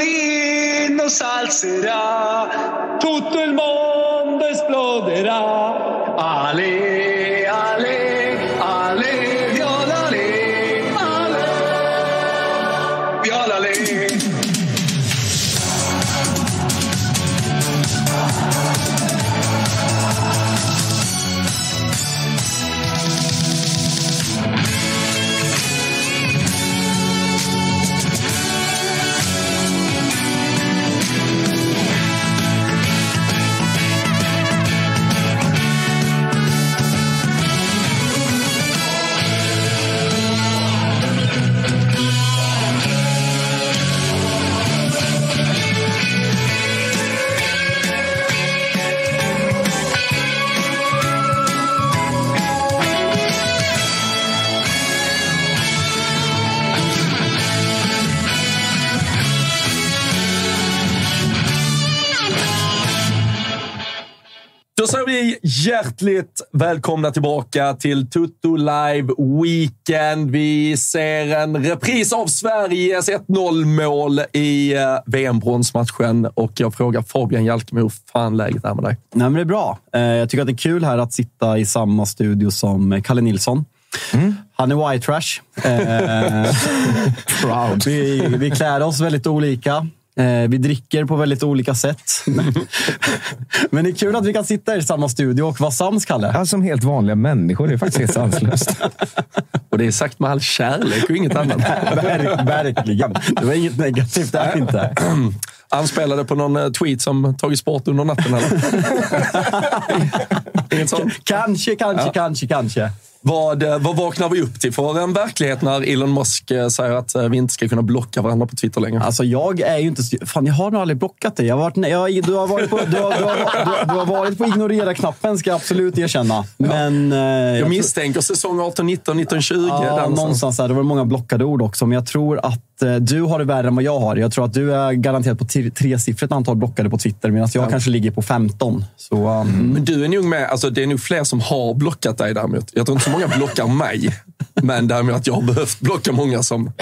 violino salzerà, tutto il mondo esploderà. Ale, Hjärtligt välkomna tillbaka till Tutto Live Weekend. Vi ser en repris av Sveriges 1-0-mål i eh, VM-bronsmatchen och jag frågar Fabian Jalkemo hur fan läget är med dig? Nej, men det är bra. Eh, Jag tycker att det är kul här att sitta i samma studio som Kalle Nilsson. Han är white trash. Eh, Proud. vi, vi klär oss väldigt olika. Eh, Vi dricker på väldigt olika sätt. Men det är kul att vi kan sitta i samma studio och vara sams, Kalle. Ja, som helt vanliga människor. Det är faktiskt helt sanslöst. Och det är sagt med all kärlek och inget annat. Ver- Verkligen. Det var inget negativt där inte. Anspelade på någon eh, tweet som tagits bort under natten eller? Inget sånt? Kanske, kanske, kanske, kanske. Vad, eh, vad vaknar vi upp till för en verklighet när Elon Musk eh, säger att eh, vi inte ska kunna blocka varandra på Twitter längre? Alltså jag är ju inte... Fan, jag har nog aldrig blockat dig. Jag har varit, nej, jag, du, har varit på, du, har, du, har, du, har, du har varit på ignorera-knappen, ska jag absolut erkänna. Men... eh, Jag tror- misstänker säsong 18, 19, 19, 20. Ja, någonstans. där. Det var många blockade ord också, men jag tror att du har det värre än vad jag har. Jag tror att du är garanterat på tre- tresiffrigt antal blockade på Twitter, medan jag kanske ligger på 15. Så, um, Men du är nog med, alltså det är nog fler som har blockat dig däremot. Jag tror inte så många blockar mig. Men däremot att jag har behövt blocka många som...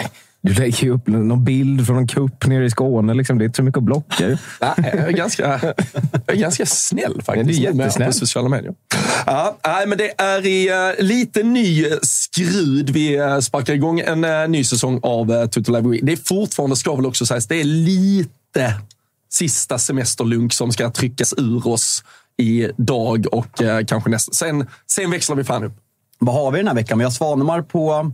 Du lägger ju upp någon bild från en kupp nere i Skåne. Liksom. Det är inte så mycket att blocka. Nej, jag är ganska, jag är ganska snäll faktiskt. Du är jättesnäll. På sociala medier. Ja, nej, men det är i uh, lite ny skrud vi uh, sparkar igång en uh, ny säsong av uh, Tutto Live. Det är fortfarande, ska väl också sägas, det är lite sista semesterlunk som ska tryckas ur oss idag och kanske nästa. Sen, sen växlar vi fan upp. Vad har vi den här veckan? Vi har Svanemar på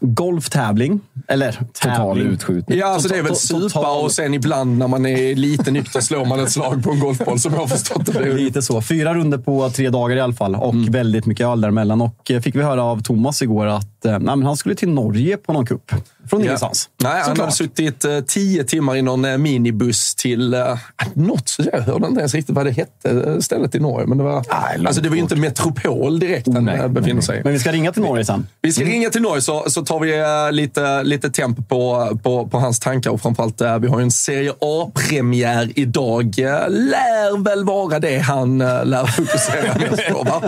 golftävling. Eller Total tävling. utskjutning. Ja, alltså det är väl supa total- och sen ibland när man är lite nykter slår man ett slag på en golfboll som jag har förstått det. Lite så. Fyra runder på tre dagar i alla fall och Mm. väldigt mycket öl däremellan. Och eh, fick vi höra av Thomas igår att eh, nej, han skulle till Norge på någon kupp. Från ingenstans. Nej, han hade suttit eh, tio timmar i någon eh, minibuss till uh, något. Så jag hörde inte ens riktigt vad det hette, eh, stället i Norge. Men det, var, långt alltså, det var ju inte metropol direkt han nej, eh, befinner sig. Men vi ska ringa till Norge sen. Vi ska ringa till Norge så, så tar vi eh, lite, lite temp på, på, på hans tankar. Och framförallt, uh, vi har ju en Serie A-premiär idag. Lär väl vara det han lär fokusera mest på, va?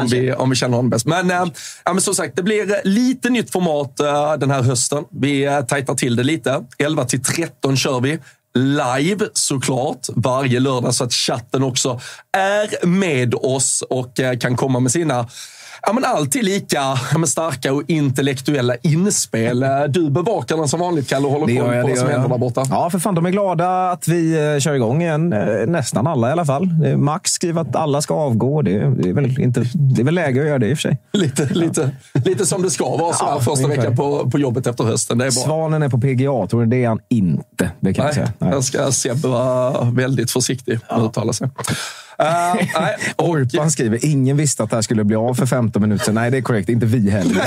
Om, vi, om vi känner honom bäst. Men, ja, men som sagt, det blir eh, lite nytt format den här hösten. Vi eh, tajtar till det lite. 11 till 13 kör vi. Live såklart, varje lördag så att chatten också är med oss och eh, kan komma med sina Ja, men alltid lika ja, starka och intellektuella inspel. Eh, Du bevakar den som vanligt, Kalle, och håller koll jag. på vad som händer där jag. borta. Ja, för fan. De är glada att vi eh, kör igång igen. Eh, Nästan alla i alla fall. Max skriver att alla ska avgå. Det är, det är, väl, inte, det är väl läge att göra det i och för sig. Lite, lite, lite som det ska vara så här Ja, första veckan på, på jobbet efter hösten. Det är bra. Svanen är på PGA. Tror du det är han inte? Det kan jag Nej, säga. Nej. jag ska Seb vara väldigt försiktig med att uttala sig. Uh, nej, och, Orpan skriver, ingen visste att det här skulle bli av för 15 minuter sedan. Nej, det är korrekt. Inte vi heller.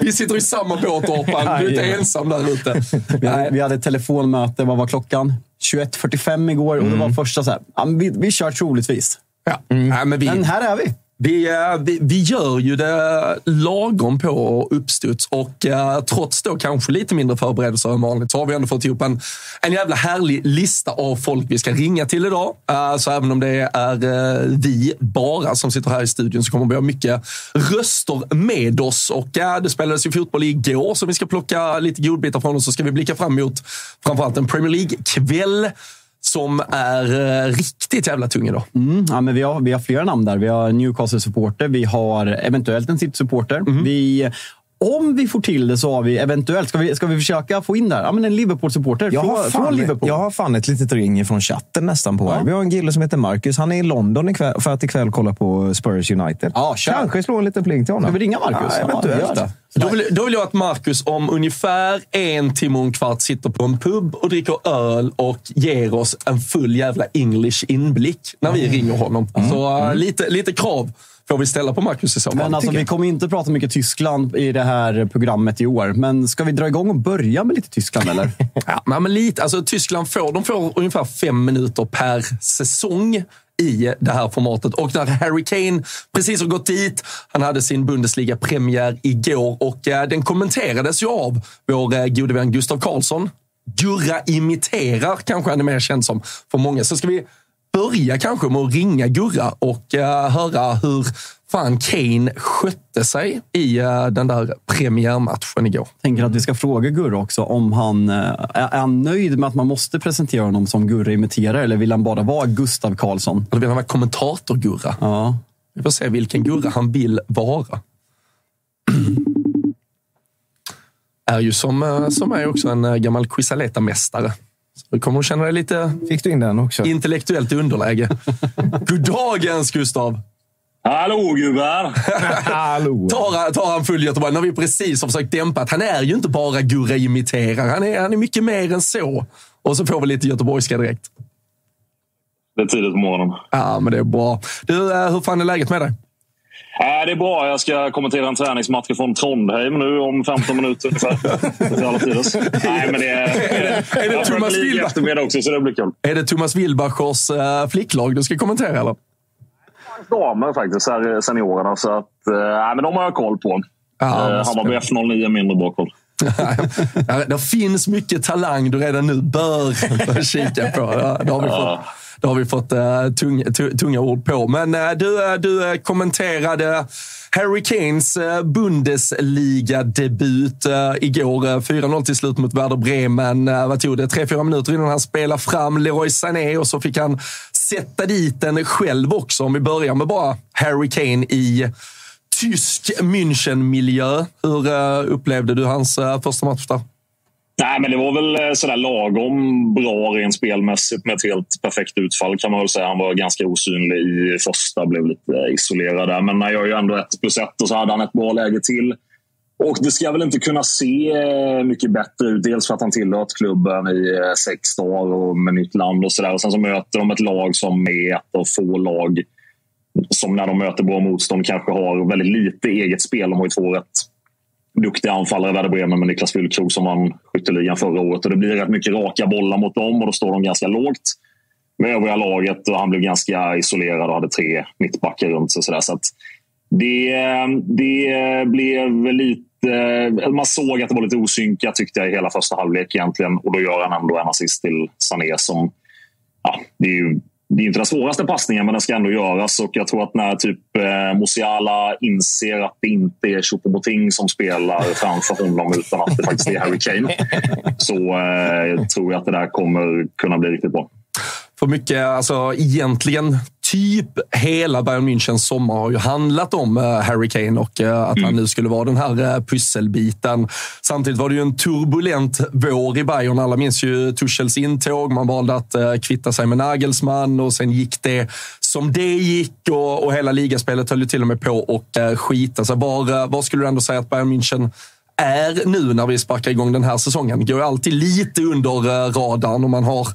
vi sitter i samma båt, Orpan. Du är inte ensam där ute. Vi hade, vi hade ett telefonmöte, vad var klockan? 21.45 igår och det var första så här, vi, vi kör troligtvis. Ja. Nej, men vi, Men här är vi. Vi, eh, vi, vi gör ju det lagom på uppstuds och eh, trots då kanske lite mindre förberedelser än vanligt så har vi ändå fått ihop en, en jävla härlig lista av folk vi ska ringa till idag. Eh, så även om det är vi bara som sitter här i studion så kommer vi ha mycket röster med oss. Och det spelades ju fotboll igår som vi ska plocka lite godbitar från och så ska vi blicka fram emot framförallt en Premier League-kväll som är eh, riktigt jävla tung idag. Mm, ja, men vi, har, vi har flera namn där. Vi har Newcastle-supporter, vi har eventuellt en City-supporter. Mm. Vi om vi får till det så har vi eventuellt, ska vi, ska vi försöka få in där, ja, men en Liverpool-supporter från, från, Liverpool. Jag har fan ett litet ring från chatten nästan på ja. här. Vi har en kille som heter Marcus. Han är i London ikväll, för att ikväll kolla på Spurs United. Ja, Kanske slå en liten pling till honom. Ska vi ringa Marcus? Ja, eventuellt. Ja, då vill, då vill jag att Marcus om ungefär en timme och en kvart sitter på en pub och dricker öl och ger oss en full jävla English inblick när vi mm. ringer honom. Mm. Så uh, lite, lite krav vi ställa på Marcus i så fall. Men alltså, vi kommer inte prata mycket Tyskland i det här programmet i år. Men ska vi dra igång och börja med lite Tyskland eller? ja, men lite. Alltså, Tyskland får, de får ungefär fem minuter per säsong i det här formatet. Och när Harry Kane precis har gått dit, han hade sin Bundesliga-premiär igår och eh, den kommenterades ju av vår eh, gode vän Gustav Karlsson. Gurra imiterar kanske han är mer känd som för många. Så ska vi börja kanske med att ringa Gurra och uh, höra hur fan Kane skötte sig i uh, den där premiärmatchen igår. Tänker att vi ska fråga Gurra också om han uh, är han nöjd med att man måste presentera honom som Gurra imiterar eller vill han bara vara Gustav Karlsson? Eller vill han vara kommentator-Gurra? Ja. Vi får se vilken Gurra han vill vara. är ju som, som är också en gammal Quisaleta-mästare. Så du kommer att känna dig lite Fick du in den också? intellektuellt underläge. Goddagens Gustav! Hallå gubbar! Hallå! Tar, tar han full Göteborg. Nu har vi precis har försökt dämpa att han är ju inte bara Gurra-imiterare. Han är, han är mycket mer än så. Och så får vi lite göteborgska direkt. Det är tidigt på morgonen. Ja, men det är bra. Du, eh, hur fan är läget med dig? Äh, det är bra. Jag ska kommentera en träningsmatch från Trondheim nu om 15 minuter ungefär. Nej, men det är, är det, är det Thomas Wilbach? också, så det blir kul. Är det Thomas Wilbachers äh, flicklag du ska kommentera? Eller? Damer faktiskt, här, seniorerna. Så att, äh, men de har jag koll på. Ah, äh, Hammarby F09 mindre bra koll. det finns mycket talang du redan nu bör kika på. Det har vi fått. Det har vi fått uh, tung, tunga ord på. Men uh, du, uh, du kommenterade Harry Kanes Bundesliga-debut igår. 4-0 till slut mot Werder Bremen. Vad tog det? Tre, fyra minuter innan han spelade fram Leroy Sané och så fick han sätta dit den själv också. Om vi börjar med bara Harry Kane i tysk München-miljö. Hur upplevde du hans första match där? Nej, men det var väl eh, sådär lagom bra rent spelmässigt med ett helt perfekt utfall kan man väl säga. Han var ganska osynlig i första, blev lite isolerad där. Men han gör ju ändå ett plus ett och så hade han ett bra läge till. Och det ska väl inte kunna se eh, mycket bättre ut. Dels för att han tillhört klubben i eh, sex dagar och med nytt land och sådär. Sen så möter de ett lag som är ett av få lag som när de möter bra motstånd kanske har väldigt lite eget spel. De har ju två rätt duktiga anfallare Werder Bremen med Niklas Füllkrog som vann skytteligan förra året. Och det blir rätt mycket raka bollar mot dem och då står de ganska lågt med övriga laget. Och han blev ganska isolerad och hade tre mittbackar runt sig. Så, där. så att det, det blev lite... Man såg att det var lite osynkat tyckte jag i hela första halvlek egentligen. Och då gör han ändå en assist till Sané som... Ja, det är ju det är inte den svåraste passningen, men den ska ändå göras. Och jag tror att när typ eh, Musiala inser att det inte är Choupo-Moting som spelar framför honom utan att det faktiskt är Harry Kane så eh, tror jag att det där kommer kunna bli riktigt bra. För mycket, alltså egentligen typ hela Bayern Münchens sommar har ju handlat om uh, Harry Kane och uh, att mm. han nu skulle vara den här uh, pusselbiten. Samtidigt var det ju en turbulent vår i Bayern. Alla minns ju Tuchels intåg. Man valde att kvitta sig med Nagelsmann och sen gick det som det gick och, och hela ligaspelet höll ju till och med på att skita sig. Var, var skulle du ändå säga att Bayern München är nu när vi sparkar igång den här säsongen? Det går ju alltid lite under radarn och man har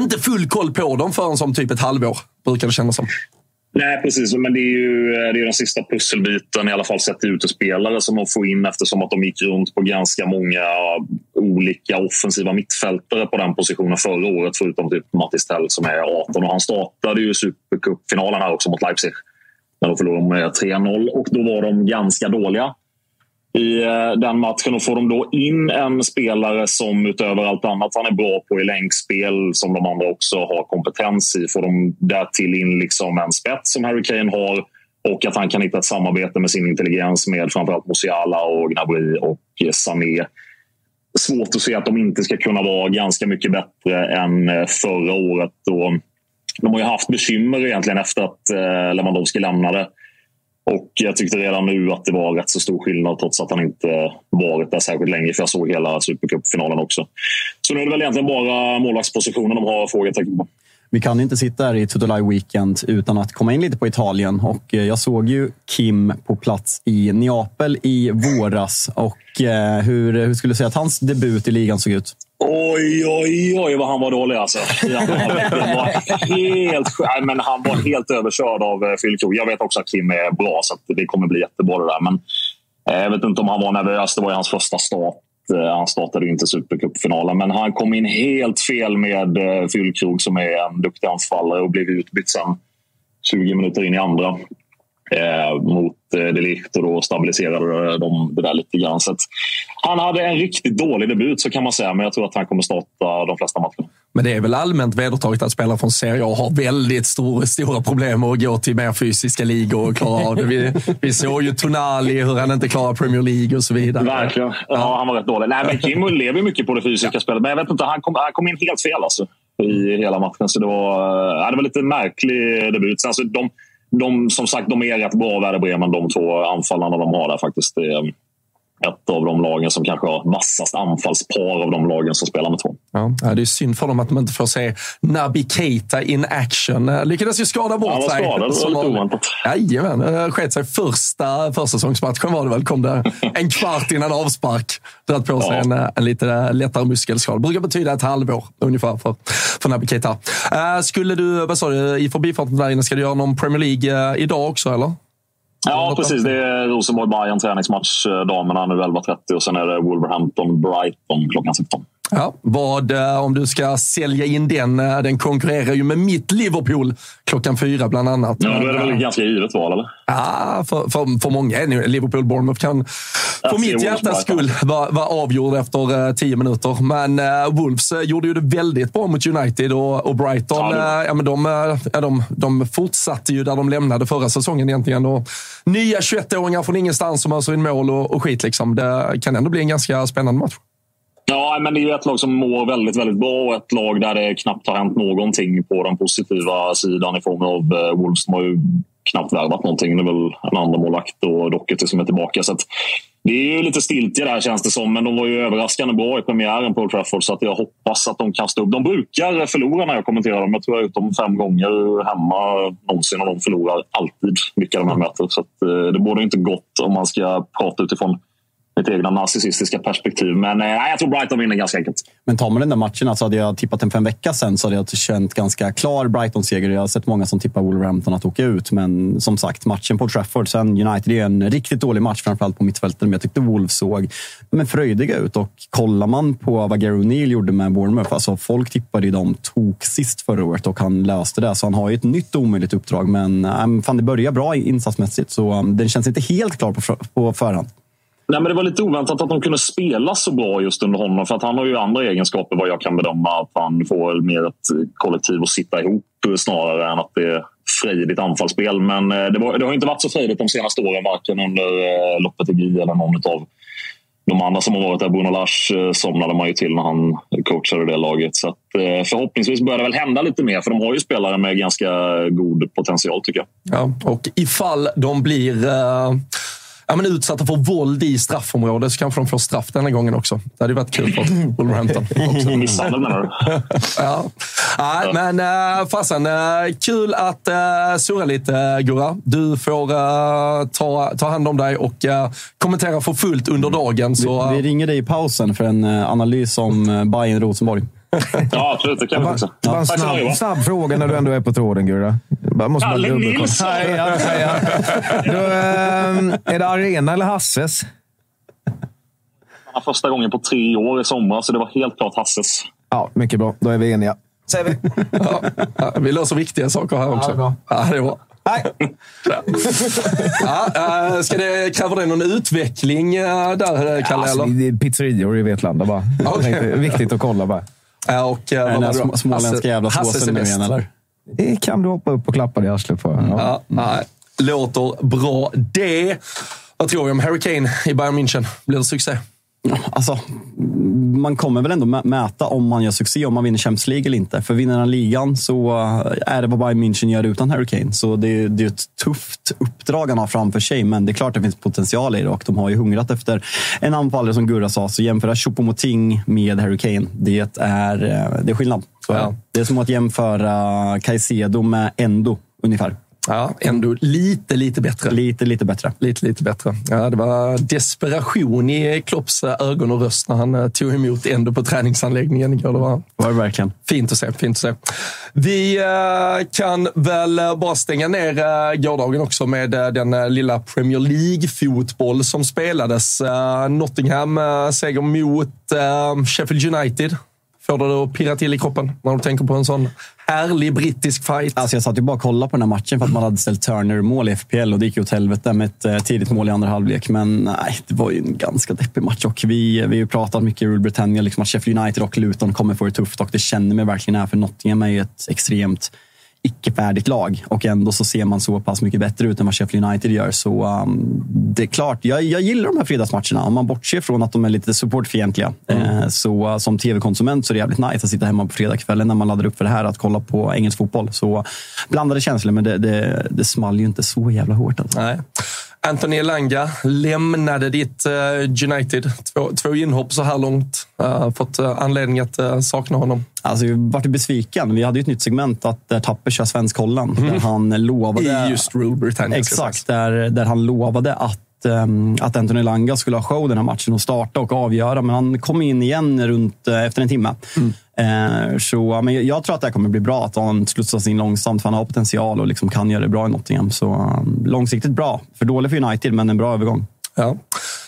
inte full koll på dem förrän som typ ett halvår, brukar det kännas som. Nej, precis. Men det är ju det är den sista pusselbiten, i alla fall sett till utespelare, som de får in eftersom att de gick runt på ganska många olika offensiva mittfältare på den positionen förra året, förutom typ Mattis Tell som är 18. Och han startade ju Supercupfinalen här också mot Leipzig. när de förlorade med 3-0 och då var de ganska dåliga i eh, den matchen. Och får de då in en spelare som utöver allt annat han är bra på i länkspel, som de andra också har kompetens i, får de därtill in liksom en spets som Harry Kane har och att han kan hitta ett samarbete med sin intelligens med framförallt Musiala och Gnabry och Sané. Svårt att se att de inte ska kunna vara ganska mycket bättre än eh, förra året. Då de har ju haft bekymmer egentligen efter att eh, Lewandowski lämnade. Och jag tyckte redan nu att det var rätt så stor skillnad trots att han inte varit där särskilt länge. För jag såg hela Supercupfinalen också. Så nu är det väl egentligen bara målvaktspositionen de har frågetecken på. Vi kan inte sitta här i Tutolai Weekend utan att komma in lite på Italien. Och eh, jag såg ju Kim på plats i Neapel i våras. Och eh, hur, eh, hur skulle du säga att hans debut i ligan såg ut? Oj, oj, oj vad han var dålig alltså. Han var helt, men han var helt överkörd av Fylkro. Jag vet också att Kim är bra, så det kommer bli jättebra det där. Men jag vet inte om han var nervös. Det var ju hans första start. Eh, han startade inte Supercupfinalen, men han kom in helt fel med eh, Fyllkrog som är en duktig anfallare och blev utbytt sen 20 minuter in i andra eh, mot eh, Delict och då stabiliserade eh, de det där lite grann. Så han hade en riktigt dålig debut så kan man säga, men jag tror att han kommer starta de flesta matcherna. Men det är väl allmänt vedertaget att spelare från Serie A har väldigt stor, stora problem att gå till mer fysiska ligor och klara av det. Vi, vi såg ju Tonali, hur han inte klarar Premier League och så vidare. Verkligen. Ja, han var rätt dålig. Nej, men Kim lever mycket på det fysiska ja. spelet, men jag vet inte, han kom, han kom in helt fel alltså, i hela matchen. Så det var, ja, det var lite märklig debut. Sen, alltså, de, de, som sagt, de är rätt bra, Werder Bremen, de två anfallarna de har där faktiskt. Det ett av de lagen som kanske har vassast anfallspar av de lagen som spelar med två. Ja, det är synd för dem att de inte får se Naby Keita in action. Lyckades ju skada bort ja, sig. Ja, skadad. Det var lite oväntat. Jajamän, sket sig första försäsongsmatchen var det väl. Kom det en kvart innan avspark. Dragit på sig ja. en, en lite lättare muskelskada. Brukar betyda ett halvår ungefär för, för Naby Keita. Uh, skulle du, vad sa du, i förbifarten där inne, ska du göra någon Premier League uh, idag också eller? Ja, precis. Det är Rosenborg-Bayern träningsmatch eh, damerna nu 11.30 och sen är det Wolverhampton-Brighton klockan 16. Ja, vad, eh, om du ska sälja in den, eh, den konkurrerar ju med mitt Liverpool klockan fyra bland annat. Ja, då är det väl ett ganska givet val, eller? Ja, för, för, för många är det Liverpool-Bournemouth kan för mitt hjärtas skull vara var avgjord efter uh, tio minuter. Men uh, Wolves gjorde ju det väldigt bra mot United och, och Brighton, ja, ja, men de, ja, de, de fortsatte ju där de lämnade förra säsongen egentligen. Och nya 21-åringar från ingenstans som öser in mål och, och skit. Liksom. Det kan ändå bli en ganska spännande match. Ja, men det är ju ett lag som mår väldigt, väldigt bra och ett lag där det knappt har hänt någonting på den positiva sidan i form av eh, Wolves. De har ju knappt värvat någonting. Det är väl en andra målakt och Dockety som är tillbaka. Så det är ju lite stiltje där känns det som, men de var ju överraskande bra i premiären på Old Trafford så att jag hoppas att de kan stå upp. De brukar förlora när jag kommenterar dem. Jag tror jag har gjort dem fem gånger hemma någonsin och de förlorar alltid vilka de här möter. Så att, eh, det borde inte gott om man ska prata utifrån mitt egna narcissistiska perspektiv. Men eh, jag tror Brighton vinner ganska enkelt. Men tar man den där matchen, alltså hade jag tippat den för en vecka sen så hade jag känt ganska klar Brighton-seger. Jag har sett många som tippar Wolverhampton att åka ut, men som sagt, matchen på Trafford sen United är en riktigt dålig match, framförallt på mittfältet. Men jag tyckte Wolves såg men fröjdiga ut och kollar man på vad Gary O'Neill gjorde med Bournemouth, alltså folk tippade ju dem tok sist förra året och han löste det. Så han har ju ett nytt omöjligt uppdrag, men eh, fan, det börjar bra insatsmässigt så um, den känns inte helt klar på, på förhand. Nej, men det var lite oväntat att de kunde spela så bra just under honom. För att han har ju andra egenskaper vad jag kan bedöma. Att han får mer ett kollektiv att sitta ihop snarare än att det är frejdigt anfallsspel. Men eh, det, var, det har inte varit så frejdigt de senaste åren. Varken under eh, Lopetegui eller någon av de andra som har varit där. Bruno Lars eh, somnade man ju till när han coachade det laget. Så att, eh, förhoppningsvis börjar det väl hända lite mer. För de har ju spelare med ganska god potential tycker jag. Ja, och ifall de blir... Uh ja, men utsatta för våld i straffområdet så kanske de får straff denna gången också. Det hade varit kul för Wolverhampton. Misshandel menar du? ja. Nej, men äh, fasen. Äh, kul att äh, surra lite, Gurra. Du får äh, ta, ta hand om dig och äh, kommentera för fullt under dagen. Så, vi, vi ringer dig i pausen för en analys om äh, Bayern Rosenborg. Ja, absolut. Det kan vi också. Bara en snabb, snabb fråga när du ändå är på tråden, Gurra. Måste Kalle Nilsson! Ja, ja, ja. Äh, är det Arena eller Hasses? Första gången på tre år i somras, så det var helt klart Hasses. Ja, mycket bra. Då är vi eniga. Säger vi. ja, vi löser viktiga saker här också. Ja, det är bra. Nej. ja, äh, ska det, kräver det någon utveckling äh, där, Kalle? Alltså, eller? det är pizzerior i Vetlanda bara. Jag tänkte, Viktigt att kolla bara. Ja, och, äh, vad Den var det småländska jävla såsen är nu igen, eller? Det kan du hoppa upp och klappa dig i arslet för. Ja. Ja, nej. Låter bra det. Vad tror vi om Harry Kane i Bayern München? Blir det succé? Alltså, man kommer väl ändå mä- mäta om man gör succé, om man vinner Champions League eller inte. För vinner han ligan så eh, är det vad Bayern München gör utan Harry Kane. Så det är, det är ett tufft uppdrag han har framför sig, men det är klart det finns potential i det och de har ju hungrat efter en anfallare som Gurra sa. Så jämföra Choupo-Moting med Harry Kane, det är, eh, det är skillnad. Så, Ja. Det är som att jämföra Caicedo med Endo, ungefär. Ja, ändå lite, lite bättre. Lite, lite bättre. Lite, lite bättre. Ja, det var desperation i Klopps ögon och röst när han eh, tog emot ändå på träningsanläggningen igår. Det var Var det verkligen. fint att se. Fint att se. Vi eh, kan väl eh, bara stänga ner gårdagen också med den lilla Premier League-fotboll som spelades. Nottingham seger mot Sheffield United. Får du det att pirra till i kroppen när du tänker på en sån härlig brittisk fight? Alltså jag satt ju bara och kollade på den här matchen för att man hade ställt Turner-mål i FPL och det gick ju åt helvete med ett eh, tidigt mål i andra halvlek. Men nej, det var ju en ganska deppig match och vi, eh, vi har ju pratat mycket i Rule Britannia, liksom att Sheffield United och Luton kommer få det tufft och det känner mig verkligen här för Nottingham är ju ett extremt icke-färdigt lag och ändå så ser man så pass mycket bättre ut än vad Sheffield United gör. Så um, det är klart, jag, jag gillar de här fredagsmatcherna. Om man bortser från att de är lite supportfientliga. Eh, så uh, som tv-konsument så är det jävligt nice att sitta hemma på fredagskvällen när man laddar upp för det här, att kolla på engelsk fotboll. Så blandade känslor, men det, det, det small ju inte så jävla hårt. Alltså. Nej. Anthony Elanga lämnade ditt eh, United. Två, två inhopp så här långt. Uh, fått eh, anledning att eh, sakna honom. Alltså, jag vart besviken. Vi hade ju ett nytt segment att där Tapper kör svensk-Holland. Där han lovade... I just Rule Britannia. Exakt, där, där han lovade att, um, att Anthony Langa skulle ha show den här matchen och starta och avgöra. Men han kom in igen runt efter en timme. Eh, så, men jag, tror att det här kommer bli bra. Att han slussas in långsamt, för han har potential och liksom kan göra det bra i Nottingham. Så um, långsiktigt bra. För dålig för United, men en bra övergång. Ja.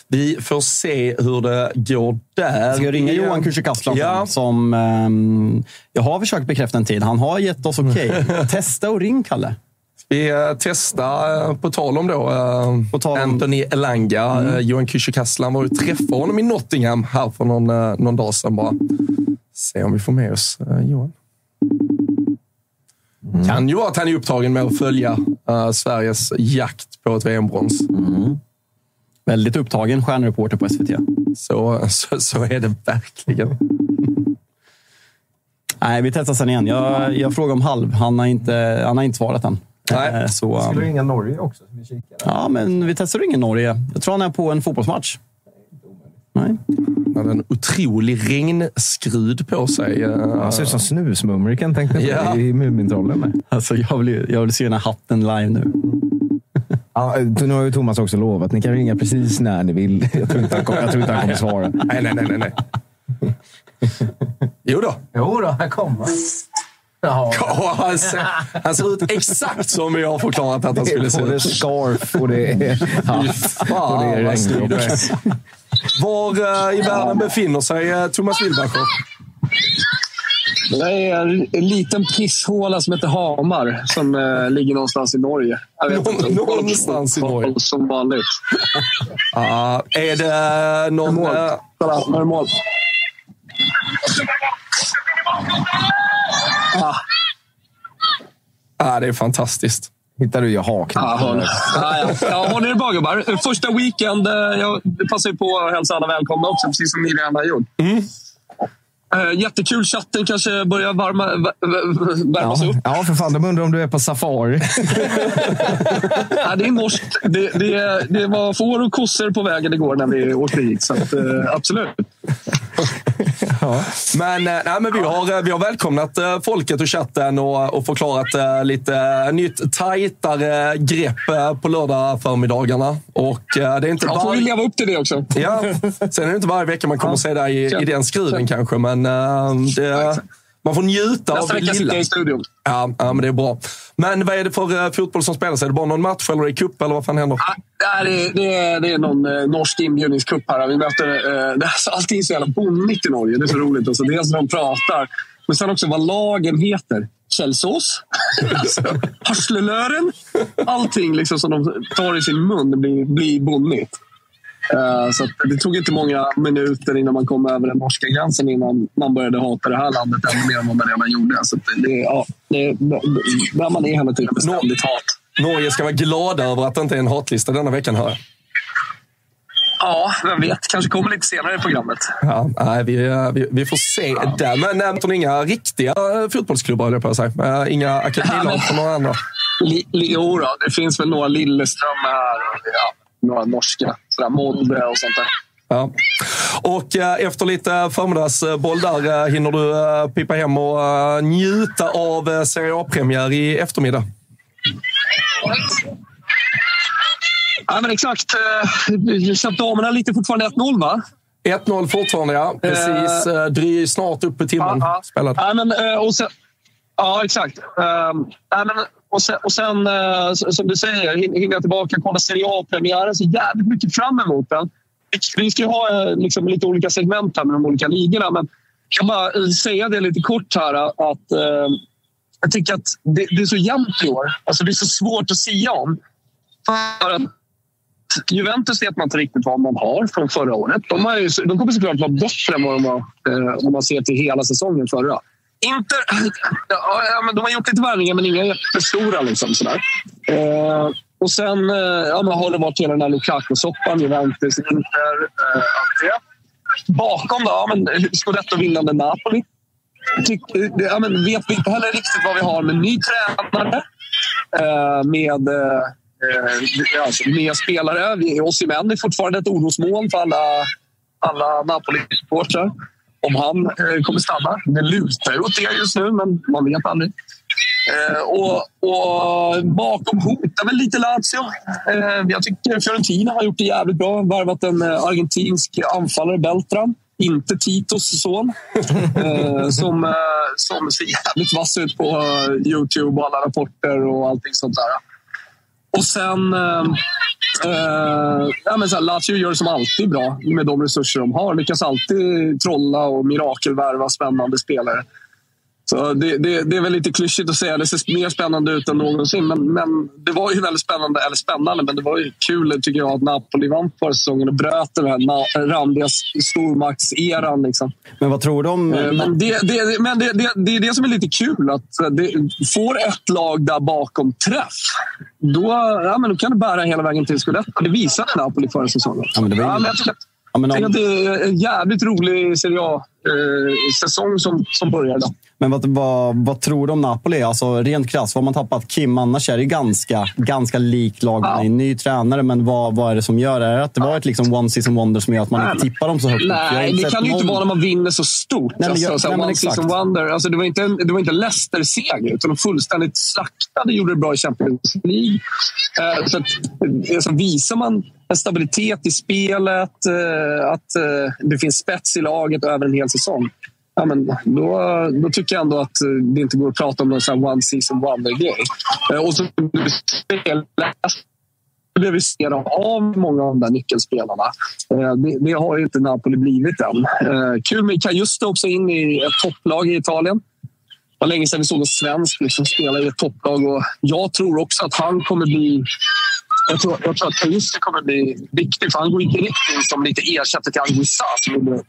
Vi får se hur det går där. Ska jag ringa Johan Kücükaslan Ja. som ehm, jag har försökt bekräfta en tid. Han har gett oss okej. Testa och ring, Kalle. Vi eh, testar, eh, på tal om då, eh, På tal om- Anthony Elanga. Eh, Johan Kücükaslan var ju träffade honom i Nottingham här för någon, någon dag sedan bara. Se om vi får med oss eh, Johan. Kan ju vara att han är upptagen med att följa eh, Sveriges jakt på ett VM-brons. Väldigt upptagen stjärnreporter på SVT. Så, så, så är det verkligen. Nej, vi testar sen igen. Jag, jag frågar om halv. Han har inte, han har inte svarat än. Nej. Eh, Så, Ska um, du ringa Norge också? Vi kikar. ja, men vi testar att ringa Norge. Jag tror han är på en fotbollsmatch. Nej. Han hade en otrolig regnskrud på sig. eh, Han ser ut som Snusmumriken tänkte jag Ja. på i Mumintrollen. Alltså, jag, vill, jag vill se den här hatten live nu. Ja, nu har ju Thomas också lovat. Ni kan ringa precis när ni vill. Jag tror inte han, kom, jag tror inte han kommer svara. Nej, nej, nej, nej. Jo då. Jo då, här kommer Ja, han, ser, han ser ut exakt som vi har förklarat att han skulle se ut. scarf och det är, Fy och det är snygg du regndropp. är. Var eh, i världen befinner sig eh, Thomas Wilbacher? Det är en, en liten pisshåla som heter Hamar som eh, ligger någonstans i Norge. Jag vet Någon- inte. någonstans i Norge. Som vanligt. Ja, är det någon... Mål. eh, det mål. Ah, Ja, det är fantastiskt. Hittar du ju haken. ah, hörn. ah, ja. ja, ni det bra gubbar? Första weekend. eh, Jag passar på att hälsa alla välkomna också, precis som ni redan har gjort. Eh, jättekul. Chatten kanske börjar varma, vä- vä- värmas upp. Ja, ja, för fan. De undrar om du är på safari. Ja, det är norskt. Det, det, det var får och kossor på vägen igår när vi åkte hit. Så att, eh, absolut. Men, eh, nej, men vi, har, eh, vi har välkomnat eh, folket och chatten och, och förklarat lite nytt tajtare grepp på lördag förmiddagarna. Och det är inte Jag får ju leva upp till det också. Ja, sen är det inte varje vecka man kommer se dig i, i den skruden kanske, men det, man får njuta av Nästa det vecka sitter lilla. i studion. Ja, ja, men det är bra. Men vad är det för eh, fotboll som spelas? Är det bara någon match eller är det cup eller vad fan händer? Nej, Det är, det, är, det är någon eh, norsk inbjudningscup här. Vi möter, eh, det är, så- allting är så jävla bonnigt i Norge. Det är så roligt. Alltså, dels när de pratar, men sen också vad lagen heter. källsås, harslelören. Allting liksom som de tar i sin mun blir, blir bonnigt. Uh, så det tog inte många minuter innan man kom över den norska gränsen innan man började hata det här landet ännu mer än vad man redan gjorde. Så det, ja, det, där man är hela tiden ständigt hat. Norge ska vara glada över att det inte är en hatlista denna veckan, hör Ja, vem vet. Kanske kommer lite senare i programmet. Ja, nej, vi, vi, vi får se ja. där. Men Anton, inga riktiga fotbollsklubbar, jag på att säga. Inga akademilag från några andra? jo, det finns väl några Lilleström här. Ja, några norska. Sådär, Molde och sånt där. Ja. Och eh, efter lite förmiddagsboll där, eh, hinner du eh, pipa hem och njuta av Serie A-premiär i eftermiddag? Ja, men exakt. Så damerna lite fortfarande 1-0, va? 1-0 fortfarande, ja. Precis. Uh, dry, snart upp på timmen uh, uh. spelad. Ja, men, och sen, ja, exakt. Uh, ja, men, och sen, och sen eh, som du säger, hinna tillbaka och kolla Serie A-premiären. Så jävligt mycket fram emot den. Vi ska ju ha eh, liksom, lite olika segment här med de olika ligorna. Men jag kan bara eh, säga det lite kort här eh, att jag tycker att det, det, är så jämnt i år. Alltså, det är så svårt att säga om. För att Juventus vet man inte riktigt vad man har från förra året. De, har ju, de kommer såklart vara bättre än vad de var eh, om man ser till hela säsongen förra. Inter, ja, men de har gjort lite värvningar, men inga jättestora. Liksom, sådär. Eh, och sen eh, ja, man har det varit hela den här Lukaku-soppan. Juventus, Inter, eh, allt det. Bakom då, ja, men Scudetto-vinnande Napoli. Tyck, eh, ja, men vet vi inte heller riktigt vad vi har med ny tränare. Eh, med eh, eh, alltså, nya spelare. Osimhen är fortfarande ett orosmoln för alla, alla Napoli-supportrar. Om han eh, kommer stanna. Det lutar ju åt det just nu, men man vet aldrig. Eh, och, och, bakom hotar väl lite Lazio. Eh, jag tycker Fiorentina har gjort det jävligt bra. Varvat en eh, argentinsk anfallare, Beltran. Inte Titos son. Eh, som, eh, som ser jävligt vass ut på eh, Youtube och alla rapporter och allting sånt där. Och sen... Eh, eh, ja, men så här, Lazio gör det som alltid bra med de resurser de har. Lyckas alltid trolla och mirakelvärva spännande spelare. Så det, det, det, är väl lite klyschigt att säga. Det ser mer spännande ut än någonsin. Men, men det var ju väldigt spännande, eller spännande, men det var ju kul tycker jag att Napoli vann förra säsongen och bröt den här randiga stormaktseran. Liksom. Men vad tror du om... Eh, men det, det, men det, det, det är det som är lite kul. Att det, får ett lag där bakom träff, då, ja, men då kan det bära hela vägen till Scudetto. Det visade Napoli förra säsongen. Ja, men det var ja, men jag tycker, ja, men om... det är en jävligt rolig Serie A-säsong eh, som, som börjar idag. Men vad, vad, vad, tror du om Napoli? Alltså, rent krasst, vad man tappat Kim annars är det ganska, ganska likt lagen. Ja. Ny tränare, men vad, vad är det som gör det? Är det att det var ett liksom one season wonder som gör att man nej, inte tippar dem så högt? Nej, det kan ju inte vara när man vinner så stort. Nej, alltså, jag, så nej, one exakt. season wonder. Alltså, det var inte en, det var inte Leicester-seger, utan de fullständigt slaktade gjorde det bra i Champions League. Uh, så att, alltså, visar man en stabilitet i spelet, uh, att uh, det finns spets i laget över en hel säsong ja, men då, då tycker jag ändå att eh, det inte går att prata om någon sån one season wonder-grej. Eh, och så blev vi ser av många av de där nyckelspelarna. Eh, det, det, har inte Napoli blivit än. Kul med Cajuste också in i ett topplag i Italien. Det var länge sedan vi såg en svensk liksom spela i ett topplag. Och jag tror också att han kommer bli jag tror, jag tror att Kajussi kommer bli viktig, för han går inte riktigt in som lite ersättare till Anguissa som gjorde en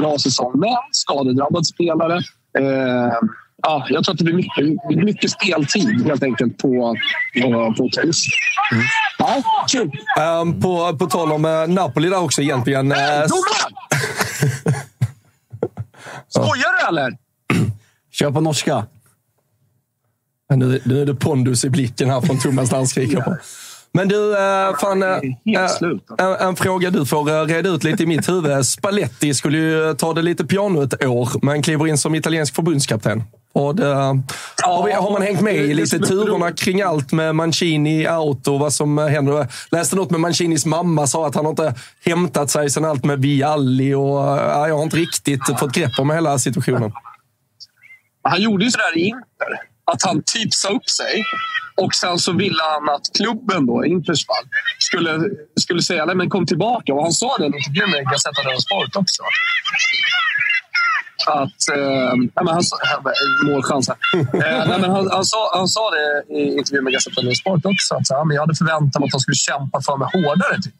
bra säsong. Men skadedrabbad spelare. Eh, ja, jag tror att det blir mycket, mycket speltid helt enkelt på, på, på Kajussi. Mm. Ja, kul! Um, på, på tal om uh, Napoli där också egentligen. Uh, Skojar du eller? Kör på norska. Nu, nu är det pondus i blicken här från Thomas när han skriker på. Men du, äh, fan, äh, en, en, fråga du får reda ut lite i mitt huvud. Spalletti skulle ju ta det lite piano ett år, men kliver in som italiensk förbundskapten. Och det, har, vi, har, man hängt med i lite turerna kring allt med Mancini out och vad som händer? Jag läste något med Mancinis mamma, sa att han inte hämtat sig sen allt med Vialli och ja, jag har inte riktigt fått grepp om hela situationen. Han gjorde ju sådär i Inter, att han typ sa upp sig och sen så ville han att klubben, då, Intersfall, skulle, skulle säga nej men kom tillbaka. Och han sa det i en intervju med Gazzetta dello Sport också. att... Eh, nej, men han, sa- målchans här. Eh, nej, men han, han, sa, han sa det i intervjun med Gazeta Sport också. Att så, men jag hade förväntat mig att de skulle kämpa för mig hårdare. Typ.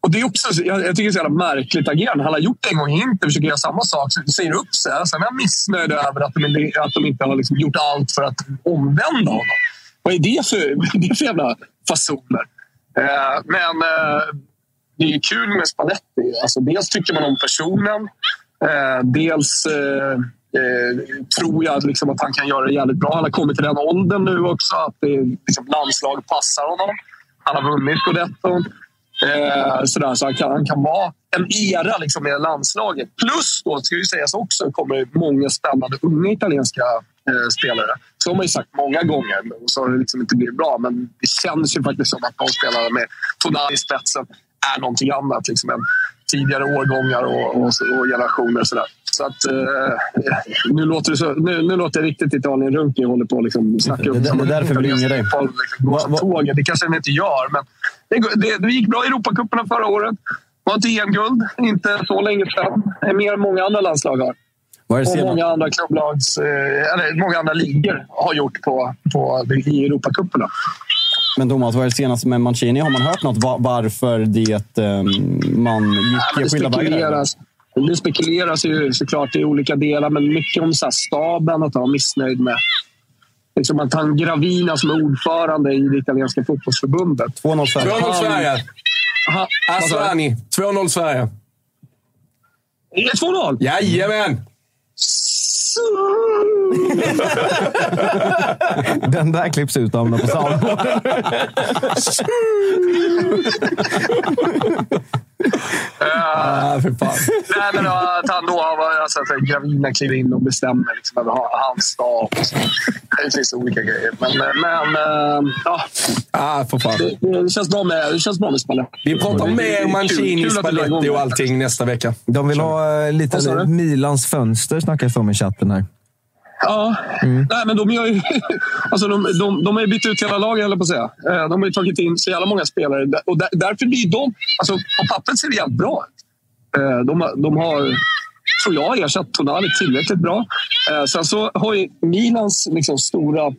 Och det är också, jag, jag tycker det är så jävla märkligt agerande. Han har gjort det en gång inte, försöker göra samma sak, så säger upp sig. Sen är han missnöjd över att de, inte- att de inte har liksom gjort allt för att omvända honom. Vad är det för, vad är det för jävla fasoner? Eh, men eh, det är ju kul med Spalletti. Alltså, dels tycker man om personen. Eh, dels eh, eh, tror jag liksom att han kan göra det jävligt bra. Han har kommit till den åldern nu också att det, liksom, landslag passar honom. Han har vunnit Scudetton. Eh, sådär, så han kan, han kan vara en era liksom, med landslaget. Plus, då, ska ju sägas också, kommer det många spännande unga italienska eh, spelare. Så har man ju sagt många gånger, och så har det liksom inte blivit bra. Men det känns ju faktiskt som att de spelare med Tonali i spetsen är någonting annat. Liksom, än tidigare årgångar och, och, och generationer. Sådär. Så att, eh, nu, låter det så, nu, nu låter det riktigt Italien-runk jag håller på att liksom snacka upp. Det- det- som det är därför vi ringer dig. Liksom, går som Va- va- tåget. Det kanske den inte gör, men det, det, det gick bra i Europacuperna förra året. Var ett EM-guld, inte så länge sedan. Mer än många andra lag har. Och många andra klubblags, eh, eller många andra ligor har gjort på, på, i Europacuperna. Men Thomas, vad är det senaste med Mancini? Har man hört något va- varför det eh, man Ja, gick det, skilda vägar? Det spekuleras ju såklart i olika delar, men mycket om så här staben att han var missnöjd med. Liksom att han Gravina som är ordförande i det italienska fotbollsförbundet. 2-0 Sverige. 2-0 Sverige. Han, Asllani. 2-0 Sverige. Är det 2-0? Jajamän! Den där klipps ut av på soundboarden. Ah, för fan. Nej, men att han då har alltså, att Gravina kliver in och bestämmer liksom, över ha- hans så. Det finns olika grejer. Men, men äh, ja, Ah, för fan. det, det, känns bra med, det känns bra med Spalletti. Vi pratar mer Mancini. Spalletti och allting nästa vecka. De vill ha eh, lite? Milans fönster, snackas det om i chatten här. Ja, nej men de gör ju... Alltså de, de, de har ju bytt ut hela laget, eller på att säga. Eh, De har ju tagit in så jävla många spelare. Och där, därför blir de... Alltså på pappret ser det jävligt bra ut. Eh, De, de har, tror jag, ersatt Tonali tillräckligt bra. Eh, Sen så har ju Milans liksom stora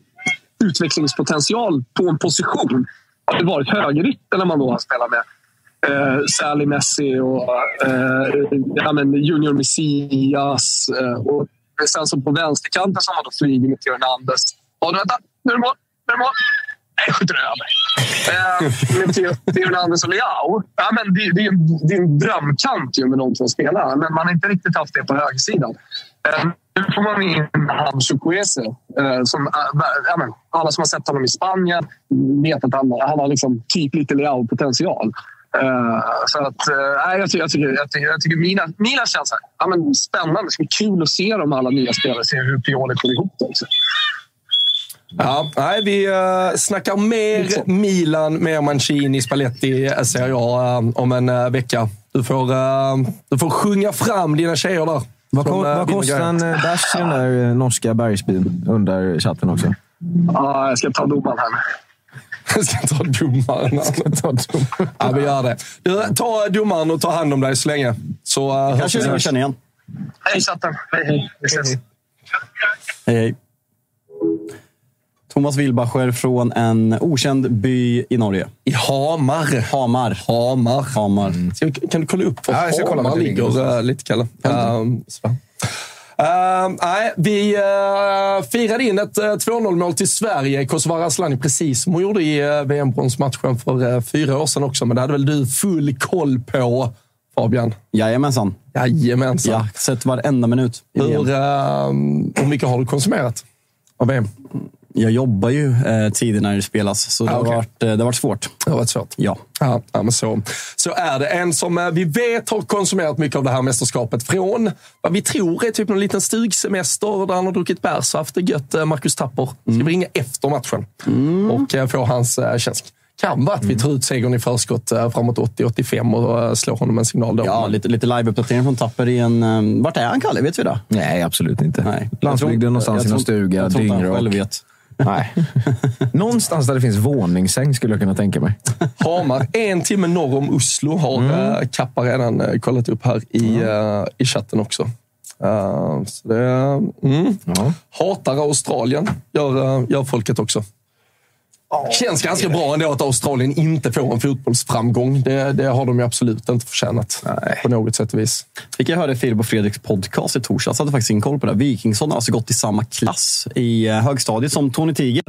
utvecklingspotential på en position har det varit högerytter när man då har spelat med eh, Sally Messi och eh, ja, men Junior Messias. Eh, och sen så på vänsterkanten så har man då flyger med Theo Hernandez. Ja, vänta, nu är det mål! Nu är det mål! Nej, skjuter över. Eh, med Theo Theo Hernandez och Leao. Ja, men det, det, är en, det är en drömkant ju med de två spelarna, men man har inte riktigt haft det på högersidan. Eh, nu får man in han Chukwueze. Eh, som, eh, ja, men, alla som har sett honom i Spanien vet att han, han har liksom typ lite Leao-potential. Eh, så att, eh, nej, jag, tycker, jag, tycker, jag, tycker, jag tycker Milan, Milan känns här, ja, men spännande. Det ska bli kul att se dem alla nya spelare. Se hur Pioli får ihop det. Också. Ja, nej, vi uh, snackar mer Milan, mer Mancini, Spalletti, eh, ser jag, eh, om en eh, vecka. Du får, eh, du får sjunga fram dina tjejer där. Vad, eh, vad kostar en eh, dash i den där eh, norska bergsbyn? Under chatten också. Ja, jag ska ta domaren här. Jag ska ta domaren. ja, vi gör det. Du, ta domaren och ta hand om dig så länge. Så uh, Kanske vi känner igen. Hej chatten! Hej, hej. Vi ses. Hej, hej. Thomas Wilbacher från en okänd by i Norge. I Hamar. Hamar. Hamar. Hamar. Ska vi- Kan du kolla upp var Ja, jag ska Hamar ligger uh, lite, Kalle? Um, Ehm, nej, vi uh, firade in ett uh, 2-0-mål till Sverige. Kosovare Asllani, precis som hon gjorde i uh, VM-bronsmatchen för uh, fyra år sedan också. Men det hade väl du full koll på, Fabian? Jajamensan. Jajamensan. Ja, sett varenda minut. Hur, ehm, hur mycket har du konsumerat av VM? Jag jobbar ju eh, tider när det spelas, så det, Ah, har varit, eh, det har varit svårt. Det har varit svårt. Ja. Ja, men så, så är det. En som eh, vi vet har konsumerat mycket av det här mästerskapet från vad vi tror är typ någon liten stugsemester där han har druckit bärs och haft det gött. eh, Marcus Tapper. Ska vi ringa efter matchen och eh, få hans känsla. Kan vara att vi tar ut segern i förskott framåt 80-85 och slår honom en signal då. Ja, lite, lite live-uppdatering från Tapper i en... vart är han, Kalle? Vet vi det? Nej, absolut inte. Nej. Landsbygden någonstans jag i någon stuga, Jag Nej. Någonstans där det finns våningssäng skulle jag kunna tänka mig. Hamar, en timme norr om Oslo, har mm. Kappa redan eh, kollat upp här i, eh, i chatten också. Uh, så det, mm. ja. Hatar Australien, gör, gör folket också. Känns ganska bra ändå att Australien inte får en fotbollsframgång. Det, det har de ju absolut inte förtjänat Nej. på något sätt och vis. Fick jag hörde Filip och Fredriks podcast i torsdags. Jag hade faktiskt in koll på det. Wikingsson har alltså gått i samma klass i eh, högstadiet som Tony Tiger.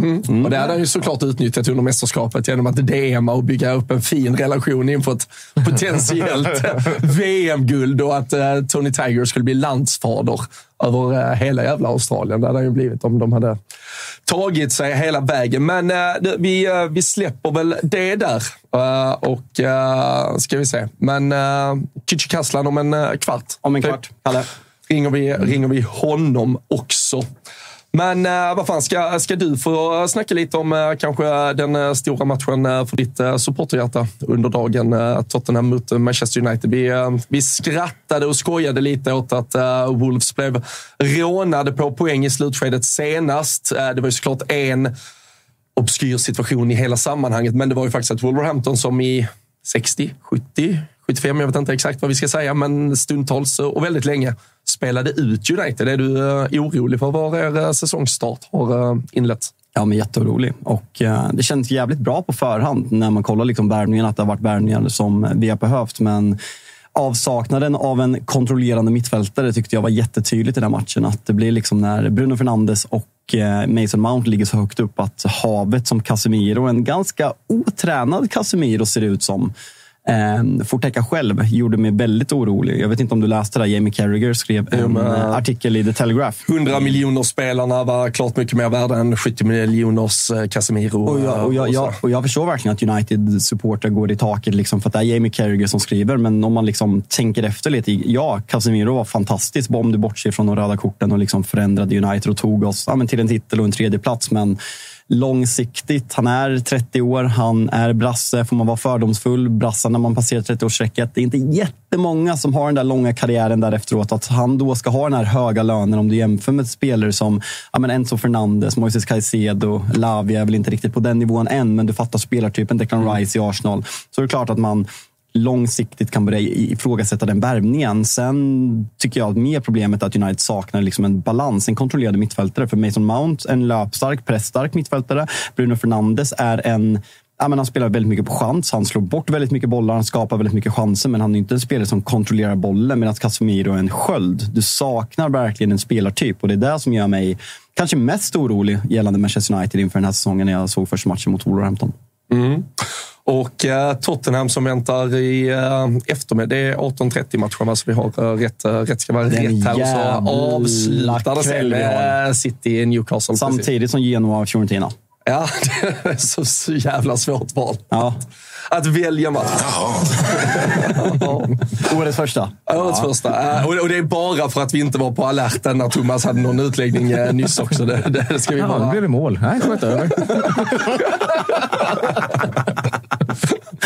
Mm. Mm. Och det hade han ju såklart utnyttjat under mästerskapet genom att DMa och bygga upp en fin relation inför ett potentiellt VM-guld och att uh, Tony Tiger skulle bli landsfader över uh, hela jävla Australien. Det hade han ju blivit om de hade tagit sig hela vägen. Men uh, vi, vi släpper väl det där. och ska vi se. Men Kücükaslan om en kvart. Om en kvart, Kalle. Ringer vi, ringer vi honom också. Men eh, vad fan, ska, ska du få snacka lite om eh, kanske den eh, stora matchen eh, för ditt eh, supporterhjärta under dagen? Eh, Tottenham mot Manchester United. Vi, eh, vi skrattade och skojade lite åt att eh, Wolves blev rånade på poäng i slutskedet senast. Det var ju såklart en obskyr situation i hela sammanhanget, men det var ju faktiskt att Wolverhampton som i 60, 70, 75, jag vet inte exakt vad vi ska säga, men stundtals och väldigt länge spelade ut United. Är du eh, orolig för var er eh, säsongsstart har eh, inlett? inletts? Ja, men jätteorolig. Och, det känns jävligt bra på förhand när man kollar liksom värvningarna, att det har varit värvningar som vi har behövt. Men avsaknaden av en kontrollerande mittfältare tyckte jag var jättetydligt i den matchen. Att det blir liksom när Bruno Fernandes och Mason Mount ligger så högt upp att havet som Casemiro, en ganska otränad Casemiro ser ut som, Eh, får täcka själv gjorde mig väldigt orolig. Jag vet inte om du läste det. Jamie Carragher skrev en eh, artikel i The Telegraph. 100 miljoner spelarna var klart mycket mer värda än 70 miljoners eh, Casemiro. Och jag, och jag, jag, och jag förstår verkligen att United-supporter går i taket liksom för att det är Jamie Carragher som skriver. Men om man liksom tänker efter lite. Ja, Casemiro var fantastisk om du bortser från de röda korten och liksom förändrade United och tog oss ja, till en titel och en tredje plats. Men långsiktigt. Han är 30 år, han är brasse. Får man vara fördomsfull, brassar när man passerar 30-årsstrecket. Det är inte jättemånga som har den där långa karriären där efteråt. Att han då ska ha den här höga lönen om du jämför med spelare som ja, men Enzo Fernandes, Moises Caicedo, Lavia är väl inte riktigt på den nivån än, men du fattar spelartypen Declan Rice i Arsenal. Så det är klart att man långsiktigt kan börja ifrågasätta den värvningen. Sen tycker jag att mer problemet är att United saknar liksom en balans, en kontrollerad mittfältare. För Mason Mount, en löpstark, pressstark mittfältare. Bruno Fernandes är en Ja, men han spelar väldigt mycket på chans. Han slår bort väldigt mycket bollar, han skapar väldigt mycket chanser. Men han är inte en spelare som kontrollerar bollen. Medan Casemiro är en sköld. Du saknar verkligen en spelartyp och det är det som gör mig kanske mest orolig gällande Manchester United inför den här säsongen när jag såg första matchen mot Wolverhampton. Mm. Och eh, Tottenham som väntar i eh, eftermiddag. Det är 18.30 matchen, så vi har eh, rätt, rätt ska vara rätt här. Och så avslutar det sen med City Newcastle. Samtidigt precis. som Genoa Fiorentina. Ja, det är så, så jävla svårt val. Ja. Att välja match. Årets första. Årets ja. första. Och det är bara för att vi inte var på alerten när Thomas hade någon utläggning nyss också. Det, det ska vi bara... Ja, nu blev det mål. Nej, sköt över.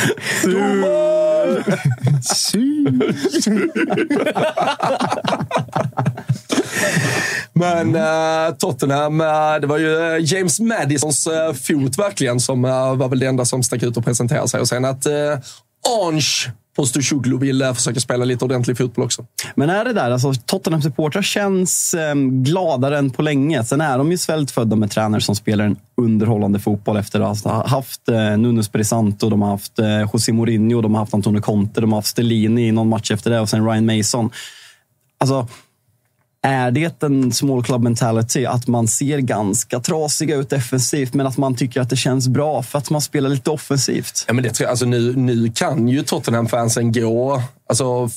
Men uh, Tottenham, uh, det var ju eh, James Madisons fot verkligen som var väl det enda som stack ut och presenterade sig. Och sen att Ange Postosoglu vill eh, försöka spela lite ordentlig fotboll också. Men är det där, alltså Tottenham-supportrar känns eh, gladare än på länge. Sen är de ju svältfödda med tränare som spelar en underhållande fotboll efter att ha haft eh, Nunes Perisanto, de har haft eh, José Mourinho, de har haft Antonio Conte, de har haft Stellini i någon match efter det och sen Ryan Mason. Alltså, är det en small club mentality att man ser ganska trasiga ut defensivt men att man tycker att det känns bra för att man spelar lite offensivt? Ja, men det, alltså nu, nu kan ju Tottenham-fansen gå alltså,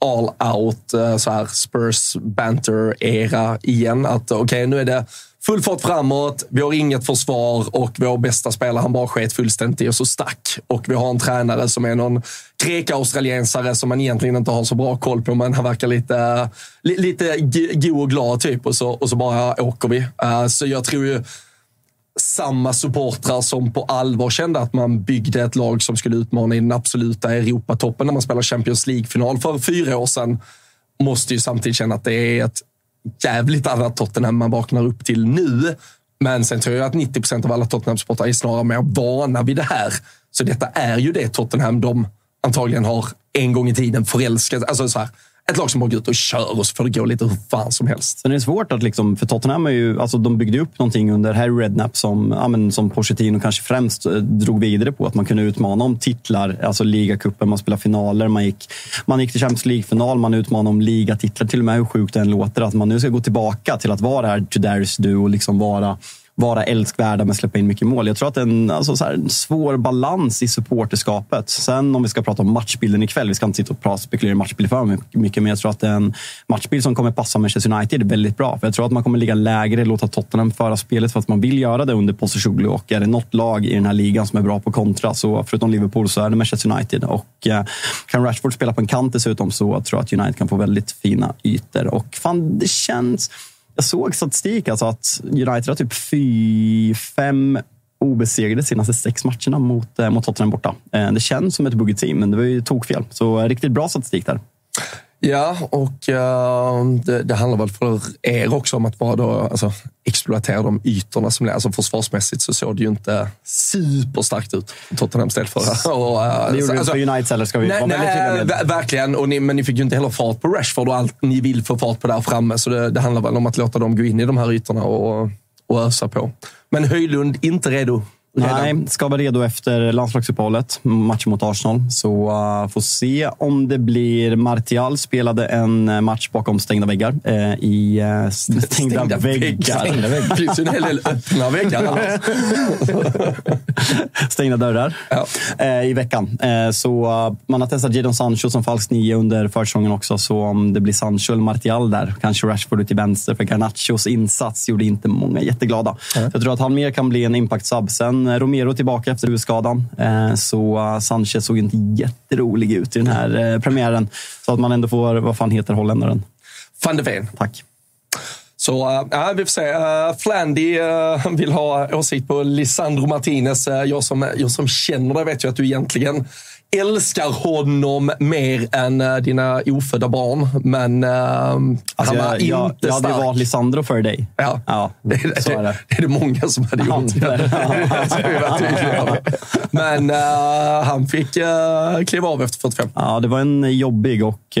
all out eh, så här Spurs banter-era igen. Att okej, okay, nu är det full fart framåt, vi har inget försvar och vår bästa spelare han bara sket fullständigt i och så stack. Och vi har en tränare som är någon grek-australiensare som man egentligen inte har så bra koll på, men han verkar lite, lite go och glad typ och så, och så bara åker vi. Eh, så jag tror ju samma supportrar som på allvar kände att man byggde ett lag som skulle utmana i den absoluta Europatoppen när man spelar Champions League-final för fyra år sedan måste ju samtidigt känna att det är ett jävligt annat Tottenham man vaknar upp till nu. Men sen tror jag att 90 procent av alla Tottenham-supportrar är snarare mer vana vid det här. Så detta är ju det Tottenham de antagligen har en gång i tiden förälskat. Alltså så här, ett lag som bara går ut och kör och så får det gå lite hur fan som helst. Sen är det svårt att liksom, för Tottenham är ju, alltså de byggde upp någonting under Harry Redknapp som, ja, men, som Pochettino kanske främst eh, drog vidare på. Att man kunde utmana om titlar, alltså ligacupen, man spelade finaler, man gick, man gick till Champions League-final, man utmanade om ligatitlar. Till och med hur sjukt det än låter, att man nu ska gå tillbaka till att vara det här to du och liksom vara vara älskvärda men släppa in mycket mål. Jag tror att det är en, alltså, så här, en svår balans i supporterskapet. Sen om vi ska prata om matchbilden ikväll, vi ska inte sitta och prata, spekulera i matchbild för mycket, men jag tror att det är en matchbild som kommer passa Manchester United väldigt bra. För Jag tror att man kommer ligga lägre, låta Tottenham föra spelet för att man vill göra det under Postecoglou. Och är det något lag i den här ligan som är bra på kontra, så förutom Liverpool, så är det Manchester United. Och eh, kan Rashford spela på en kant dessutom så tror jag att United kan få väldigt fina ytor. Och fan, det känns jag såg statistik, alltså att United har typ fy, fem obesegrade senaste sex matcherna mot, eh, mot Tottenham borta. Eh, det känns som ett buggy team, men det var ju tokfel. Så eh, riktigt bra statistik där. Ja, och uh, det, det, handlar väl för er också om att bara då, alltså, exploatera de ytorna som. Alltså försvarsmässigt så såg det ju inte superstarkt ut Tottenhams del förra. Och, uh, det gjorde det alltså, för United, eller ska vi nej, vara tydliga Verkligen, och ni, men ni fick ju inte heller fart på Rashford och allt ni vill få fart på där framme. Så det, det handlar väl om att låta dem gå in i de här ytorna och, och ösa på. Men Höjlund, inte redo Nej, ska vara redo efter landslagsuppehållet, matchen mot Arsenal. Så uh, får se om det blir Martial spelade en uh, match bakom stängda väggar. Uh, I uh, stängda, stängda väggar. Stängda väggar. Finns ju en hel del öppna väggar. stängda dörrar ja. uh, i veckan. Uh, så man har testat Jadon Sancho som falsk nio under försäsongen också. Så om det blir Sancho eller Martial där, kanske Rashford ut till vänster. För Garnachos insats gjorde inte många jätteglada. Mm. Jag tror att han mer kan bli en impact-sub. Sen Romero tillbaka efter huvudskadan. Eh, så uh, Sanchez såg inte jätterolig ut i den här eh, premiären. Så att man ändå får, vad fan heter holländaren? Van de Ven. Tack. Så äh, vi får se. Äh, Flandy äh, vill ha åsikt på Lisandro Martinez. jag, som, jag som känner dig vet ju att du egentligen älskar honom mer än uh, dina ofödda barn. Men uh, alltså, han var jag, inte jag, jag stark. hade valt Lisandro för dig. Ja, ja det, det, det, det, är det många som hade gjort. men uh, han fick uh, kliva av efter 45. Ja, det var en jobbig och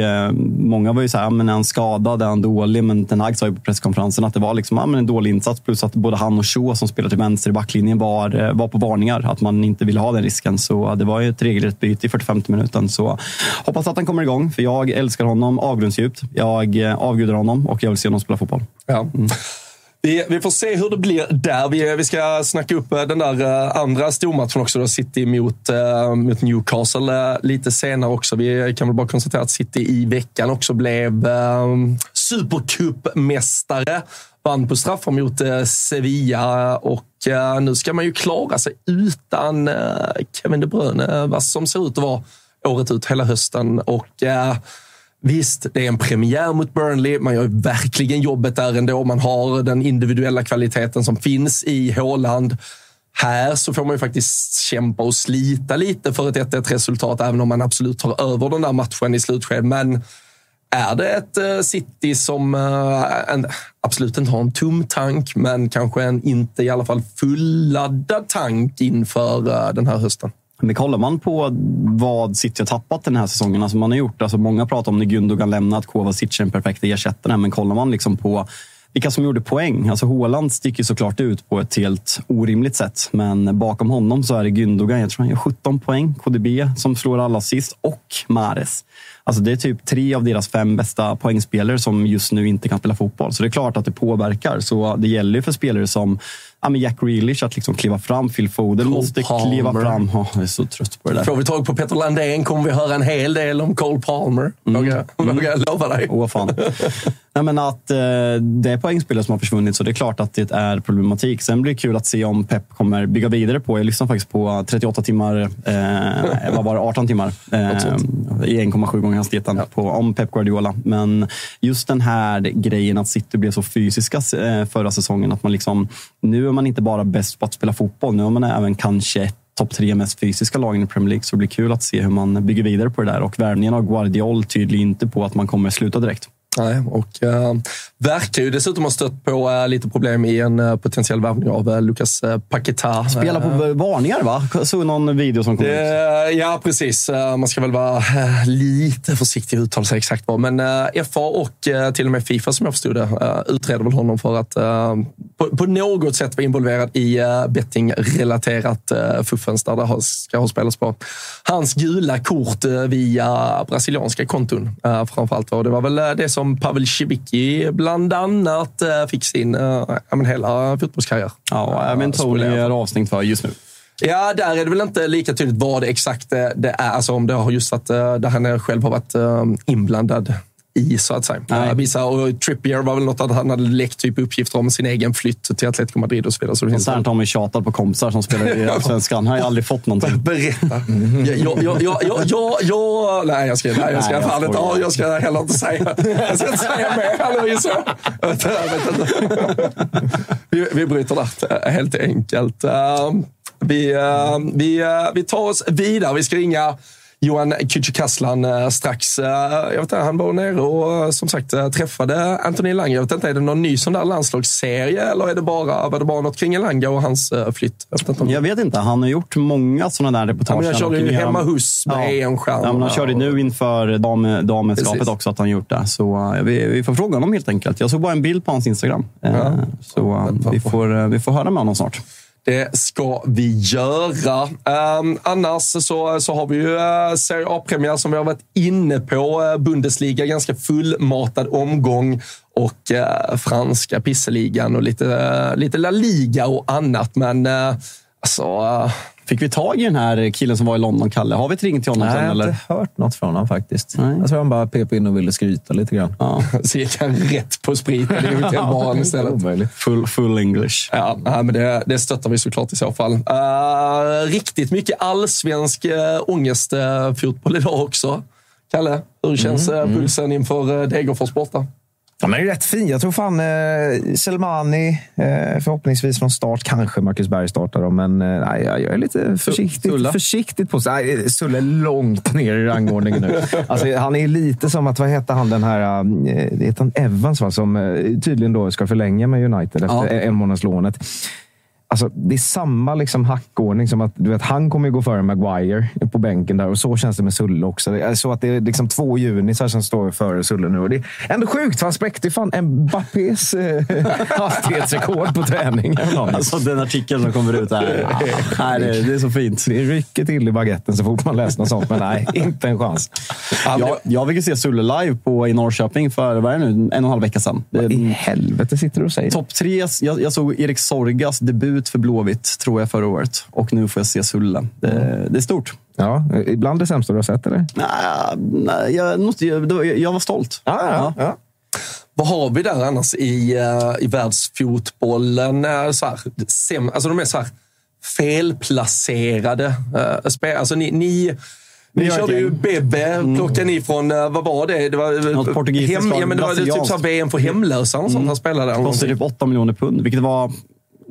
många var ju så här, men är han skadad? Är han dålig? Men Ten Hag sa ju på presskonferensen att det var liksom, ja, men en dålig insats. Plus att både han och Shaw som spelar till vänster i backlinjen var, var på varningar. Att man inte ville ha den risken. Så det var ju ett regelrätt byte i 45 minuten. Så hoppas att han kommer igång, för jag älskar honom avgrundsdjupt. Jag eh, avgudar honom och jag vill se honom spela fotboll. Ja. Mm. Vi, vi, får se hur det blir där. Vi, vi ska snacka upp eh, den där uh, andra stormatchen också. Då, City mot, uh, mot Newcastle uh, lite senare också. Vi kan väl bara konstatera att City i veckan också blev uh, supercupmästare. Vann på straffar mot eh, Sevilla och eh, nu ska man ju klara sig utan eh, Kevin De Bruyne, vad som ser ut att vara året ut hela hösten. Och Visst, det är en premiär mot Burnley. Man gör verkligen jobbet där ändå. Man har den individuella kvaliteten som finns i Håland. Här så får man ju faktiskt kämpa och slita lite för ett 1-1 resultat, även om man absolut tar över den där matchen i slutskedet. Men är det ett City som absolut inte har en tom tank, men kanske en inte i alla fall fulladdad tank inför eh, den här hösten? Men kollar man på vad City har tappat den här säsongen, alltså man har gjort, alltså många pratar om när Gundogan lämnat, Kovacic är den perfekta ersättaren, men kollar man liksom på vilka som gjorde poäng. Alltså Håland sticker såklart ut på ett helt orimligt sätt. Men bakom honom så är det Gündogan. Jag tror han gör 17 poäng. KDB som slår alla sist och Mares. Alltså det är typ tre av deras fem bästa poängspelare som just nu inte kan spela fotboll. Så det är klart att det påverkar. Så det gäller ju för spelare som ja, men Jack Grealish att liksom kliva fram. Phil Foden Cole måste Palmer. kliva fram. Oh, jag är så trött på det där. Får vi tag på Peter Landén kommer vi höra en hel del om Cole Palmer. Mm. Vågar mm. jag lova dig. Åh, fan. Nej, men att eh, det är poängspelare som har försvunnit, så det är klart att det är problematik. Sen blir det kul att se om Pep kommer bygga vidare på. Jag lyssnade faktiskt på 38 timmar, eh, vad var det, 18 timmar eh, i 1,7 gånger hastigheten ja. på, om Pep Guardiola. Men just den här grejen att City blev så fysiska eh, förra säsongen, att man liksom, nu är man inte bara bäst på att spela fotboll, nu är man även kanske topp tre mest fysiska lagen i Premier League. Så det blir kul att se hur man bygger vidare på det där. Och värvningen av Guardiol tyder inte på att man kommer sluta direkt. Nej, och äh, verkar ju dessutom ha stött på äh, lite problem i en äh, potentiell värvning av Lucas Paqueta. Spelar på varningar, va? Såg någon video som kom ut. Ja, precis. Man ska väl vara lite försiktig att uttala sig exakt vad. Men FA och till och med Fifa, som jag förstod det, utreder väl honom för att på, på något sätt vara involverad i bettingrelaterat fuffens där det ska ha spelats på hans gula kort via brasilianska konton framförallt. Och det var väl det som Pavel Cibicki bland annat eh, fick sin äh, hela fotbollskarriär. Ja, även Tony är avstängd för just nu. Ja, där är det väl inte lika tydligt vad det exakt det är. Alltså om det har just varit där han själv har varit inblandad i, så att säga. Nej. Vissa, och Trippier var väl något att han hade läckt typ uppgifter om sin egen flytt till Atletico Madrid och så vidare. Så det Sånt har man tjatat på kompisar som spelar i Allsvenskan. Han har ju aldrig fått någonting. Berätta. Jag, jag, jag, jag, jag, nej, jag ska, nej, jag ska, nej, jag, inte, jag ska heller inte säga. Jag ska inte säga mer, Louise. Vi, vi bryter där, helt enkelt. Vi, vi, vi tar oss vidare. Vi ska ringa Johan Kücükaslan eh, strax. Eh, jag vet inte, han var nere och eh, som sagt träffade Anthony Elanga. Jag vet inte, är det någon ny sån där landslagsserie eller är det bara, var det bara något kring Elanga och hans flytt? Jag vet inte, om... jag vet inte. han har gjort många sådana där reportage. Ja, jag körde ju hemma hos med ja. EM-stjärnorna. Ja, han körde nu inför dam, dammästerskapet också att han gjort det. Så vi, vi, får fråga honom helt enkelt. Jag såg bara en bild på hans Instagram. Ja. Så vi får, vi får höra med honom snart. Det ska vi göra. Ehm, annars så, så har vi ju eh, Serie A-premiär som vi har varit inne på. Eh, Bundesliga, ganska fullmatad omgång och uh, franska pisseligan och lite, lite La Liga och annat. Men alltså... Fick vi tag i den här killen som var i London, Kalle? Har vi ett ring till honom? Nej, sen, jag har inte hört något från honom faktiskt. Nej. Jag tror han bara pep in och ville skryta lite grann. Ja. Så gick han rätt på spriten i hotellbaren istället. Full, full English. Ja, men det, det stöttar vi såklart i så fall. Uh, riktigt mycket allsvensk uh, ångestfotboll uh, idag också. Kalle, hur känns mm, uh, pulsen inför uh, Degerfors borta? Ja, men rätt fin. Jag tror fan eh, Selmani, eh, förhoppningsvis från start. Kanske Marcus Berg startar då, men eh, nej, jag är lite försiktigt, Sulla. försiktigt på sig. Sulle är långt ner i rangordningen nu. alltså, han är lite som att, vad heter han den här, eh, det heter han Evans va, som eh, tydligen då ska förlänga med United efter ja. en månads lånet. Alltså, det är samma liksom hackordning som att du vet, han kommer gå före Maguire på bänken där och så känns det med Sulle också. Det är så att det är liksom två junisar som står före Sulle nu. Och det är ändå sjukt, för han spräckte fan Mbappés eh, hastighetsrekord på träning. Alltså den artikeln som kommer ut här. nej, det, det, är så fint. Det rycker till i baguetten så fort man läser något sånt, men nej, inte en chans. Jag, jag fick se Sulle live på, i Norrköping för vad är det nu, en och en halv vecka sedan. Vad i helvete sitter du och säger? Topp tre. Jag, jag såg Erik Sorgas debut ut för Blåvitt, tror jag, förra året. Och nu får jag se Sulle. Det, mm. det är stort. Ja, ibland det sämsta du har sett, eller? Nej, jag, jag, jag var stolt. Ja, ja, ja. Vad har vi där annars i, uh, i världsfotbollen? Uh, så här, sem, alltså de är så här felplacerade. Uh, spel, alltså ni, ni ni körde ju Bebe, mm. plockade ni från, vad var det? Det var, Något portugisiskt hem, ja, men det var typ så VM för hemlösa och sånt mm. han spelade. Det kostade typ 8 miljoner pund, vilket var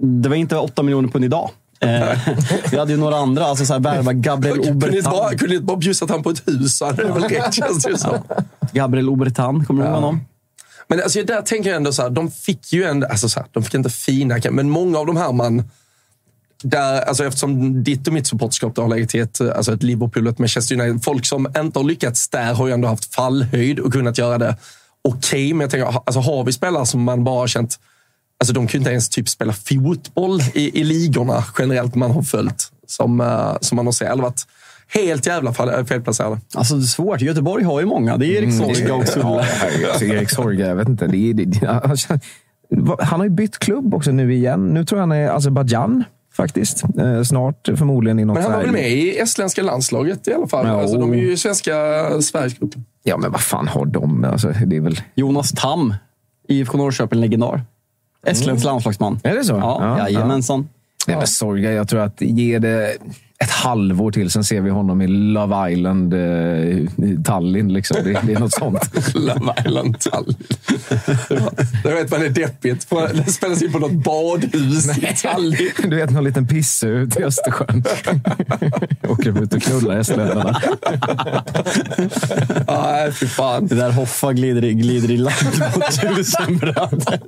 det var inte 8 miljoner pund idag. Eh, vi hade ju några andra, alltså så här, värva Gabriel Obertan. Kunde ni inte bara bjussat han på ett hus? hade det väl räckt, känns det som. Gabriel Obertan, kommer du ihåg honom? Men alltså, där tänker jag ändå så här, de fick ju ändå, alltså så här, de fick inte fina, men många av de här man, där, alltså eftersom ditt och mitt supporterskap har legat i ett, alltså ett Liverpool och ett Manchester United. Folk som inte har lyckats där har ju ändå haft fallhöjd och kunnat göra det okej. Okay, men jag tänker, alltså, har vi spelare som man bara har känt Alltså de kunde inte ens typ spela fotboll i, i ligorna generellt man har följt. Som, uh, som man har sett. Eller varit helt jävla felplacerade. Alltså det är svårt. Göteborg har ju många. Det är Erik mm, Sorga och Sulla. Ja, alltså, Erik Sorga, jag vet inte. Det är, det, han har ju bytt klubb också nu igen. Nu tror jag han är Azerbajdzjan faktiskt. Eh, snart förmodligen i något Men han var väl med i estländska landslaget i alla fall? Ja, alltså, de är ju svenska Sverigesgruppen. Ja, men vad fan har de? Alltså, det är väl... Jonas Tam, IFK Norrköping legendar. Estlands mm. landslagsman. Är det så? Ja, ja jajamensan. Det är väl sorg. Jag tror att ge det ett halvår till, sen ser vi honom i Love Island eh, Tallinn. Liksom. Det, det, är något sånt. Love Island Tallinn. Det vet man är deppigt. Det spelas in på något badhus Nej. i Tallinn. Du vet, någon liten pisse ut i Östersjön. Åker ut och knullar hästlönerna. Nej, fy fan. Det där Hoffa glider i, glider i land på tusen bröder.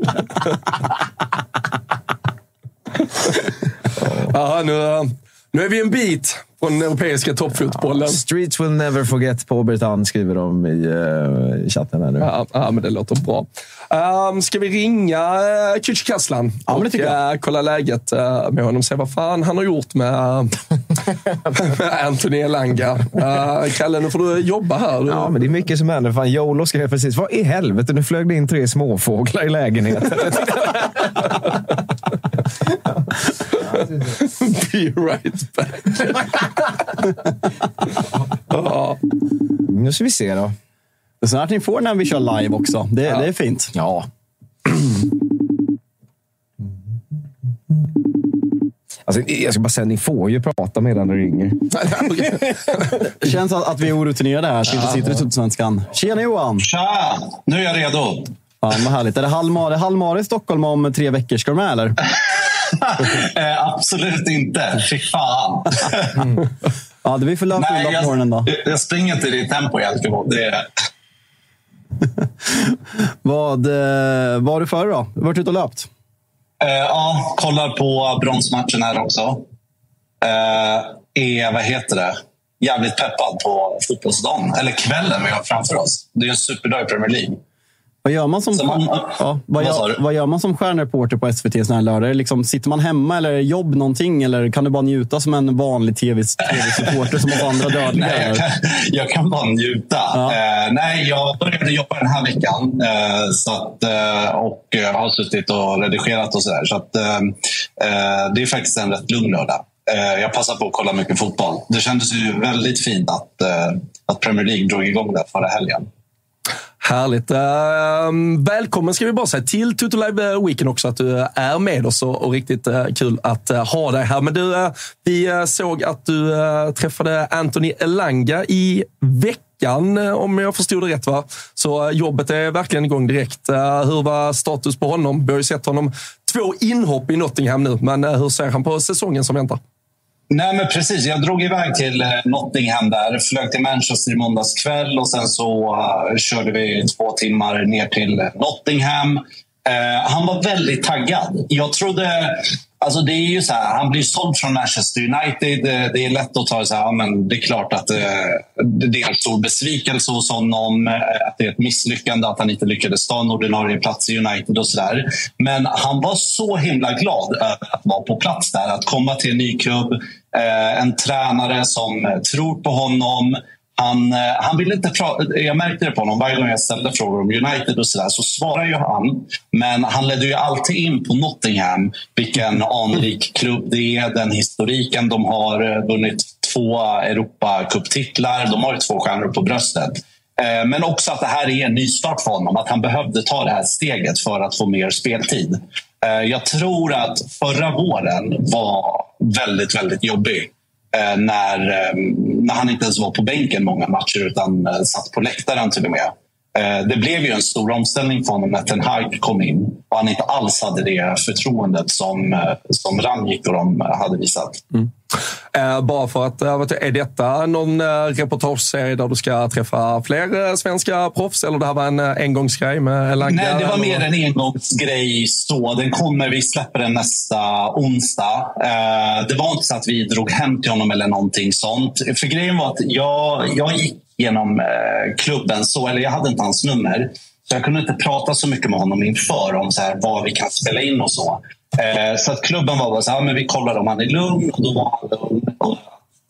Ja, nu, nu är vi en bit från den europeiska toppfotbollen. Ja, streets will never forget på Obertan, skriver de i, uh, i chatten. Här nu. Ja, ja, men det låter bra. Um, ska vi ringa uh, eh, Kücükaslan ja, och uh, kolla läget uh, med honom? Se vad fan han har gjort med, uh, Anthony Elanga. Uh, Kalle, nu får du jobba här. Ja, men det är mycket som händer. Fan, Jolo skrev precis, vad i helvete, nu flög det in tre småfåglar i lägenheten. Be right back. ja. Nu ska vi se då. Det är snart ni får när vi kör live också. Det, ja. det är fint. Ja. Alltså, jag ska bara säga, ni får ju prata medan det ringer. det känns att vi är orutinerade här, att vi inte sitter i Sydsvenskan. Tjena Johan! Tja! Nu är jag redo. Ja, vad härligt. Är det halvmar, halvmar i Stockholm om tre veckor? Ska du med eller? eh, absolut inte. Fy fan. mm. Ja, det vi får löpa Nej, jag, morgonen då. Jag springer inte i ditt tempo, Jalkemo. Det är vad, eh, vad har du för då? Du har varit ute och löpt? Uh, ja, kollar på bronsmatchen här också. Uh, är, vad heter det, jävligt peppad på fotbollsdagen. Eller kvällen vi har framför oss. Det är en superdag i Premier League. Vad gör man som, man, ja, vad, gör, vad gör man som stjärnreporter på SVT en sån här lördag? Liksom, sitter man hemma eller jobb någonting? Eller kan du bara njuta som en vanlig tv-supporter TV som oss andra dödliga? nej, jag, kan, jag kan bara njuta. Ja. Eh, nej, jag började jobba den här veckan eh, så att, eh, och har suttit och redigerat och sådär. Så att, eh, eh, det är faktiskt en rätt lugn lördag. Eh, jag passar på att kolla mycket fotboll. Det kändes ju väldigt fint att, att Premier League drog igång det förra helgen. Härligt. Uh, välkommen ska vi bara säga till Tutu Live Weekend också, att du är med oss och, och riktigt uh, kul att uh, ha dig här. Men du, uh, vi såg att du träffade Anthony Elanga i veckan, om jag förstod det rätt. va? Så jobbet är verkligen igång direkt. hur var status på honom? Vi har ju sett honom två inhopp i Nottingham nu, men hur ser han på säsongen som väntar? Nej, men precis. Jag drog iväg till eh, Nottingham där. Flög till Manchester i måndags kväll och sen så uh, körde vi två timmar ner till eh, Nottingham. Uh, han var väldigt taggad. Jag trodde Alltså det är ju så här, han blir såld från Manchester United. Eh, det är lätt att ta så här, men det är klart att eh, det är en stor besvikelse hos honom. Eh, att det är ett misslyckande att han inte lyckades ta en ordinarie plats i United och sådär. Men han var så himla glad över att vara på plats där. Att komma till en ny klubb, en tränare som tror på honom. Han, eh, han ville inte prata, jag märkte det på honom varje gång jag ställde frågor om United och så där, så svarar ju han. Men han ledde ju alltid in på Nottingham, vilken anrik klubb det är, den historiken de har eh, vunnit två Europacuptitlar, de har ju två stjärnor på bröstet. Eh, men också att det här är en nystart för honom, att han behövde ta det här steget för att få mer speltid. Jag tror att förra våren var väldigt, väldigt jobbig. Eh, när, eh, när han inte ens var på bänken många matcher utan eh, satt på läktaren till och med. Eh, det blev ju en stor omställning för honom när Ten Hag kom in och han inte alls hade det förtroendet som, eh, som Ranjik och de hade visat. Mm. Eh, bara för att, är detta någon reportageserie där du ska träffa fler svenska proffs eller det här var en engångsgrej med Elanga? Nej, det var mer en engångsgrej så. Den kommer, vi släpper den nästa onsdag. Eh, det var inte så att vi drog hem till honom eller någonting sånt. För grejen var att jag, jag gick genom eh, klubben så, eller jag hade inte hans nummer. Så jag kunde inte prata så mycket med honom inför om så här, vad vi kan spela in och så. Eh, så att klubben var bara så här, men vi kollade om han är lugn och då var han lugn och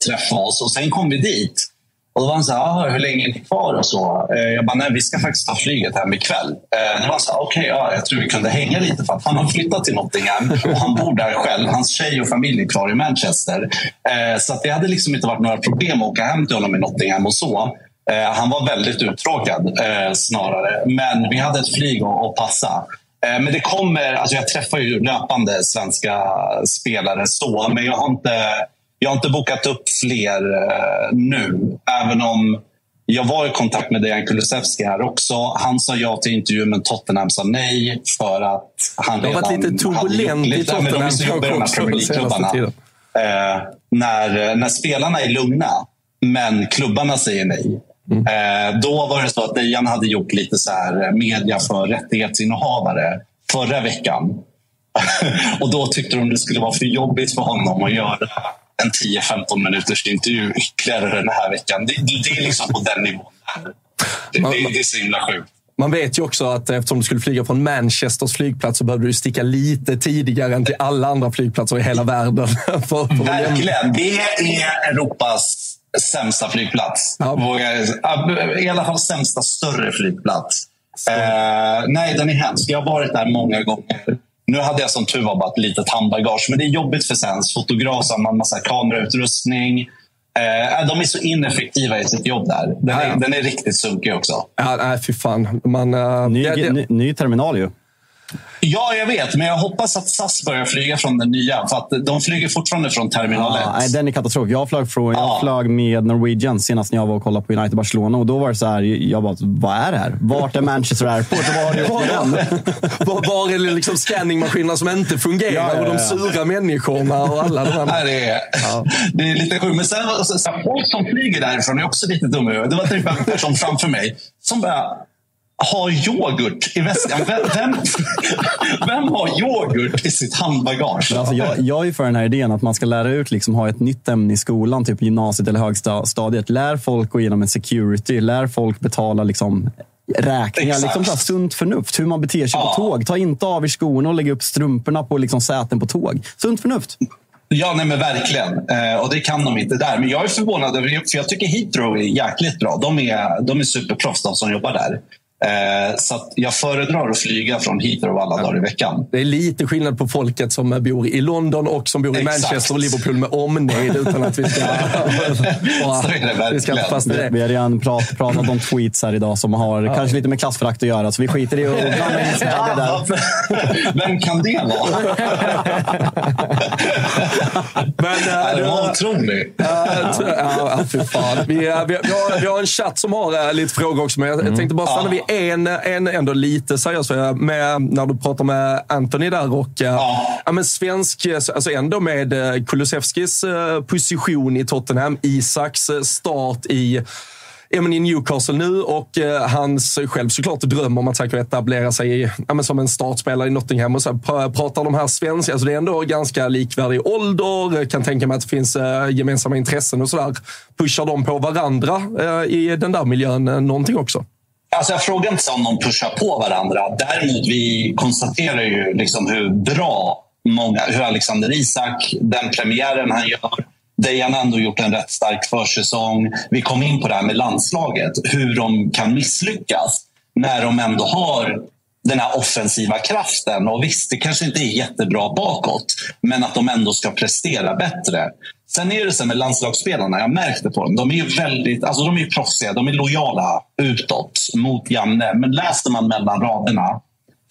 träffade oss. Och sen kom vi dit. Och då var han så här, hur länge är ni kvar? Och så. Eh, jag bara, nej vi ska faktiskt ta flyget hem ikväll. Eh, då var han så här, okej, okay, ja, jag tror vi kunde hänga lite för att han har flyttat till Nottingham och han bor där själv. Hans tjej och familj är kvar i Manchester. Eh, så att det hade liksom inte varit några problem att åka hem till honom i Nottingham och så. Eh, han var väldigt uttråkad eh, snarare. Men vi hade ett flyg att passa. Eh, men det kommer, alltså jag träffar ju löpande svenska spelare så, men jag har inte, jag har inte bokat upp fler eh, nu. Även om jag var i kontakt med Dejan Kulusevski här också. Han sa ja till intervju, men Tottenham sa nej för att han redan... Det har varit lite turbulent i Tottenham. de är så jobbiga, de här Premier League-klubbarna. Eh, när, när spelarna är lugna, men klubbarna säger nej. Mm. Eh, då var det så att Dejan hade gjort lite så här media för rättighetsinnehavare förra veckan. och då tyckte de det skulle vara för jobbigt för honom att göra en 10-15 minuters intervju ytterligare den här veckan. Det, det är liksom på den nivån. Det, det, det är så himla sjukt. Man vet ju också att eftersom du skulle flyga från Manchesters flygplats så behövde du sticka lite tidigare än till alla andra flygplatser i hela världen. för, för Verkligen. Det är Europas sämsta flygplats. Ja. I alla fall sämsta större flygplats. Eh, nej, den är hemsk. Jag har varit där många gånger. Nu hade jag som tur var bara ett litet handbagage, men det är jobbigt för Sens. Fotograf, har massa kamerautrustning. Eh, de är så ineffektiva i sitt jobb där. Den, är, den är riktigt sunkig också. Ja, nej, fy fan. Man, uh, ny, det, ny, ny terminal ju. Ja, jag vet. Men jag hoppas att SAS börjar flyga från den nya. För att de flyger fortfarande från terminal 1. nej, den är katastrof. Jag flög, från, jag ja. flög med Norwegian senast när jag var och kollade på United Barcelona. Och då var det så här, jag bara, vad är det här? Vart är Manchester Airport? Och var var, var är liksom scanningmaskinerna som inte fungerar? Ja, ja, och de sura människorna och alla de här. Det är, det är lite sjukt. Men sen, så, så, folk som flyger därifrån är också lite dumma Det var typ en person framför mig som bara har yoghurt i väskan. Vem, vem, vem, har yoghurt i sitt handbagage? Alltså jag, jag är för den här idén att man ska lära ut, liksom, ha ett nytt ämne i skolan, typ gymnasiet eller högstadiet. Lär folk gå igenom en security. Lär folk betala liksom, räkningar. Liksom så sunt förnuft. Hur man beter sig ja. på tåg. Ta inte av er skorna och lägg upp strumporna på liksom, säten på tåg. Sunt förnuft. Ja, nej men verkligen. Eh, och det kan de inte där. Men jag är förvånad över för jag tycker Heathrow är jäkligt bra. De är, de är superproffs, de som jobbar där. Eh, så jag föredrar att flyga från Heathrow alla ja. dagar i veckan. Det är lite skillnad på folket som bor i London och som bor i Exakt. Manchester och Liverpool med omnejd utan att vi ska... Så är det verkligen. Vi, ska fast det. vi har redan prat, pratat om tweets här idag som har ja. kanske lite med klassförakt att göra, så vi skiter i att blanda in Sverige där. Vem kan det vara? Men, äh, det var otroligt. Ja, fy fan. Vi, vi, vi, har, vi har en chatt som har äh, lite frågor också, men jag, jag tänkte bara stanna vid en, en ändå lite seriös med, när du pratar med Anthony där och ja. men svensk, alltså ändå med eh, Kulusevskis eh, position i Tottenham, Isaks eh, start i ja, men i Newcastle nu och eh, hans själv såklart dröm om att säkert etablera sig i, ja, men som en startspelare i Nottingham. Och så här, pratar de här svenska, alltså det är ändå ganska likvärdig ålder, eh, kan tänka mig att det finns eh, gemensamma intressen och sådär. Pushar de på varandra eh, i den där miljön eh, någonting också? Alltså jag frågar inte om de pushar på varandra. Däremot vi konstaterar ju liksom hur bra många, hur Alexander Isak, den premiären han gör, Dejan har ändå gjort en rätt stark försäsong. Vi kom in på det här med landslaget, hur de kan misslyckas när de ändå har den här offensiva kraften. Och visst, det kanske inte är jättebra bakåt, men att de ändå ska prestera bättre. Sen är det så med landslagsspelarna, jag märkte på dem. De är ju väldigt, alltså de är proffsiga, de är lojala utåt mot Janne. Men läser man mellan raderna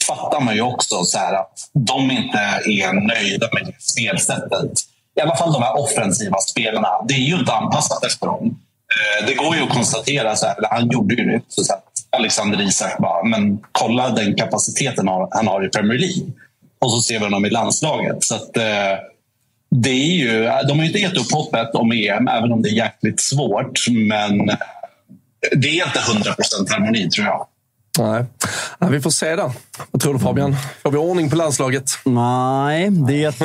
fattar man ju också så att de inte är nöjda med det spelsättet. I alla fall de här offensiva spelarna. Det är ju inte anpassat efter dem. Eh, det går ju att konstatera, så här, han gjorde ju det. Så att Alexander Isak bara, men kolla den kapaciteten han har i Premier League. Och så ser vi honom i landslaget. Så att, eh, det är ju, de har inte gett upp hoppet om EM, även om det är jäkligt svårt. Men det är inte 100 procent harmoni, tror jag. Nej. Ja, vi får se då. Vad tror du Fabian? Får vi ordning på landslaget? Nej, det, eh,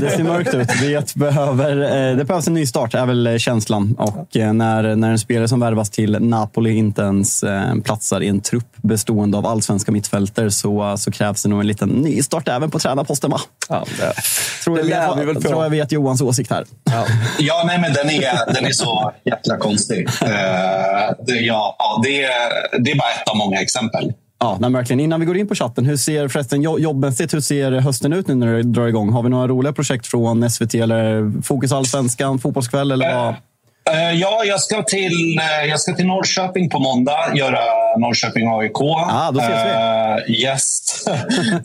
det ser mörkt ut. Det, behöver, eh, det behövs en ny start, är väl känslan. Och eh, när, när en spelare som värvas till Napoli inte ens platsar i en trupp bestående av allsvenska mittfälter så, så krävs det nog en liten nystart även på tränarposten. Va? Ja, det, tror, jag vet, vi väl tror jag vet Johans åsikt här. Ja, ja nej, men den är, den är så jäkla konstig. Uh, det, ja, det, är, det är bara ett av många exempel. Ja, nej, verkligen. Innan vi går in på chatten, hur ser förresten jobbmässigt, hur ser hösten ut nu när det drar igång? Har vi några roliga projekt från SVT eller Fokus Allsvenskan, Fotbollskväll eller vad? Uh, ja, jag ska, till, uh, jag ska till Norrköping på måndag. Göra Norrköping AIK. Ah, då ses vi. Uh, yes.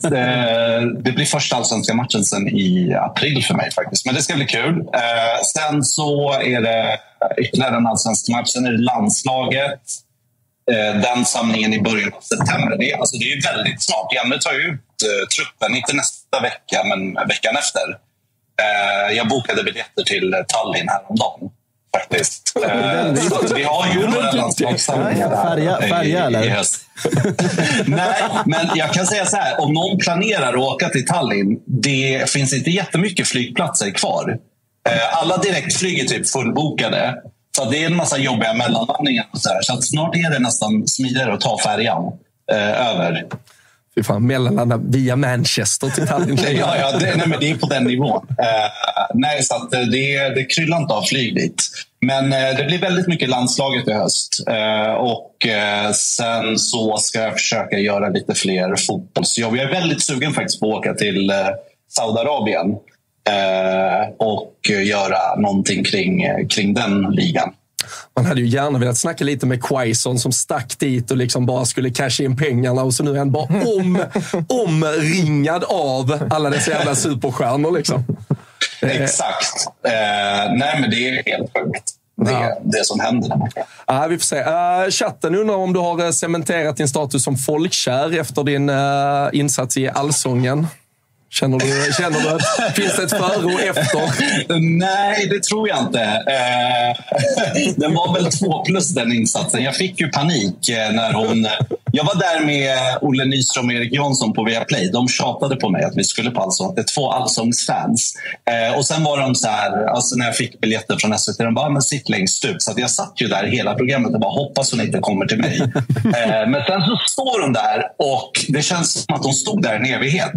det, det, blir första allsvenska matchen sen i april för mig faktiskt. Men det ska bli kul. sen så är det ytterligare en allsvensk match. Sen är det landslaget. Den samlingen i början av september. Det, alltså, det är väldigt snart. Janne tar ut truppen, inte nästa vecka, men veckan efter. jag bokade biljetter till Tallinn häromdagen faktiskt. Eh, vi har ju några landslagssamlingar Färja, färja eller? Nej, men jag kan säga så här. Om någon planerar att åka till Tallinn, det finns inte jättemycket flygplatser kvar. Eh, alla direktflyg är typ fullbokade. Så det är en massa jobbiga mellanlandningar. Och så, här. så snart är det nästan smidigare att ta färjan eh, över. Fy fan, mellanlanda via Manchester till Tallinn. ja, ja det, nej, men det är på den nivån. Uh, nej, så att det, det kryllar inte av flyg dit. Men uh, det blir väldigt mycket landslaget i höst. Uh, och sen så ska jag försöka göra lite fler fotbollsjobb. Jag är väldigt sugen faktiskt på att åka till Saudiarabien och göra någonting kring, kring den ligan. Man hade ju gärna velat snacka lite med Quaison som stack dit och liksom bara skulle casha in pengarna och så nu är han bara om, omringad av alla dessa jävla superstjärnor. Liksom. Exakt. Eh, nej, men det är helt sjukt. Det, ja. det som händer. Ja, vi får se. Uh, chatten undrar om du har cementerat din status som folkkär efter din uh, insats i Allsången. Känner du, känner du att finns det ett före och efter? Nej, det tror jag inte. Eh, den var väl två plus den insatsen. Jag fick ju panik eh, när hon... Jag var där med Olle Nyström och Erik Jansson på Viaplay. De tjatade på mig att vi skulle på Allsång. Det är två allsångsfans. Eh, och sen var de så här, alltså när jag fick biljetter från SVT, de bara, men sitt längst ut. Så jag satt ju där hela programmet och bara hoppas hon inte kommer till mig. Men sen så står hon där och det känns som att hon stod där en evighet.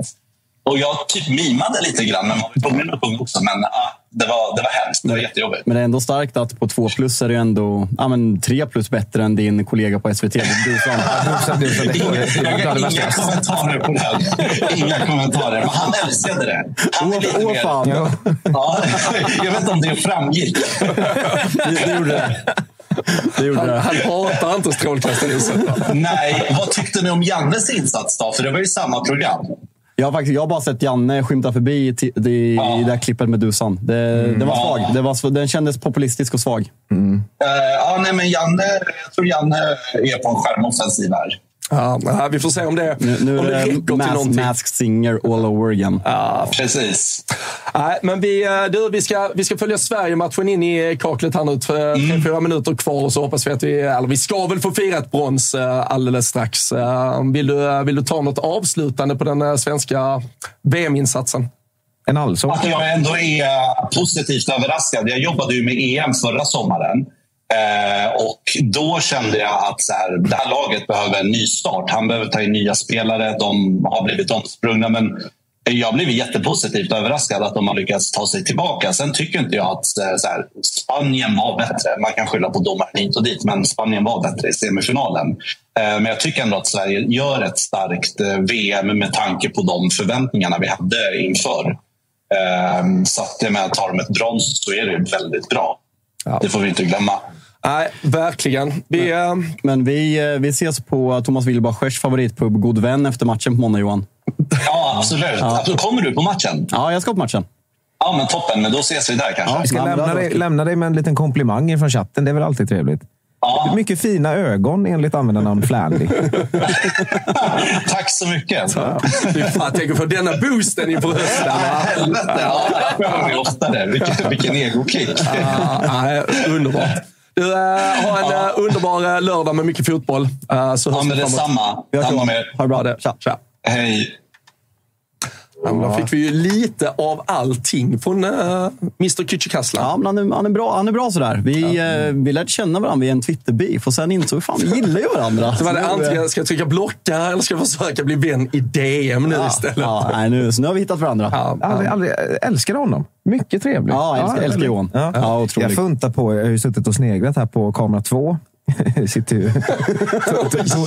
Och jag typ mimade lite grann när man var tvungen att sjunga också. Men ah, det, var, det var hemskt. Det var jättejobbigt. Men det är ändå starkt att på två plus är det ändå ah, men tre plus bättre än din kollega på SVT. Du som, inga, inga kommentarer på det. Inga kommentarer. Men han älskade det. Han lite Åh, fan. Ja. ja, jag vet inte om det framgick. det, det gjorde det. Det gjorde han, det. han hatar inte strålkastarljuset. Nej, vad tyckte ni om Jannes insats då? För det var ju samma program. Jag har, faktiskt, jag har bara sett Janne skymta förbi i, i, ja. i det här klippet med Dusan. Det, mm. det var svag. Det var, den kändes populistisk och svag. Mm. Uh, ja, nej, men Janne, jag tror Janne är på en skärmoffensiv här. Ja, vi får se om det, nu, nu om det räcker mas, till någonting. Masked Singer all over again. Ja, precis. Nej, men vi, eh, du, vi, ska, vi ska följa Sverige-matchen in i kaklet här nu. Tre, mm. fyra minuter kvar och så hoppas vi att vi... Eller vi ska väl få fira ett brons eh, alldeles strax. Eh, vill du, vill du ta något avslutande på den svenska VM-insatsen? En allsång? Att jag ändå är positivt överraskad. Jag jobbade ju med EM förra sommaren. Eh, och då kände jag att så här, det här laget behöver en ny start. Han behöver ta in nya spelare. De har blivit omsprungna. Men jag blev jättepositivt överraskad att de har lyckats ta sig tillbaka. Sen tycker inte jag att eh, så här, Spanien var bättre. Man kan skylla på domaren hit och dit, men Spanien var bättre i semifinalen. Eh, men jag tycker ändå att Sverige gör ett starkt VM med tanke på de förväntningarna vi hade inför. Så att jag menar, tar de ett brons så är det väldigt bra. Ja. Det får vi inte glömma. Nej, verkligen. Vi, men, men vi, eh, vi ses på Thomas Wilbachers favoritpub God Vän efter matchen på måndag, Johan. Ja, absolut. Ja. Kommer du på matchen? Ja, jag ska på matchen. Ja, men toppen. Men då ses vi där kanske. Ja, jag ska lämna dig, lämna dig med en liten komplimang från chatten. Det är väl alltid trevligt? Ja. Mycket fina ögon enligt användarnamn Flandy. Tack så mycket. Så. Fan, tänk att få denna boosten inför hösten. Helvete! Ja, det hör vi ofta det. Vilken, vilken egokick. Ja, underbart. Du, äh, ha en ja. äh, underbar äh, lördag med mycket fotboll. Äh, så ja, men detsamma. Hand om er. Ha det bra. Det. Tja. Tja. Hej. Ja, då fick vi ju lite av allting från uh, Mr Kücükaslan. Ja, men han är, han är bra, han är bra sådär. Vi, ja. uh, vi lärde känna varandra via en Twitter-beef och sen insåg vi fan vi gillar ju varandra. Så var det antingen ska jag trycka blocka eller ska jag försöka bli vän i DM nu ja, istället. Ja, nej, nu, så nu har vi hittat varandra. Ja, aldrig, aldrig, älskar honom. Mycket trevlig. Ja, jag älskar, ja, älskar Johan. Ja. Ja, jag funtar på, jag har ju suttit och sneglat här på kamera två sitter ju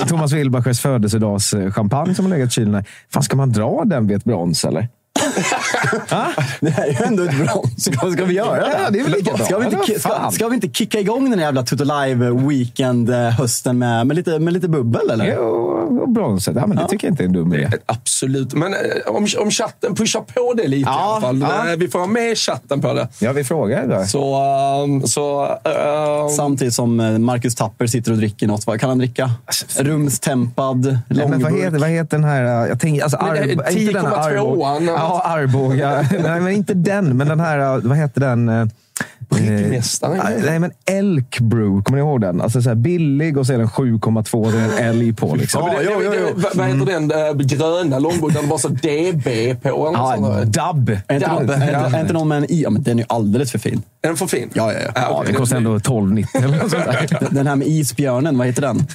Thomas Wilbachers födelsedagschampagne som har legat i kylen. Fan, ska man dra den vid ett brons eller? det här är ju ändå ett brons. Vad ska vi göra? Ja, det är väl lika bra. Ska vi, inte, Vad ska, fan? ska vi inte kicka igång den jävla Tutu Live Weekend eh, med, med, lite, med lite bubbel, eller? Jo, bronset. Ja, men det tycker jag inte är en dum idé. Absolut. Men eh, om, om chatten pushar på det lite Ja, i alla fall. ja. Eh, Vi får ha med chatten på det. Ja, vi frågar då. Så... ehm, så ehm, Samtidigt som eh, Marcus Tapper sitter och dricker något. Vad kan han dricka? Rumstempad, men vad, långburk. heter, vad heter den här... Jag tänker, alltså, här 10,2an. Arbo- Ja, Arboga. Nej, men inte den. Men den här... Vad heter den? Eh, Bryggmästaren, eh? Nej, men Elk Brew. Kommer ni ihåg den? Alltså så här billig och så är den 7,2. Det är en älg på. Liksom. det, Ja, det- jo, jo. Vad heter den äh, gröna långburken? Det var så DB på. Eller Ja, där. Dub. Är inte, någon, med en i? Ja, men den är ju alldeles för fin. Är den för fin? Ja, ja, ja. Ja, okej. det kostar ändå 12,90 eller något sånt där. Den här med isbjörnen, vad heter den?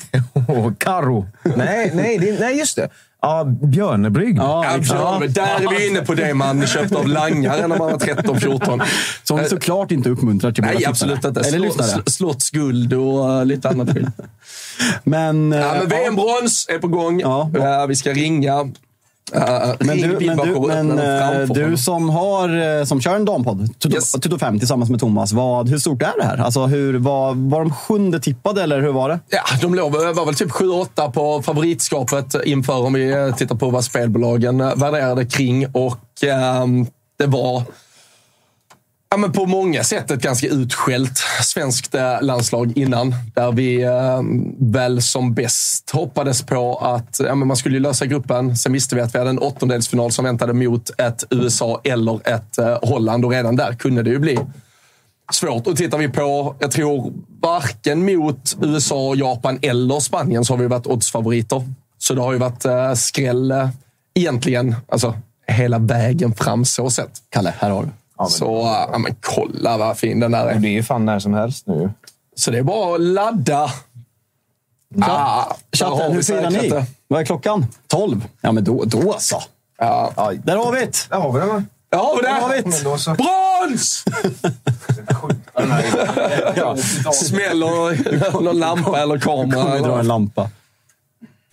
Karo. Nej, nej, det, nej, just det. Ja, Björnebrygg. Ja, Ja, där är vi inne på det man köpte av langare när man var 13-14. Som vi såklart inte uppmuntrar till Nej, absolut inte. Eller lyssnare. Slottsguld och eh, lite annat skit. Men, eh, Ja, men VM-brons är på gång. Ja. Eh, vi ska ringa. Men du, men du, men, eh, du som, har, eh, som kör en dampodd, Tuto, Yes. Tuto 5 tillsammans med Thomas, vad, hur stort är det här? Alltså, hur, var, var de sjunde tippade eller hur var det? Ja, de låg, var väl typ 7-8 på favoritskapet inför om vi eh, tittar på vad spelbolagen värderade kring. Och ehm, det var ja, men på många sätt ett ganska utskällt svenskt eh, landslag innan. Där vi eh, väl som bäst hoppades på att ja, men man skulle ju lösa gruppen. Sen visste vi att vi hade en åttondelsfinal som väntade mot ett USA eller ett eh, Holland och redan där kunde det ju bli svårt. Och tittar vi på, jag tror varken mot USA, Japan eller Spanien så har vi varit oddsfavoriter. Så det har ju varit eh, skräll eh, egentligen, alltså hela vägen fram så sett. Kalle, här har du. Så, ja men kolla vad fin den där är. Det är ju fan när som helst nu. Så det är bara att ladda. Ah, där har Chatten, hur firar ni? det. Vad är klockan? 12? Ja, men då, då så. Ja. Ja, där har vi det! Där har vi den. va? Där har vi Där har vi det! det! Då så. Brons! Ja. Smäller någon lampa eller kamera. Kommer vi dra en lampa.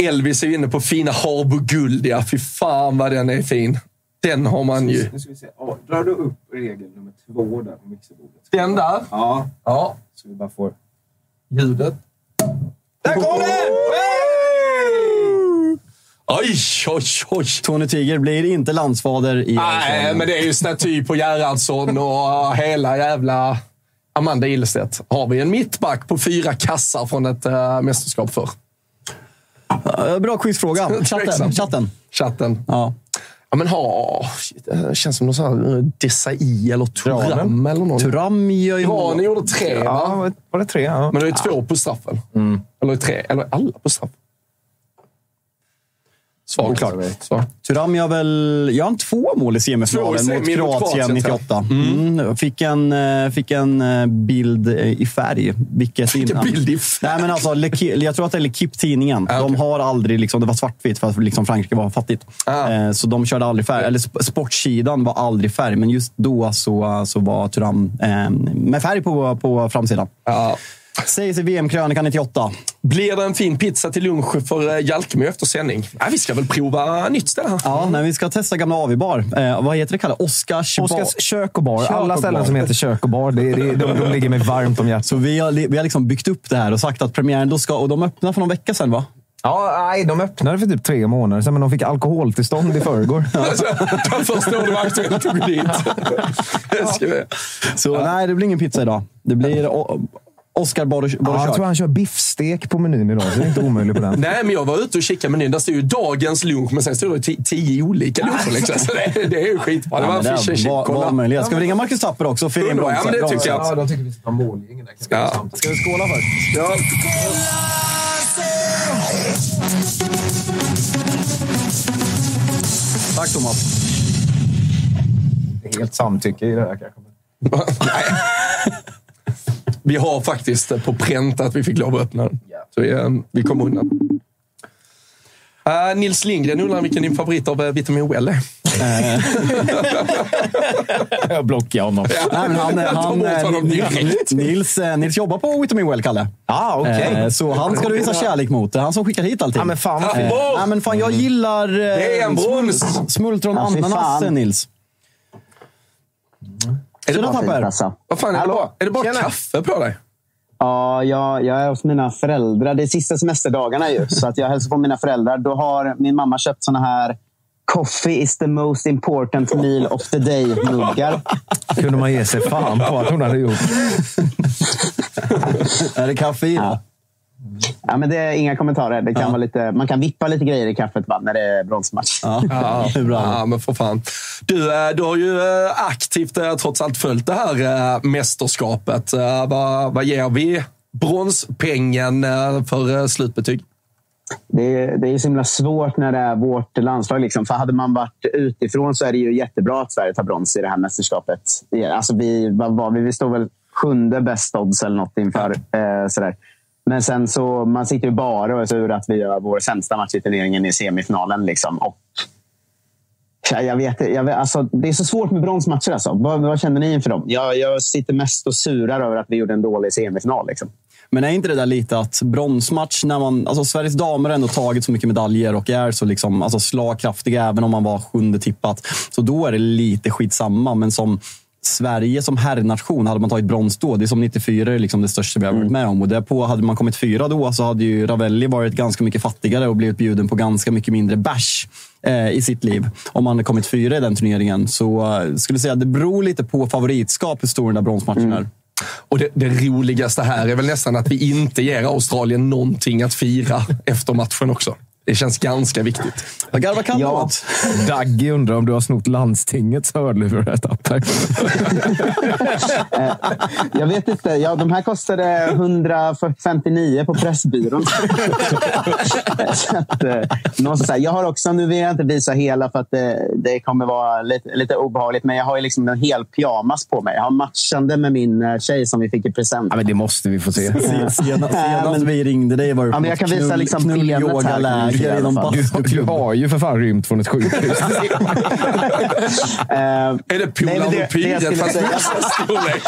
Elvis är inne på fina Harbo Guld. Ja, fy fan vad den är fin. Den har man ju. Nu ska vi se. Drar du upp regel nummer två där på mixerbordet? Den där. Ja, Ja. så vi bara får... Ljudet. Där kom den! Oj, oj, oj. Tony Tiger blir inte landsfader i Nej, men det är ju staty på Gerhardsson och hela jävla Amanda Ilstedt. Har vi en mittback på fyra kassar från ett äh, mästerskap för? Bra quizfråga. Chatten. Chatten. Chatten. Ja. Ja, men ha... Det känns som någon sån här eh, Desai eller Turam eller någon. Turam gör ju Iran gjorde tre, Ja, va? var- var det tre? Ja. Men det är två på straffen. Eller tre, eller alla på straff. Svagt. Oklart. Svagt. Turam gör väl gör han två mål i semifinalen mot Kroatien Kroatien, 98. Mm. Fick, en, eh, fick en eh, bild i färg. Vilket Vilken innan. bild i färg? Nej, men alltså, jag tror att det är L'Equipe-tidningen. Ah, De okej. har aldrig, liksom, det var svartvitt för att liksom, Frankrike var fattigt. Ah. Eh, så de körde aldrig färg. Eller sp- sportsidan var aldrig färg, men just då så, så var Turam eh, med färg på, på framsidan. Ja. Sägs i VM-krönikan 98. Blir det en fin pizza till lunch för eh, Jalkemo efter sändning? Ja, vi ska väl prova nytt ställe här. Ja, när vi ska testa gamla AV-bar. Eh, vad heter det, Kalle? Oscars, Oskars bar. kök och bar. Kök Alla och ställen bar. som heter kök och bar, det, det, de, de ligger mig varmt om hjärtat. Så vi har, vi har liksom byggt upp det här och sagt att premiären då ska... Och de öppnade för någon vecka sedan, va? Ja, nej, de öppnade för typ tre månader sedan, men de fick alkoholtillstånd i förrgår. Den första det var aktuellt att gå dit. Så nej, det blir ingen pizza idag. Det blir Oscar och Ja, jag tror han kör biffstek på menyn idag, så det är inte omöjligt på den. Nej, men jag var ute och kikade menyn. Där stod ju dagens lunch, men sen stod det ti- tio olika luncher. Liksom. Så det, det är ju skitbra. Det Ja, var en fish and chip. Ska vi ringa Marcus Tapper också och fylla in Ja, men det tycker jag. Ja, de tycker vi ska ta målgingen där. Ska Ja. Ska vi skåla först? Ja. Tack Thomas. Helt samtycke i det här kanske. Vi har faktiskt på pränt att vi fick lov att öppna den. Så vi, eh, vi kom undan. Uh, Nils Lindgren undrar vilken din favorit av uh, Vitamin Well är. jag blockar honom. Nej, men han, han, honom. Nils, eh, Nils jobbar på Vitamin Well, Kalle. Ah, okay. Eh, Så han ska du visa kärlek mot. Det är han som skickar hit allting. Ja, men fan. Eh, nej, men fan, jag gillar eh, Det är en brons. smultron ananas. Nils. Är det Tjena, bara, Tapper. Alltså. vad fan, är det Hallå? bara, är det bara Tjena. kaffe på dig? Ja, jag, jag är hos mina föräldrar. Det är sista semesterdagarna ju. Så att jag hälsar på mina föräldrar. Då har min mamma köpt såna här Coffee is the most important meal of the day-muggar. kunde man ge sig fan på att hon hade gjort. Är det kaffe i det? Ja, men det är inga kommentarer. Det kan vara lite, man kan vippa lite grejer i kaffet va, när det är bronsmatch. Ja, Ja, ja, men för fan. Du, eh, du har ju eh, aktivt eh, trots allt följt det här mästerskapet. Vad, vad ger vi bronspengen för slutbetyg? Det är, det är så himla svårt när det är vårt landslag. Liksom. För hade man varit utifrån så är det ju jättebra att Sverige tar brons i det här mästerskapet. Ja, Alltså vi, vad var vi? vi stod väl sjunde bäst odds eller något inför. Eh, sådär. Men sen så man sitter ju bara och är sur att vi gör vår sämsta match i turneringen i semifinalen. Liksom. Och, ja, jag vet, jag vet, alltså, det är så svårt med bronsmatcher. Alltså. Vad, vad känner ni inför dem? Jag, jag sitter mest och surar över att vi gjorde en dålig semifinal. Liksom. Men är inte det där lite att bronsmatch, när man, alltså Sveriges damer har ändå tagit så mycket medaljer och är så liksom, alltså slagkraftiga även om man var sjunde tippat. Så då är det lite skitsamma. Men som Sverige som herrnation, hade man tagit brons då, det är som 94 är liksom det största vi har varit med om. Och därpå hade man kommit fyra då så hade ju Ravelli varit ganska mycket fattigare och blivit bjuden på ganska mycket mindre bärs eh, i sitt liv. Om man hade kommit fyra i den turneringen. Så eh, skulle säga att det beror lite på favoritskap hur stor den där bronsmatchen är. Och det, det roligaste här är väl nästan att vi inte ger Australien någonting att fira efter matchen också. Det känns ganska viktigt. Vad garvar kan Ja. åt? Dagge undrar om du har snott landstingets hörlurar här, Tapper. Jag vet inte. Ja, de här kostade 159 på Pressbyrån. så att, eh, någon som säger, jag har också, nu vill jag inte visa hela för att det, det kommer vara lite, lite obehagligt, men jag har ju liksom en hel pyjamas på mig. Jag har matchande med min eh, tjej som vi fick i present. Ja, men det måste vi få se. Senast, senast men- vi ringde dig var du Ja, på men jag kan visa liksom knull benet här. Yogaläger i någon fall. Du, du bastuklubb. har ju för fan rymt från ett sjukhus. Eh, Är det Nej, Polar men det- och det jag Pyret skulle fast säga- vuxen storlek?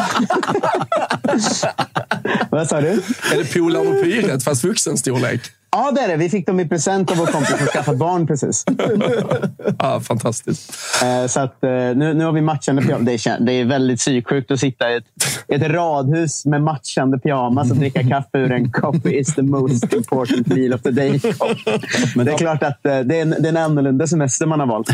vad sa du? Är det Polar och Pyret fast vuxen storlek? Ja, det är det. Vi fick dem i present av vår kompis som skaffat barn precis. Ja, fantastiskt. Eh, Så att, eh, nu, nu har vi matchande pyjamas. Det är, kän- det är väldigt psyksjukt att sitta i ett, ett radhus med matchande pyjamas och dricka kaffe ur en coffee is the most important meal of the day. Men det är klart att eh, det är en, det är en annorlunda semester man har valt.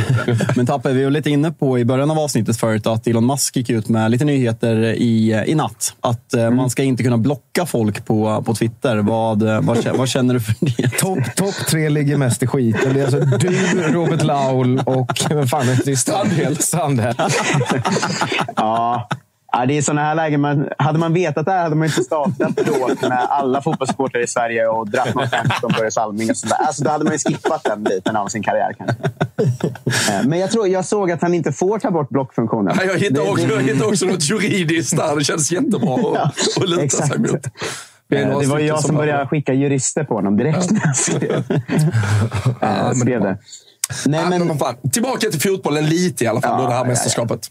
Men Tappe, vi var lite inne på i början av avsnittet förut att Elon Musk gick ut med lite nyheter i, i natt. Att eh, man ska inte kunna blocka folk på, på Twitter. Vad, vad, vad känner du för? Topp top tre ligger mest i skiten. Det är alltså du, Robert Laul och vem fan är det? Strandhäll. Strandhäll. Ja. Ja, det är såna här lägen. Man, hade man vetat det här hade man inte startat då med alla fotbollssupportrar i Sverige och dratt något skämt från Börje Salming. Och sådär. Alltså, då hade man ju skippat den biten av sin karriär. Kanske. Eh, Men jag, tror, jag såg att han inte får ta bort blockfunktionen. Ja, Jag hittade Det- också, det- jag hittade också något juridiskt där. Det känns jättebra att, att luta exakt. sig mot. Eh, Det var jag som har- började skicka jurister på honom direkt när jag skrev, Ja, eh, men skrev det-. Nej, men men, fan. Tillbaka till fotbollen lite i alla fall, Ja, då det här ja, mästerskapet.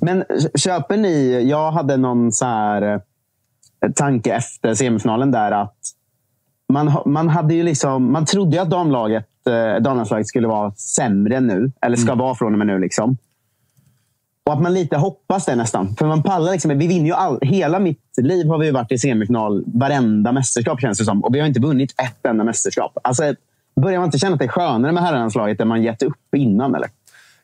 men köper ni... Jag hade någon så här eh, tanke efter semifinalen där att man, man, hade ju liksom, man trodde ju att damlaget, damlandslaget skulle vara sämre nu. Eller ska vara från och med nu. Liksom. Och att man lite hoppas det nästan. För man pallar liksom. Vi vinner ju all, hela mitt liv har vi varit i semifinal varenda mästerskap känns det som. Och vi har inte vunnit ett enda mästerskap. Alltså, börjar man inte känna att det är skönare med herrlandslaget där man gett upp innan? Eller?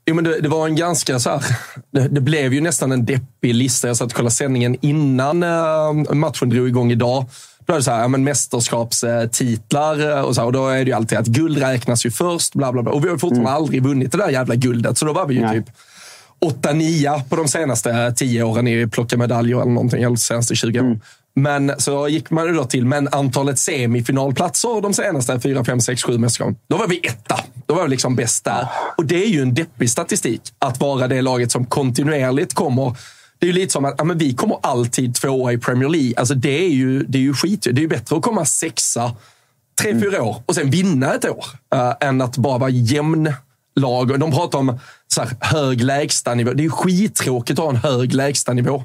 Jo, men det, det var en ganska så här, det, det blev ju nästan en deppig lista. Jag satt och kollade sändningen innan eh, matchen drog igång idag. Då är det så här, ja, men mästerskapstitlar eh, och, så här, och då är det ju alltid att guld räknas ju först. Bla, bla, bla. Och vi har fortfarande aldrig vunnit det där jävla guldet. Så då var vi ju Nej. typ 8-9 på de senaste 10 åren i plocka medaljer eller någonting. Eller de senaste 20 åren. Men så gick man ju då till, men antalet semifinalplatser de senaste 4, 5, 6, 7 mästerskapen. Då var vi etta. Då var vi liksom bäst där. Och det är ju en deppig statistik. Att vara det laget som kontinuerligt kommer det är ju lite som att ja, men vi kommer alltid tvåa i Premier League. Alltså det är ju, det är ju skit. Det är ju bättre att komma sexa tre, fyra år och sen vinna ett år. Uh, än att bara vara jämn lag. De pratar om så här, hög lägstanivå. Det är skittråkigt att ha en hög lägstanivå.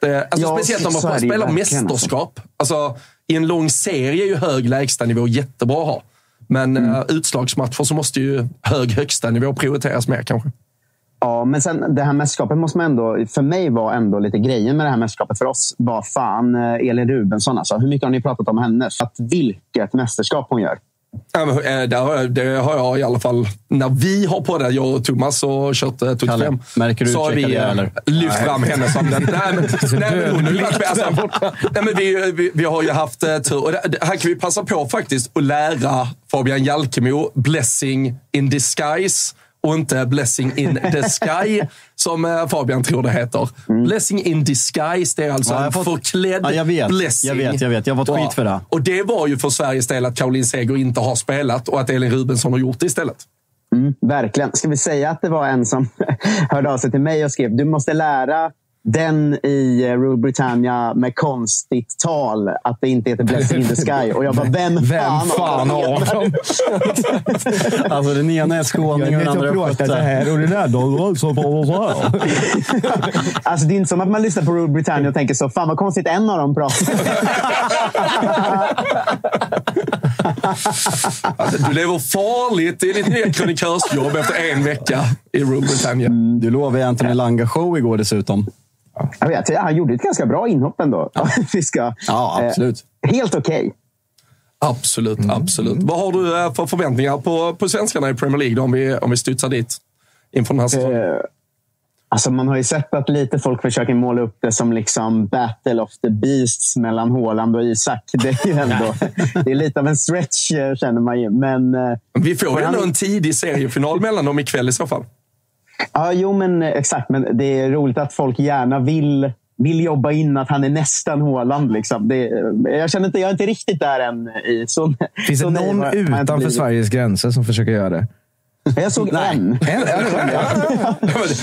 Det, alltså ja, speciellt om man spelar alltså. mästerskap. Alltså, I en lång serie är ju hög lägstanivå jättebra att ha. Men mm. uh, utslagsmatcher så måste ju hög högsta nivå prioriteras mer kanske. Ja, men sen det här mästerskapet måste man ändå, för mig var ändå lite grejen med det här mästerskapet för oss. Var fan eh, Elin Rubensson alltså. Hur mycket har ni pratat om henne? Att vilket mästerskap hon gör. Eh, det, har, jag i alla fall. När vi har på det, jag och Thomas och kört eh, 75. Märker du så har vi det, eh, lyft fram henne som den... Nej, men, nej, men hon alltså, nej, men vi, vi, vi har ju haft eh, tur. Och det, här kan vi passa på faktiskt att lära Fabian Jalkemo blessing in disguise och inte Blessing in the Sky, som eh, Fabian tror det heter. Mm. Blessing in disguise, det är alltså ja, en fått, förklädd ja, jag vet, blessing. Jag vet, jag vet. Jag har fått skit för det. Och det var ju för Sveriges del att Caroline Seger inte har spelat och att Elin Rubensson har gjort det istället. Mm, verkligen. Ska vi säga att det var en som hörde av sig till mig och skrev du måste lära den i eh, Rule Britannia med konstigt tal, att det inte heter Blessing in the Sky. Och jag bara, vem, vem fan, av dem? alltså den ena är skåning och den andra är östgöte. här och den andra så så Alltså det är inte som att man lyssnar på Rule Britannia och tänker så, fan vad konstigt en av dem pratar. du lever farligt i ditt nya kronikörsjobb efter en vecka i Rule Britannia. Mm, du lovade Anthony Langa show igår dessutom. Jag vet, han gjorde ett ganska bra inhopp ändå. Ja, Vi ska, ja absolut. Eh, helt okej. Okay. Absolut, mm. absolut. Vad har du eh, för förväntningar på, på svenskarna i Premier League då, om, vi, om vi studsar dit inför den här säsongen? Eh, alltså man har ju sett att lite folk försöker måla upp det som liksom battle of the beasts mellan Haaland och Isak. Det är, ändå, det är lite av en stretch eh, känner man ju. Men, eh, vi får ju ändå en tidig seriefinal mellan dem ikväll i så fall. Ja, jo, men eh, exakt. Men det är roligt att folk gärna vill, vill jobba in att han är nästan Håland. Liksom. Det, jag, känner inte, jag är inte riktigt där än. I, så, Finns det någon har, utanför Sveriges gränser som försöker göra det? Jag såg en.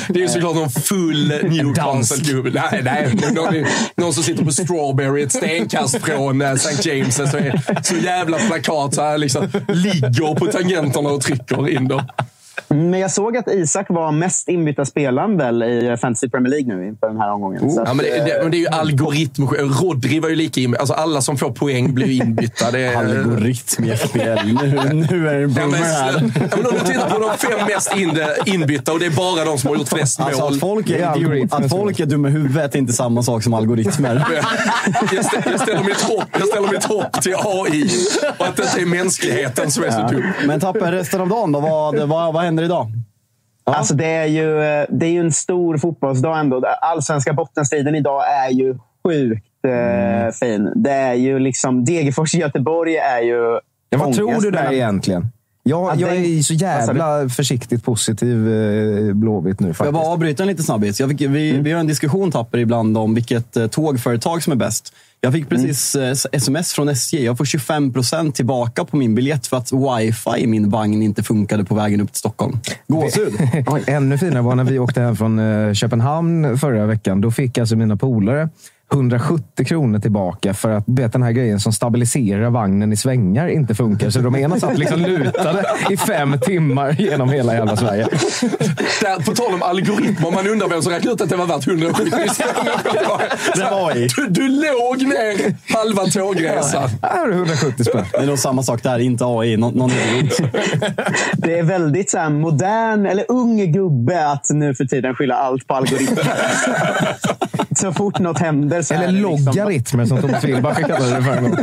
det är ju såklart någon full Newcastle-gubbe. Nej, nej. Någon, någon som sitter på Strawberry ett stenkast från eh, St. James. Så, så jävla plakat så här, liksom, ligger på tangenterna och trycker in dem. Men jag såg att Isak var mest inbytta spelaren väl i Fantasy Premier League nu inför den här omgången. Oh. ja, men det, det, det, är ju algoritm. Rodri var ju lika inbytt. Alltså alla som får poäng blir ju inbytta. Det är... Algoritm i FBL. Nu, nu är det boomer här. Ja, men om du tittar på de fem mest in, inbytta och det är bara de som har gjort flest alltså, mål. Att folk är, att folk är dumma i huvudet är inte samma sak som algoritmer. jag, ställer, jag, ställer mitt hopp, jag ställer mitt hopp till AI och att det inte är mänskligheten som är så dum. Men Tapper, resten av dagen då? Vad, vad, vad händer idag? Ja. Alltså det, är ju, det är ju en stor fotbollsdag ändå. Allsvenska bottenstriden idag är ju sjukt eh, mm. fin. Det är ju liksom Degerfors-Göteborg är ju... Ja, vad tror du där egentligen? Jag, jag är så jävla försiktigt positiv eh, Blåvitt nu. Faktiskt. Jag bara avbryta en liten snabbis. Jag fick, vi, mm. vi har en diskussion Tapper ibland om vilket eh, tågföretag som är bäst. Jag fick precis mm. sms från SJ. Jag får 25 procent tillbaka på min biljett för att wifi i min vagn inte funkade på vägen upp till Stockholm. Gåshud! Ännu finare var när vi åkte hem från Köpenhamn förra veckan. Då fick alltså mina polare 170 kronor tillbaka för att vet, den här grejen som stabiliserar vagnen i svängar inte funkar. Så de ena satt liksom lutade i fem timmar genom hela jävla Sverige. Där, på tal om algoritmer, man undrar vem som räknade ut att det var värt 170 Det var i. Du, du låg ner halva tågresan. Ja, 170 spänn. Det är nog samma sak där, inte AI. Någon, någon det är väldigt så här, modern, eller ung gubbe att nu för tiden skylla allt på algoritmer. så fort något händer händer. Eller liksom- logaritmer liksom... som Thomas Wilbacher kallade det för en gång.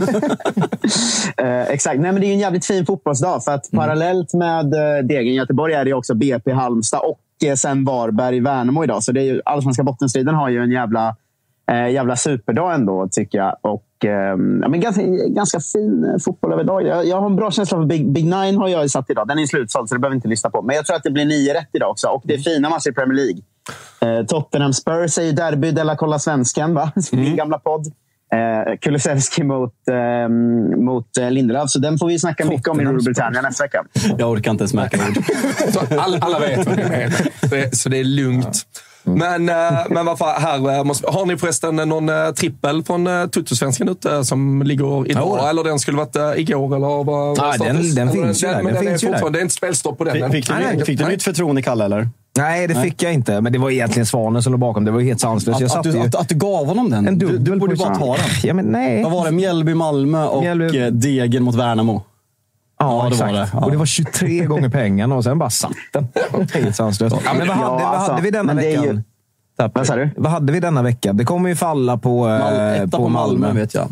uh, exakt. Nej, men det är en jävligt fin fotbollsdag. För att mm. Parallellt med uh, Degen Göteborg är det också BP Halmstad och uh, sen Varberg Värnamo idag. Så det är ju, Allsvenska bottenstriden har ju en jävla, uh, jävla superdag ändå, tycker jag. Och, ja, men ganska, ganska fin fotboll överlag. Jag, jag har en bra känsla för Big, Big Nine har jag satt idag. Den är slutsåld, så det behöver vi inte lyssna på. Men jag tror att det blir nio rätt idag också. Och det är fina matcher i Premier League. Eh, Tottenham Spurs är ju derby, Della Kolla Svensken, va? Mm. min gamla podd. Eh, Kulusevski mot, eh, mot Lindelöf. Så den får vi snacka mycket om i Storbritannien nästa vecka. Jag orkar inte ens märka ord. alla, alla vet vad det är. Så det är lugnt. Men, eh, men varför, här eh, måste, har ni förresten någon eh, trippel från Tuttosvenskan ute som ligger idag? Ja. Eller den skulle varit igår? Eller vad, vad Nej, status? den- den Eller finns ju där. Men Den den är finns ju där. fortfarande- Det är inte spelstopp på den. Fick, fick, du, Nej, fick du nej. nytt förtroende, Kalle? Eller? Nej, det fick jag inte. Men det var egentligen Svanen som låg bakom. Det var ju helt sanslöst. Jag Att, att, satte du, ju att, att du gav honom den? en du, du borde bara ta den. Ja, men nej. Vad var det? Mjällby, Malmö och Mjällby- eh, Degen mot Värnamo. Ja, Ja, det var exakt. det. Ja. Och det var 23 gånger pengarna och sen bara satt den. Helt sanslöst. Ja, men vad hade, Ja, vad alltså, hade vi denna det veckan? ju-? Vad sa du? Vad hade vi denna vecka? Det kommer ju falla på, eh, Mal, etta på, på Malmö, Malmö. vet jag.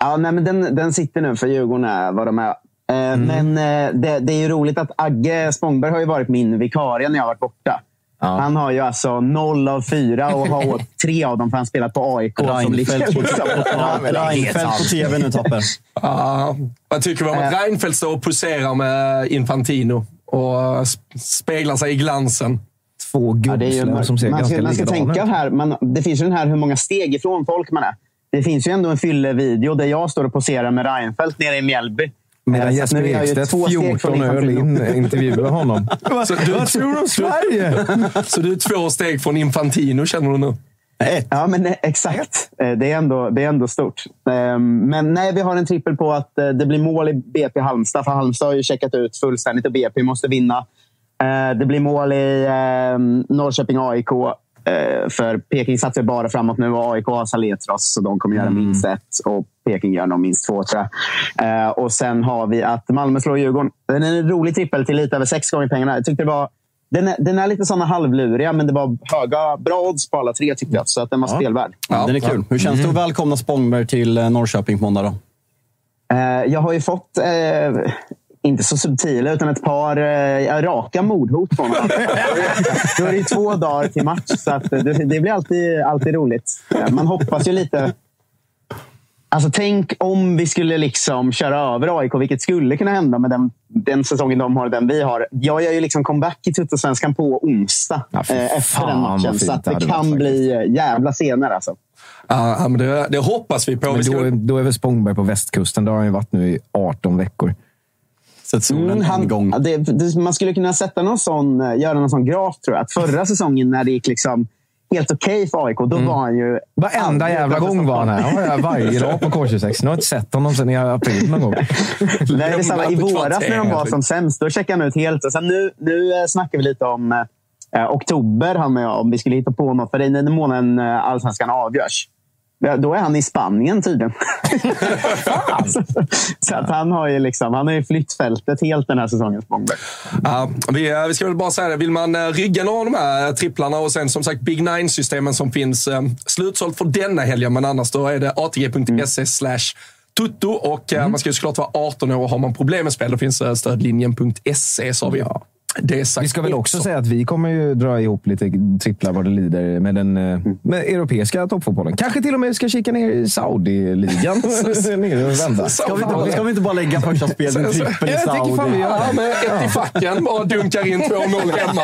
Ja, nej, men den, den sitter nu för Djurgården är vad de är. Eh, Men eh, det, det är ju roligt att Agge Spångberg har ju varit min vikarie när jag har varit borta. Ja. Han har ju alltså noll av fyra och har åkt tre av dem för han spelat på AIK. som ligger Reinfeldt på, liksom- Ja, Reinfeldt på tv nu, Tapper. Ja, vad tycker vi om att Eh. Reinfeldt står och poserar med Infantino och sp- speglar sig i glansen? Två Ja, ju, gubbslem som ser man ganska ska, man ska tänka ut. här, man, det finns ju den här hur många steg ifrån folk man är. Det finns ju ändå en fyllevideo där jag står och poserar med Reinfeldt nere i Mjällby. Medan Eh, Jesper Ekstedt, två steg 14 från öl in, intervjuar honom. Så du, Vad tror du om Sverige? så du är två steg från Infantino, känner du nu? Ett. Ja, men nej, exakt. Eh, Det är, ändå, det är ändå stort. Ehm, Men nej, vi har en trippel på att eh, det blir mål i BP Halmstad. För Halmstad har ju checkat ut fullständigt och BP måste vinna. Eh, Det blir mål i ehm, Norrköping AIK. Eh, För Peking satsar bara framåt nu och AIK har Saletros. Så de kommer göra minst ett och Peking gör nog minst två tror jag. Eh, Och sen har vi att Malmö slår Djurgården. Den är en rolig trippel till lite över sex gånger pengarna. Jag tyckte det var den är, den är lite såna halvluriga, men det var höga, bra odds på alla tre tyckte jag. Så att den var spelvärd. Den är kul. Hur känns det att välkomna Spångberg till eh, Norrköping på måndag? Då? Eh, jag har ju fått, eh, inte så subtila, utan ett par eh, raka mordhot från honom. Då är det ju två dagar till match, så att det, det blir alltid, alltid roligt. Man hoppas ju lite... Alltså, tänk om vi skulle liksom köra över AIK, vilket skulle kunna hända med den, den säsongen de har och den vi har. Jag gör ju liksom comeback i Tuttosvenskan på onsdag Ja, eh, efter den matchen. Så att det det kan bli eh, jävla scener. Alltså. Ja, men det, det hoppas vi på. Men då, då är väl Spångberg på västkusten. Där har han ju varit nu i 18 veckor. Sett solen Mm, en han, gång. ja, det, det, man skulle kunna sätta någon sån, eh, göra någon sån graf, tror jag. Att förra säsongen när det gick liksom helt okej för AIK, då var han ju... Varenda jävla gång var han här. Ja, varje dag på K26. Nu har jag inte sett honom sedan i april någon gång. Nej, det samma. I våras när de var som sämst, då checkade han ut helt. Och sen nu, nu eh, snackar vi lite om eh, oktober, han och jag, om vi skulle hitta på något. För det är den månaden eh, allsvenskan avgörs. Ja, Då är han i Spanien tydligen. så, så att han har ju liksom, han har ju flytt fältet helt den här säsongen. Ja, vi, eh, vi ska väl bara säga det. Vill man eh, rygga några av de här tripplarna och sen som sagt Big Nine-systemen som finns eh, slutsålt för denna helgen. Men annars då är det atg.se slash tutto och eh, man ska ju såklart vara 18 år och har man problem med spel då finns eh, stödlinjen.se. Så har vi sagt Vi ska väl också säga att vi kommer ju dra ihop lite tripplar vad det lider med den eh, med europeiska toppfotbollen. Kanske till och med ska kika ner i Saudi-ligan. Ska vi, inte, ska vi inte bara lägga första spelet med trippel i Jag tycker fan vi Saudi? gör med ett i facken. Bara dunkar in 2-0 hemma.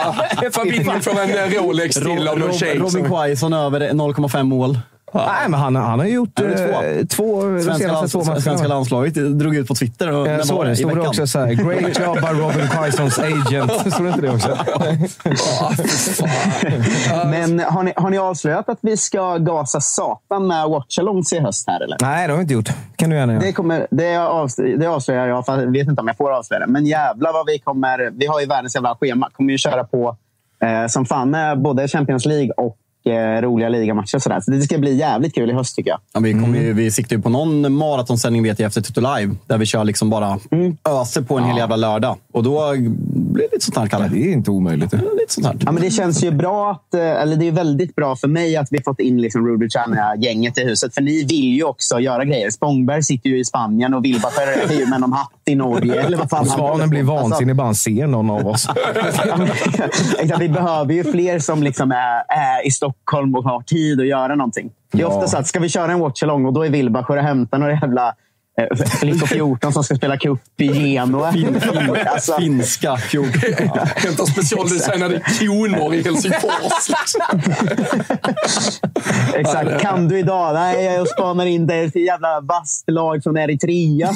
Fabinho får en eh, Rolex till av någon tjej. Robin Quaison över 0,5 mål. Nej, men han, han har gjort Han har eh, gjort två, de Svenska, senaste två lands, matcherna. svenska landslaget drog ut på Twitter. Och, Jag såg var det. Stod det också så här, Great job by Robin Quaisons agent. Stod det inte det också? Men har ni, har ni avslöjat att vi ska gasa satan med watchalongs i höst här eller? Nej, det har vi inte gjort. kan du gärna göra. Det, kommer, det, avslöjar, det avslöjar jag, fast jag vet inte om jag får avslöja det. Men jävlar vad vi kommer... Vi har ju världens jävla schema. kommer ju köra på eh, som fan med både Champions League och eh, roliga ligamatcher. och Sådär. Så det ska bli jävligt kul i höst tycker jag. Ja, vi, kommer ju, vi siktar ju på någon maratonsändning vet jag efter Tutu Live. Där vi kör liksom bara öser på en hel jävla lördag. Och då blir det lite sånt här, Kalle. Det är inte omöjligt. Lite sånt här. Ja, men det känns ju bra att, eh, eller det är väldigt bra för mig att vi fått in liksom Rudy gänget i huset. För ni vill ju också göra grejer. Spångberg sitter ju i Spanien och Wilbacher är ju med någon hatt i Norge. Eller vad fan Svanen blir. Alltså, vansinnig bara han ser någon av oss. Ja, vi behöver ju fler som liksom är, är i Stockholm och har tid att göra någonting. Det är Ja. ofta så att ska vi köra en watchalong och då är Wilbacher och hämtar några jävla eh, Flickor 14 som ska spela cup i Genoa. Fin, fin, Alltså, finska 14. Ja. Hämtar specialdesignade koner i Helsingfors. Exakt. Kan du idag? Nej, jag spanar in dig till jävla vasst lag från Eritrea.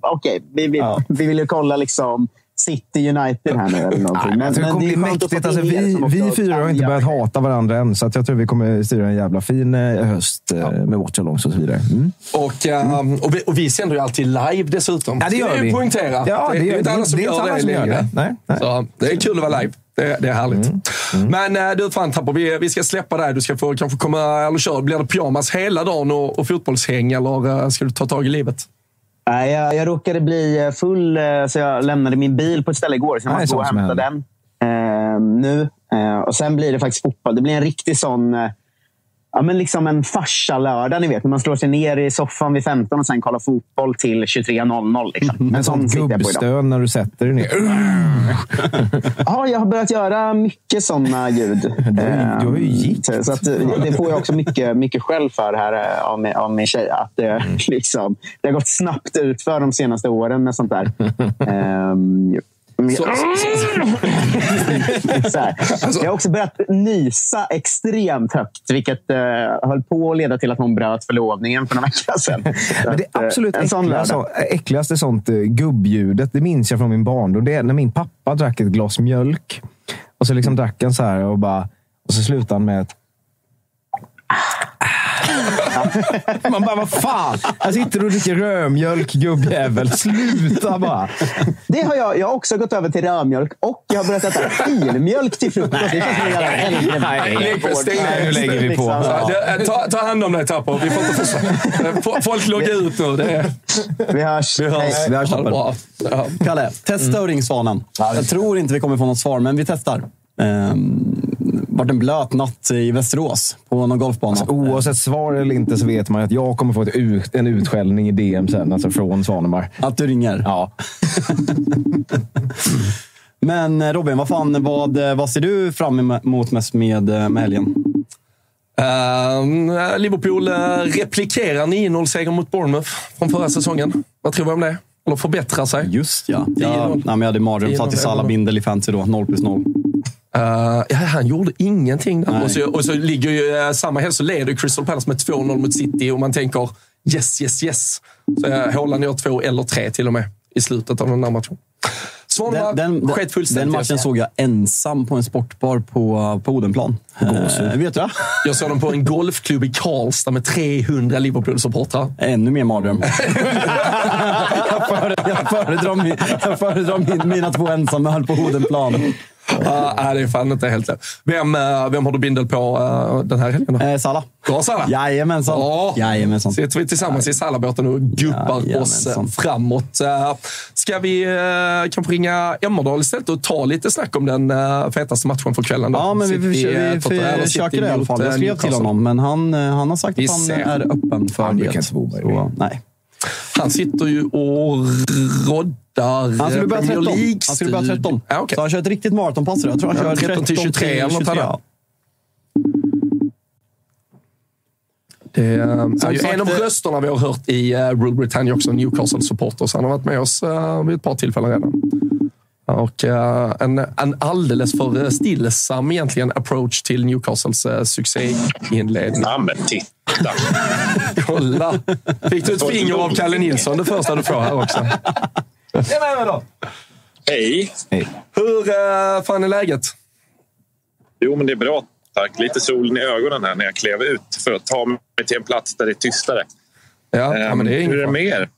Okej, vi, vi, vi vill ju kolla liksom City United här nu. Eller någonting. Men, jag tror det kommer bli mäktigt. Alltså, vi, vi fyra har inte börjat hata varandra än, så att jag tror vi kommer styra en jävla fin eh, höst ja. med watchalongs och så vidare. Mm. Och, um, och, vi, och vi sänder ju alltid live dessutom. Ja, det gör vi. poängtera. Ja, det, det, är inte alla som gör det längre. Nej, nej. Så, det är kul att vara live. Det, det, är härligt. Mm. Mm. Men du, fan Tapper, vi, vi ska släppa dig. Du ska få kanske komma eller köra. Blir det pyjamas hela dagen och, och fotbollshäng eller ska du ta tag i livet? Nej, jag, jag råkade bli full, så jag lämnade min bil på ett ställe igår. Så jag måste gå och hämta den eh, nu. Eh, och Sen blir det faktiskt fotboll. Det blir en riktig sån... Eh, ja, men liksom en farsa-lördag, ni vet. När man slår sig ner i soffan vid 15 och sen kollar fotboll till 23.00. Liksom. En sån gubbstön när du sätter dig ner. ja, jag har börjat göra mycket såna ljud. Du, har ju gick. Så, så att, det får jag också mycket, mycket skäll för här av min, av min tjej. Att det, mm. liksom, det har gått snabbt ut för de senaste åren med sånt där. Så, så, alltså. Jag har också börjat nysa extremt högt, vilket uh, höll på att leda till att hon bröt förlovningen för några veckor sedan. Men det absolut uh, äckliga, så, äckligaste sånt uh, gubbjudet, det minns jag från min barndom. Det är när min pappa drack ett glas mjölk. Och så liksom drack han så här och, bara, och så slutade han med ett Man bara, vad fan? Här sitter du och dricker rödmjölk, gubbjävel. Sluta bara. Det har jag, jag har också gått över till rödmjölk och jag har börjat äta filmjölk till frukost. Det känns som en jävla äldrevård. Nu lägger vi på. Eh, ta, ta hand om dig Tapper. Vi får inte försvara. Folk loggar ut nu. Det är... Vi hörs. Vi hörs. Vi hörs ja, ja. Kalle, testa mm. och ring Svanen. Jag tror inte vi kommer få något svar, men vi testar. Um, varit en blöt natt i Västerås på någon golfbana. Alltså, oavsett svar eller inte så vet man att jag kommer få ett ut, en utskällning i DM sen, alltså från Svanemar. Att du ringer? Ja. Men eh, Robin, vad, fan, vad, eh, vad ser du fram emot mest med, eh, med helgen? Uh, Liverpool replikerar 9-0-seger mot Bournemouth från förra säsongen. Vad tror vi om det? Eller förbättrar sig? Just ja. ja nej, men jag hade mardröm. Satt i Salah-bindel i fantasy då. 0 plus 0. Uh, ja, han gjorde ingenting där. Och så, och så ligger ju uh, samma helg så leder Crystal Palace med 2-0 mot City och man tänker yes, yes, yes. Så uh, Haaland gör två eller tre till och med i slutet av den här matchen. Svanemar den, den, sket fullständigt. Den matchen såg jag ensam på en sportbar på, på Odenplan. Uh, vet du? Jag såg dem på en golfklubb i Karlstad med 300 Liverpool-supportrar. Ännu mer mardröm. jag föredrar, jag föredrar mina två ensamma på Odenplan ah, det är fan inte helt lätt. Vem, eh, vem har du bindel på uh, den här helgen? Eh, Salla. Du har Salla? Jajamensan. Oh. Jajamensan. Sitter vi tillsammans i Sallabåten och gubbar oss framåt. Ska vi kanske ringa Emmerdal istället och ta lite snack om den fetaste matchen för kvällen? Då? Ja, men vi, vi, vi, vi försöker det i alla fall. Jag skrev till honom, men han, han har sagt att han är öppen för det. Så, nej. Han sitter ju och roddar han skulle börja 13. Han skulle börja 13. Ja, okay. Så han kör ett riktigt maratonpass. Jag tror han kör ja, 13 till 23 eller något annat. Det är ju en av rösterna vi har hört i uh, Rule Britannia också, Newcastle-supporter. Så han har varit med oss vid ett par tillfällen redan. Och uh, en, en alldeles för stillsam egentligen approach till Newcastles uh, succéinledning. Ja, men titta! Kolla! Fick du ett finger av Kalle Nilsson det första du får här också? är med då. Hej! Hej. Hur uh, fan är läget? Jo, men det är bra tack. Lite solen i ögonen här när jag klev ut för att ta mig till en plats där det är tystare. Ja, um, ja men det är hur är det med er?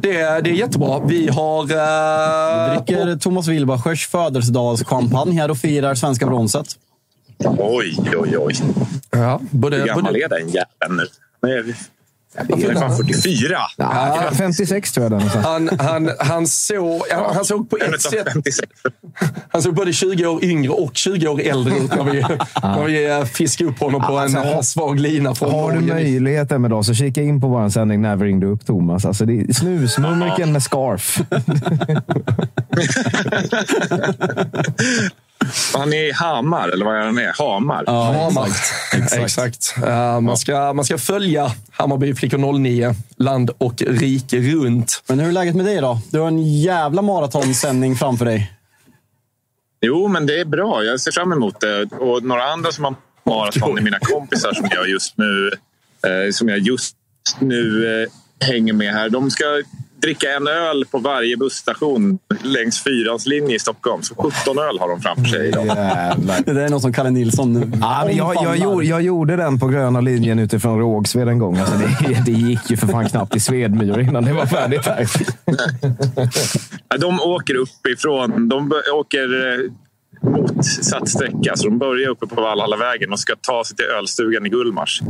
Det, det är jättebra. Vi har... Uh, vi dricker Thomas Wilbachers födelsedagschampagne här och firar svenska bronset. Oj, oj, oj. Ja, både, Hur gammal både... är den jäveln nu? Är fan 44. Ja, 56 tror jag. Den, han, han, han, såg, han såg på ett sätt... Han såg både 20 år yngre och 20 år äldre ut när vi, när vi eh, fiskade upp honom på en alltså, svag lina. Från har du möjlighet en dag så kika in på vår sändning När vi ringde upp Thomas. Alltså, det är snusmumriken med scarf. Han är i Hamar, eller vad är han är? Hamar? Ja, Hamar. Exakt. exakt. Uh, man, ska, man ska följa Hammarby Flickor 09 land och rike runt. Men hur är läget med dig då? Du har en jävla maratonsändning framför dig. Jo, men det är bra. Jag ser fram emot det. Och några andra som har maraton är mina kompisar som jag just nu, eh, som jag just nu eh, hänger med här. De ska dricka en öl på varje busstation längs Fyrans linje i Stockholm. Så 17 öl har de framför sig idag. Det är något som Kalle Nilsson Ja, men jag, jag, gjorde, jag gjorde den på gröna linjen utifrån Rågsved en gång. Alltså det, det gick ju för fan knappt i Svedmyr innan det var färdigt här. De åker uppifrån. De åker eh, motsatt sträcka. Så de börjar uppe på Valhallavägen och ska ta sig till ölstugan i Gullmars.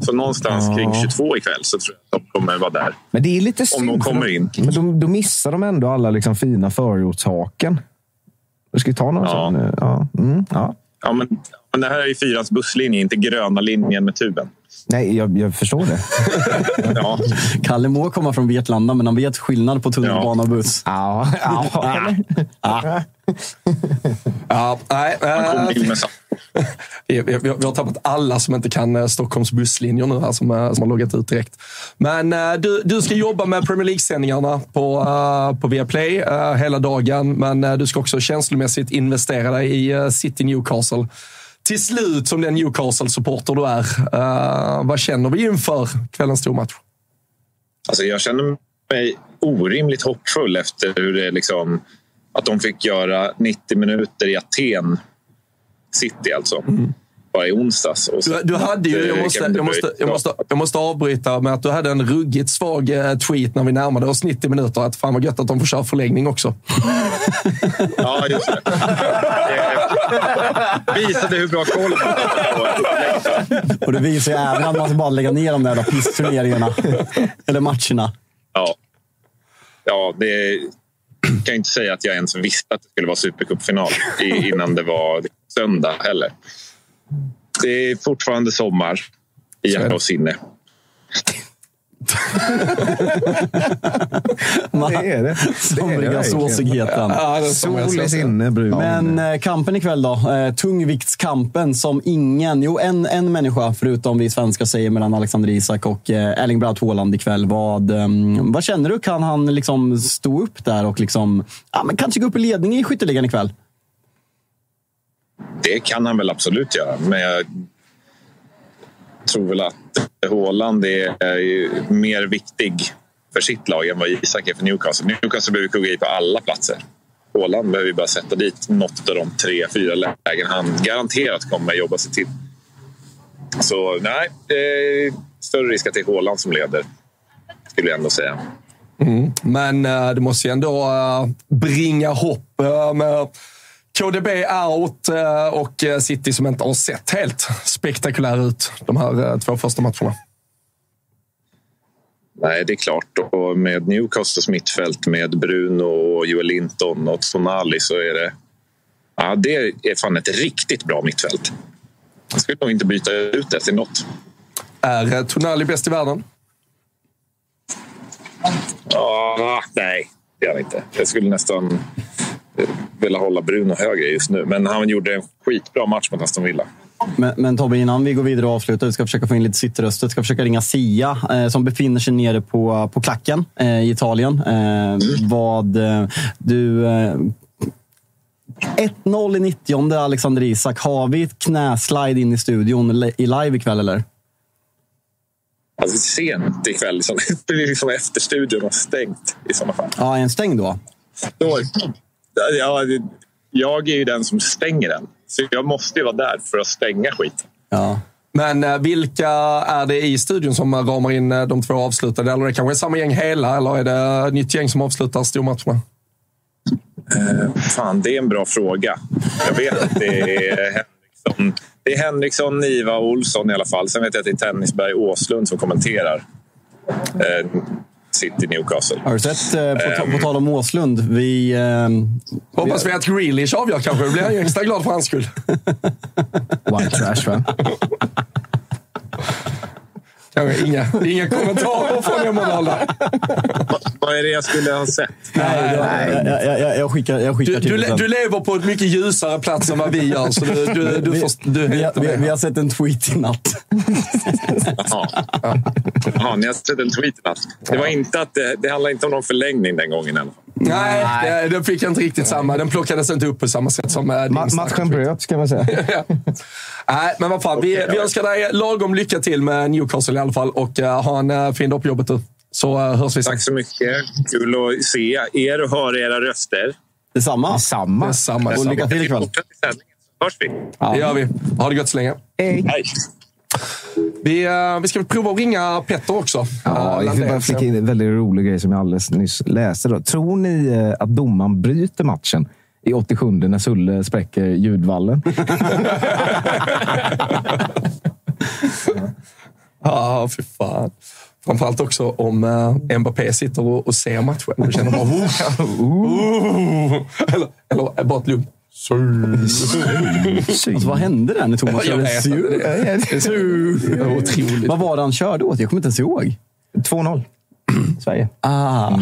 Så någonstans Ja. kring 22 ikväll så tror jag att de kommer vara där. Men det är lite synd. Om de kommer då- in. Men då, då missar de ändå alla liksom fina förortshaken. Du ska ju ta några Ja. sån nu. Ja. Mm, ja. Ja, men, men det här är ju Fyrans busslinje, inte gröna linjen med tuben. Nej, jag, jag förstår det. Ja. Kalle må komma från Vetlanda, men han vet skillnad på tunnelbana och buss. Ja, ja, eller? Ja, nej, samma. vi, vi, vi har tappat alla som inte kan eh, Stockholms busslinjer nu här, som, eh, som har loggat ut direkt. Men eh, du, du ska jobba med Premier League-sändningarna på, uh, på Viaplay hela dagen, men du ska också känslomässigt investera dig i City Newcastle. Till slut, som den Newcastle-supporter du är, vad känner vi inför kvällens stormatch? Alltså jag känner mig orimligt hoppfull efter hur det liksom, att de fick göra 90 minuter i Aten City alltså. Bara i onsdags. Och Du, sen- du hade ju, jag måste, jag, måste, jag, måste, jag måste avbryta med att du hade en ruggigt svag eh, tweet när vi närmade oss 90 minuter. Att fan vad gött att de får köra förlängning också. Ja, just det. Visade hur bra koll man hade Och det visar ju även att man ska bara lägga ner de där pissturneringarna. Eller matcherna. Ja. Ja, det kan inte säga att jag ens visste att det skulle vara supercupfinal innan det var söndag heller. Det är fortfarande sommar i hjärta och sinne. Det är det. Somriga såsigheten. Ja, Sol i sinne, brun. Men eh, kampen ikväll då? Eh, tungviktskampen som ingen, jo en, en människa förutom vi svenskar säger mellan Alexander Isak och eh, Erling Braut Haaland ikväll. Vad, eh, vad känner du? Kan han liksom stå upp där och liksom, ja, men kanske gå upp i ledning i skytteligan ikväll? Det kan han väl absolut göra, men jag tror väl att Haaland är är ju mer viktig för sitt lag än vad Isak är för Newcastle. Newcastle behöver kugga i på alla platser. Haaland behöver ju bara sätta dit något av de tre, fyra lägen han garanterat kommer jobba sig till. Så nej, större risk att det är Haaland som leder, skulle jag ändå säga. Mm. Men eh, det måste ju ändå eh, bringa hopp eh, med KDB out eh, och eh, City som inte har sett helt spektakulära ut de här eh, två första matcherna. Nej, det är klart. Och med Newcastles mittfält med Bruno, och Joel Linton och Tonali så är det... Ja, det är fan ett riktigt bra mittfält. Jag skulle nog inte byta ut det till något. Är Tonali bäst i världen? Ja, nej, det är han inte. Jag skulle nästan vilja hålla Bruno högre just nu. Men han gjorde en skitbra match mot Aston Villa. Men, men Tobbe, innan vi går vidare och avslutar, vi ska försöka få in lite City-röster. Vi ska försöka ringa Sia eh, som befinner sig nere på, på klacken eh, i Italien. Eh, vad eh, du... Eh, 1-0 i 90 Alexander Isak. Har vi ett knäslide in i studion i live ikväll eller? Alltså sent ikväll. Liksom. Liksom efter studion har stängt i sådana fall. Ja, är en stängd då? Då, ja, jag är ju den som stänger den. Så jag måste ju vara där för att stänga skiten. Ja. Men eh, vilka är det i studion som ramar in eh, de två avslutade? Eller är det kanske samma gäng hela, eller är det ett nytt gäng som avslutar stormatcherna? Eh, fan, det är en bra fråga. Jag vet att det är Henriksson, det är Henriksson Niva och Olsson i alla fall. Sen vet jag att det är Tennisberg Åslund som kommenterar eh, City Newcastle. Har du sett, eh, på, på tal om Åslund, vi... Eh, Hoppas vi att Grealish avgör kanske. Då blir jag extra glad för hans skull. White trash, va? Inga, inga kommentarer från Emanuel Vad är det jag skulle ha sett? nej, jag, jag, jag, jag, jag skickar, jag skickar Du, till du, sen. du lever på ett mycket ljusare plats än vad vi gör. Så du, du, du, vi, får, du vi, heter vi, vi har sett en tweet i natt. Jaha. Jaha, ni har sett en tweet i natt. Det, var inte att det, det handlar inte om någon förlängning den gången i alla fall. Nej, det- den fick inte riktigt samma. Den plockades inte upp på samma sätt som eh, din Ma- matchen bröts, kan man säga. Nej, men vad fan. Vi, vi önskar dig lagom lycka till med Newcastle i alla fall och uh, ha en uh, fin dag på jobbet du. Så uh, hörs vi sen. Tack så mycket. Kul att se er och höra era röster. Detsamma. Detsamma. Detsamma. Och lycka till ikväll. Fortsätt i sändningen så hörs vi. Det gör vi. Ha det gott så länge. Hej. Hej. Vi, uh, vi ska prova att ringa Petter också. Ja, jag vill bara flika in en väldigt rolig grej som jag alldeles nyss läste. Då. Tror ni eh, att domaren bryter matchen i 87 när Sulle spräcker ljudvallen? Ja, fy fan. Framförallt också om uh, Mbappé sitter och, och ser matchen. Och känner bara... Uh, uh, eller, eller bara ett lugnt... Alltså, vad hände där när Thomas körde otroligt. Vad var det han körde åt? Jag kommer inte ens ihåg. 2-0. Sverige. Ah.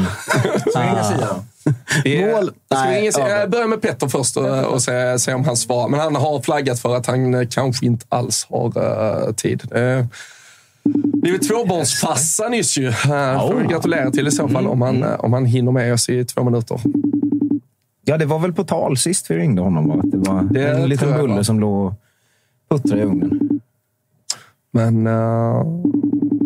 Är- Mål. Nej, jag börjar med Petter först och, och se, se om han svarar. Men han har flaggat för att han eh, kanske inte alls har uh, tid. Uh, blivit tvåbarnsfarsa nyss ju. Uh, får vi gratulera till i så fall om han, eh, om han hinner med oss i två minuter. Ja, det var väl på tal sist vi ringde honom. Va? Att det var Det en liten bulle som låg och puttrade i ugnen. Men uh,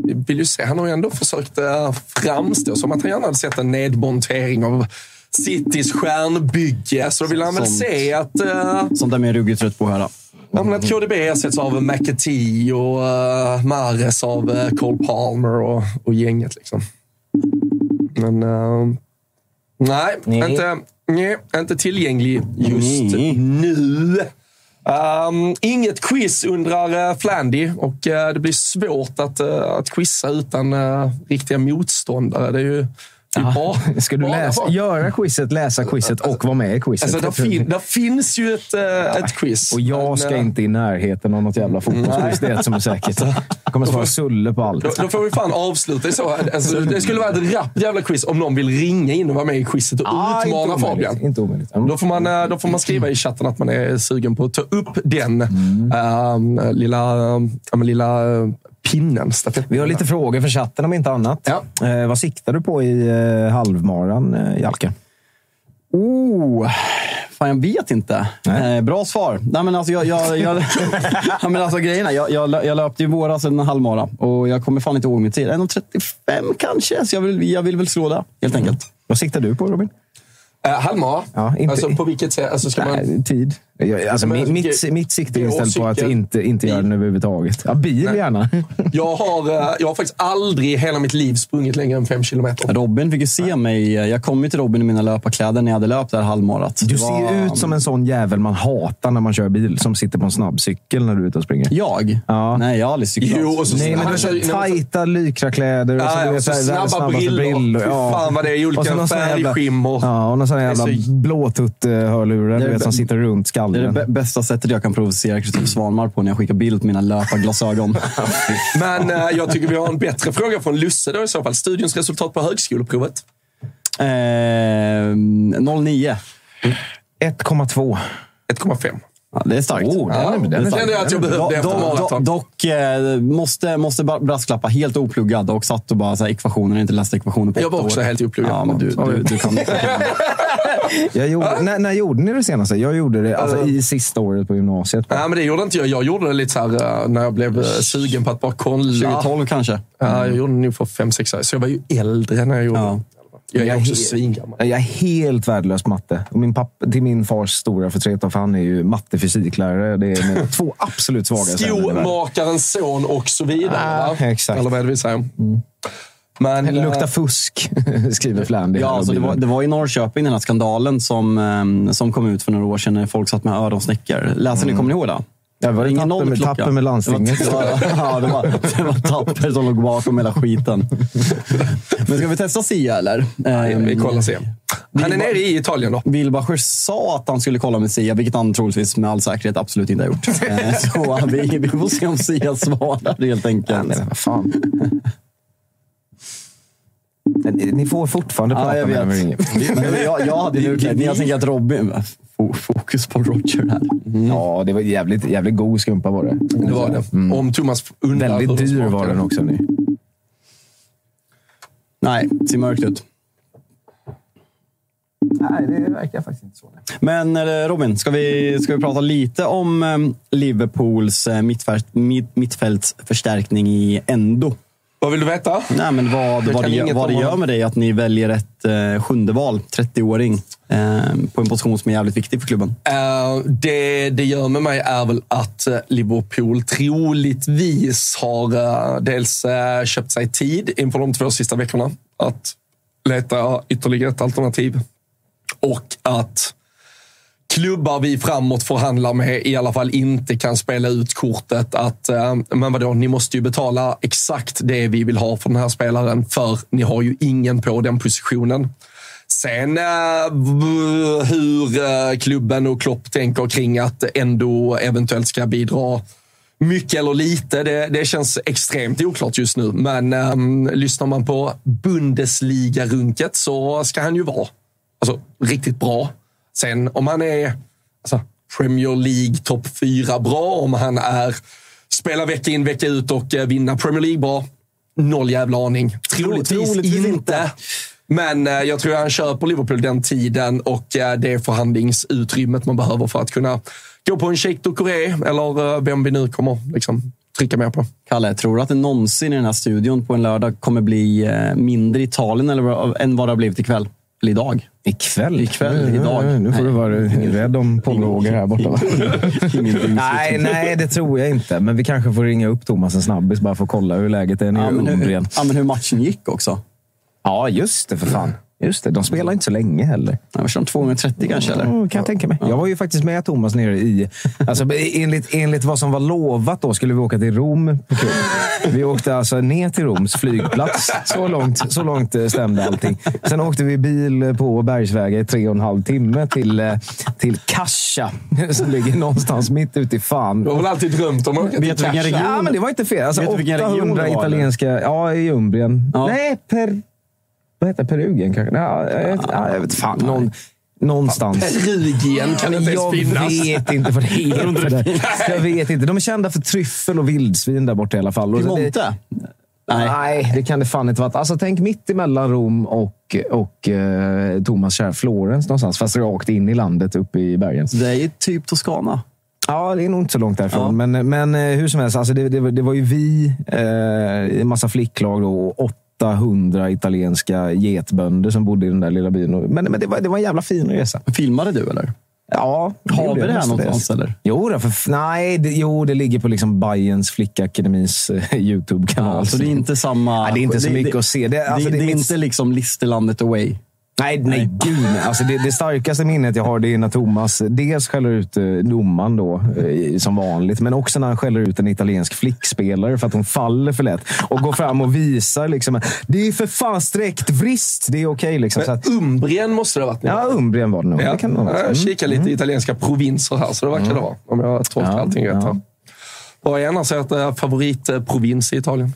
jag vill ju se, han har ju ändå försökt uh, framstå som att han gärna hade sett en nedmontering av Citys stjärnbygge. Så då vill han väl Sånt. se att, uh, Sånt där är jag ruggigt trött på höra. ja, men att KDB ersätts av McAtee och uh, Mares av uh, Cole Palmer och, och gänget. Liksom. Men uh, nej, Nej. Inte, nej, inte tillgänglig just Nej. nu. Um, inget quiz undrar uh, Flandy och uh, det blir svårt att, uh, att quizza utan uh, riktiga motståndare. Det är ju bara, Ska du läsa, göra quizet, läsa quizet och vara med i quizet? Alltså, där, fin, där finns ju ett, uh, ett quiz. Och jag Men, ska uh, inte i närheten av något jävla fotbollsquiz. Det är ett som är säkert. Jag kommer svara Sulle på allt. Då, då får vi fan avsluta så. Alltså, det skulle vara ett rappt jävla quiz om någon vill ringa in och vara med i quizet och Ah, inte utmana omöjligt, Fabian. Inte omöjligt. Då får, man, eh, då får man skriva i chatten att man är sugen på att ta upp den Mm. eh, lilla, uh, lilla eh, pinnen. Vi har lite frågor för chatten om inte annat. Ja. Eh, vad siktar du på i eh, halvmaran, eh, Jalke? Oh, fan jag vet inte. Eh, bra svar. Nej, men alltså, jag, jag, jag, ja, men alltså, grejen är, jag, jag, jag löpte i våras en halvmara och jag kommer fan inte ihåg min tid. 1.35 kanske, så jag vill, jag vill väl slå det helt enkelt. Vad siktar du på, Robin? Uh, halvmara? Ja, inte- Alltså på vilket sätt? Alltså, ska man... Nej, tid. Jag, alltså, Men, mitt, alltså, mitt, mitt sikte är inställt på att inte, inte göra den överhuvudtaget. Ja, bil gärna. Jag har, eh, jag har faktiskt aldrig i hela mitt liv sprungit längre än fem kilometer. Robin fick ju se mig. Jag kom ju till Robin i mina löparkläder när jag hade löpt det här halvmarat. Du Det ser var- ju ut som en sån jävel man hatar när man kör bil, som sitter på en snabbcykel när du är ute och springer. Jag? Ja. Nej, jag har aldrig cyklat. Jo, och så Nej, men du kör så tajta lykrakläder. och Ja, ja, och så här, snabba världens snabbaste brillor. Fy fan vad det är i olika så färgskimmer. Ja, och någon sån jävla så- blåtutt-hörlurar som sitter runt Det är det bästa sättet jag kan provocera Kristoffer Svanmar på när jag skickar bild på mina löparglasögon. Men eh, jag tycker vi har en bättre fråga från Lusse då i så fall. Studions resultat på högskoleprovet. eh, 09. 1,2. 1,5. Ja, det är starkt. Oh, den är- den det stark. kände jag att jag behövde efter maraton. do- Dock eh, måste, måste bara brasklappa, helt opluggad och satt och bara så här, ekvationer, inte läst ekvationer på Jag var också år. helt opluggad. Ja, men du, du, du kan Jag gjorde, när, när gjorde ni det senaste? Jag gjorde det alltså, i sista året på gymnasiet. Nej, men det gjorde inte jag. Jag gjorde det lite så här eh, när jag blev eh, sugen på att bara kolla. 2012 kanske. Ja, jag gjorde det nog för fem, sex år Så jag var ju äldre när jag gjorde Ja. Jag är Jag är också svingammal. Jag är helt värdelös matte. Och min pappa, till min fars stora förtret, för han är ju matte-fysiklärare. Det är mina två absolut världen. Skomakarens son och så vidare. Ah, exakt. Eller vad är det vi säger? Men, Det eh, luktar fusk, skriver Flandy. Ja, alltså, det, var, det var i Norrköping den här skandalen som, eh, som kom ut för några år sedan när folk satt med öronsnäckor. Läser ni, kommer ni ihåg det? Ja, var det Ingen tapper med, tapper med landstinget? Det var, det var, ja, det var, det var Tapper som låg bakom hela skiten. Men ska vi testa Sia eller? Nej, vi Ehm, kollar se. Han är nere i Italien då. Wilbacher sa att han skulle kolla med Sia, vilket han troligtvis med all säkerhet absolut inte har gjort. Eh, Så vi, vi får se om Sia svarar helt Ja, enkelt. men vad fan. Ni får fortfarande prata Ja, jag med vet. mig. Jag, jag hade en utläggning. Jag tänker att Robin... Fo- Fokus på Roger här. Ja, det var jävligt, jävligt god skumpa var det. Det var det. Om Thomas undrar Väldigt dyr var den också. Nu. Nej, ser mörkt ut. Nej, det verkar faktiskt inte så. Men eh, Robin, ska vi, ska vi prata lite om eh, Liverpools eh, mittfält, mitt, mittfältsförstärkning i Endo? Vad vill du veta? Nej, men vad, Jag vad, det, vad det gör med dig att ni väljer ett eh, sjunde val, 30-åring, eh, på en position som är jävligt viktig för klubben? Eh, det det gör med mig är väl att eh, Liverpool troligtvis har eh, dels eh, köpt sig tid inför de två sista veckorna att leta ytterligare ett alternativ. Och att klubbar vi framåt förhandlar med i alla fall inte kan spela ut kortet att, eh, men vadå, ni måste ju betala exakt det vi vill ha för den här spelaren, för ni har ju ingen på den positionen. Sen eh, hur eh, klubben och Klopp tänker kring att ändå eventuellt ska bidra mycket eller lite, det, det känns extremt oklart just nu. Men um, lyssnar man på Bundesliga-runket så ska han ju vara alltså, riktigt bra. Sen om han är alltså, Premier League topp fyra bra, om han är spela vecka in vecka ut och eh, vinna Premier League bra, noll jävla aning. Troligtvis, troligtvis inte. Men eh, jag tror han köper Liverpool den tiden och eh, det förhandlingsutrymmet man behöver för att kunna gå på en Sheikh Doucouré eller vem vi nu kommer liksom, trycka mer på. Kalle, tror du att det någonsin i den här studion på en lördag kommer bli mindre Italien eller, än vad det har blivit ikväll? Eller idag? Ikväll? Ikväll, idag. Nu får du Nej. vara rädd om Paul Roger här borta. Va? Ingenting. nej, nej, det tror jag inte. Men vi kanske får ringa upp Thomas en snabbis bara för att kolla hur läget är nere Ja, i men, hur, Umbrien. ja, men hur matchen gick också. Ja, just det för fan. Just det, de spelar inte så länge heller. Ja, var de 230 kanske? Eller? Mm, kan jag tänka mig. Jag var ju faktiskt med Thomas nere i... Alltså, enligt, enligt vad som var lovat då skulle vi åka till Rom på. Vi åkte alltså ner till Roms flygplats. Så långt, så långt eh, stämde allting. Sen åkte vi bil på bergsvägar i tre och en halv timme till, eh, till Kasha som ligger någonstans mitt ute i fan. Du har väl alltid drömt om att åka till Kasha? region? Ja, men det var inte fel. Alltså, Vet du vilken region 800 det var, italienska... Ja, i Umbrien. Ja. Nej, per... Vad heter Perugien kanske? Ja, jag, vet, ja, jag vet fan. Någon, någonstans. Perugien kan inte ens Jag finnas. vet inte vad det heter. Jag vet inte. De är kända för tryffel och vildsvin där borta i alla fall. Piemonte? Nej. Nej, det kan det fan inte vara. Alltså, tänk mitt emellan Rom och, och eh, Thomas kär Florens någonstans. Fast rakt in i landet uppe i bergen. Det är typ Toscana. Ja, det är nog inte så långt därifrån. Ja. Men, men eh, hur som helst, alltså det, det, var- det var ju vi, eh, en massa flicklag då, och 800 italienska getbönder som bodde i den där lilla byn. Men, men det, var, det var en jävla fin resa. Filmade du eller? Ja, Har vi det här någonstans eller? Jo, då, för, nej, det, jo, det ligger på liksom Bayerns flickakademis eh, YouTube-kanal. Ja, så det är inte samma... Nej, det är inte så mycket att se. Det, alltså, det, det är inte liksom Listerlandet away. Nej, nej, gud nej. Alltså det, det starkaste minnet jag har det är när Thomas dels skäller ut eh, domaren då, eh, som vanligt, men också när han skäller ut en italiensk flickspelare för att hon faller för lätt. Och går fram och visar liksom, det är för fan sträckt vrist. Det är okej. liksom. Så att, Umbrien måste det ha varit. ja, Umbrien var det nog. Ja, Det kan det jag Mm. kikar lite italienska provinser här, så det verkar det vara. Om jag tolkar Ja, allting rätt. ja. här. Vad är annars ert eh, favoritprovins i Italien?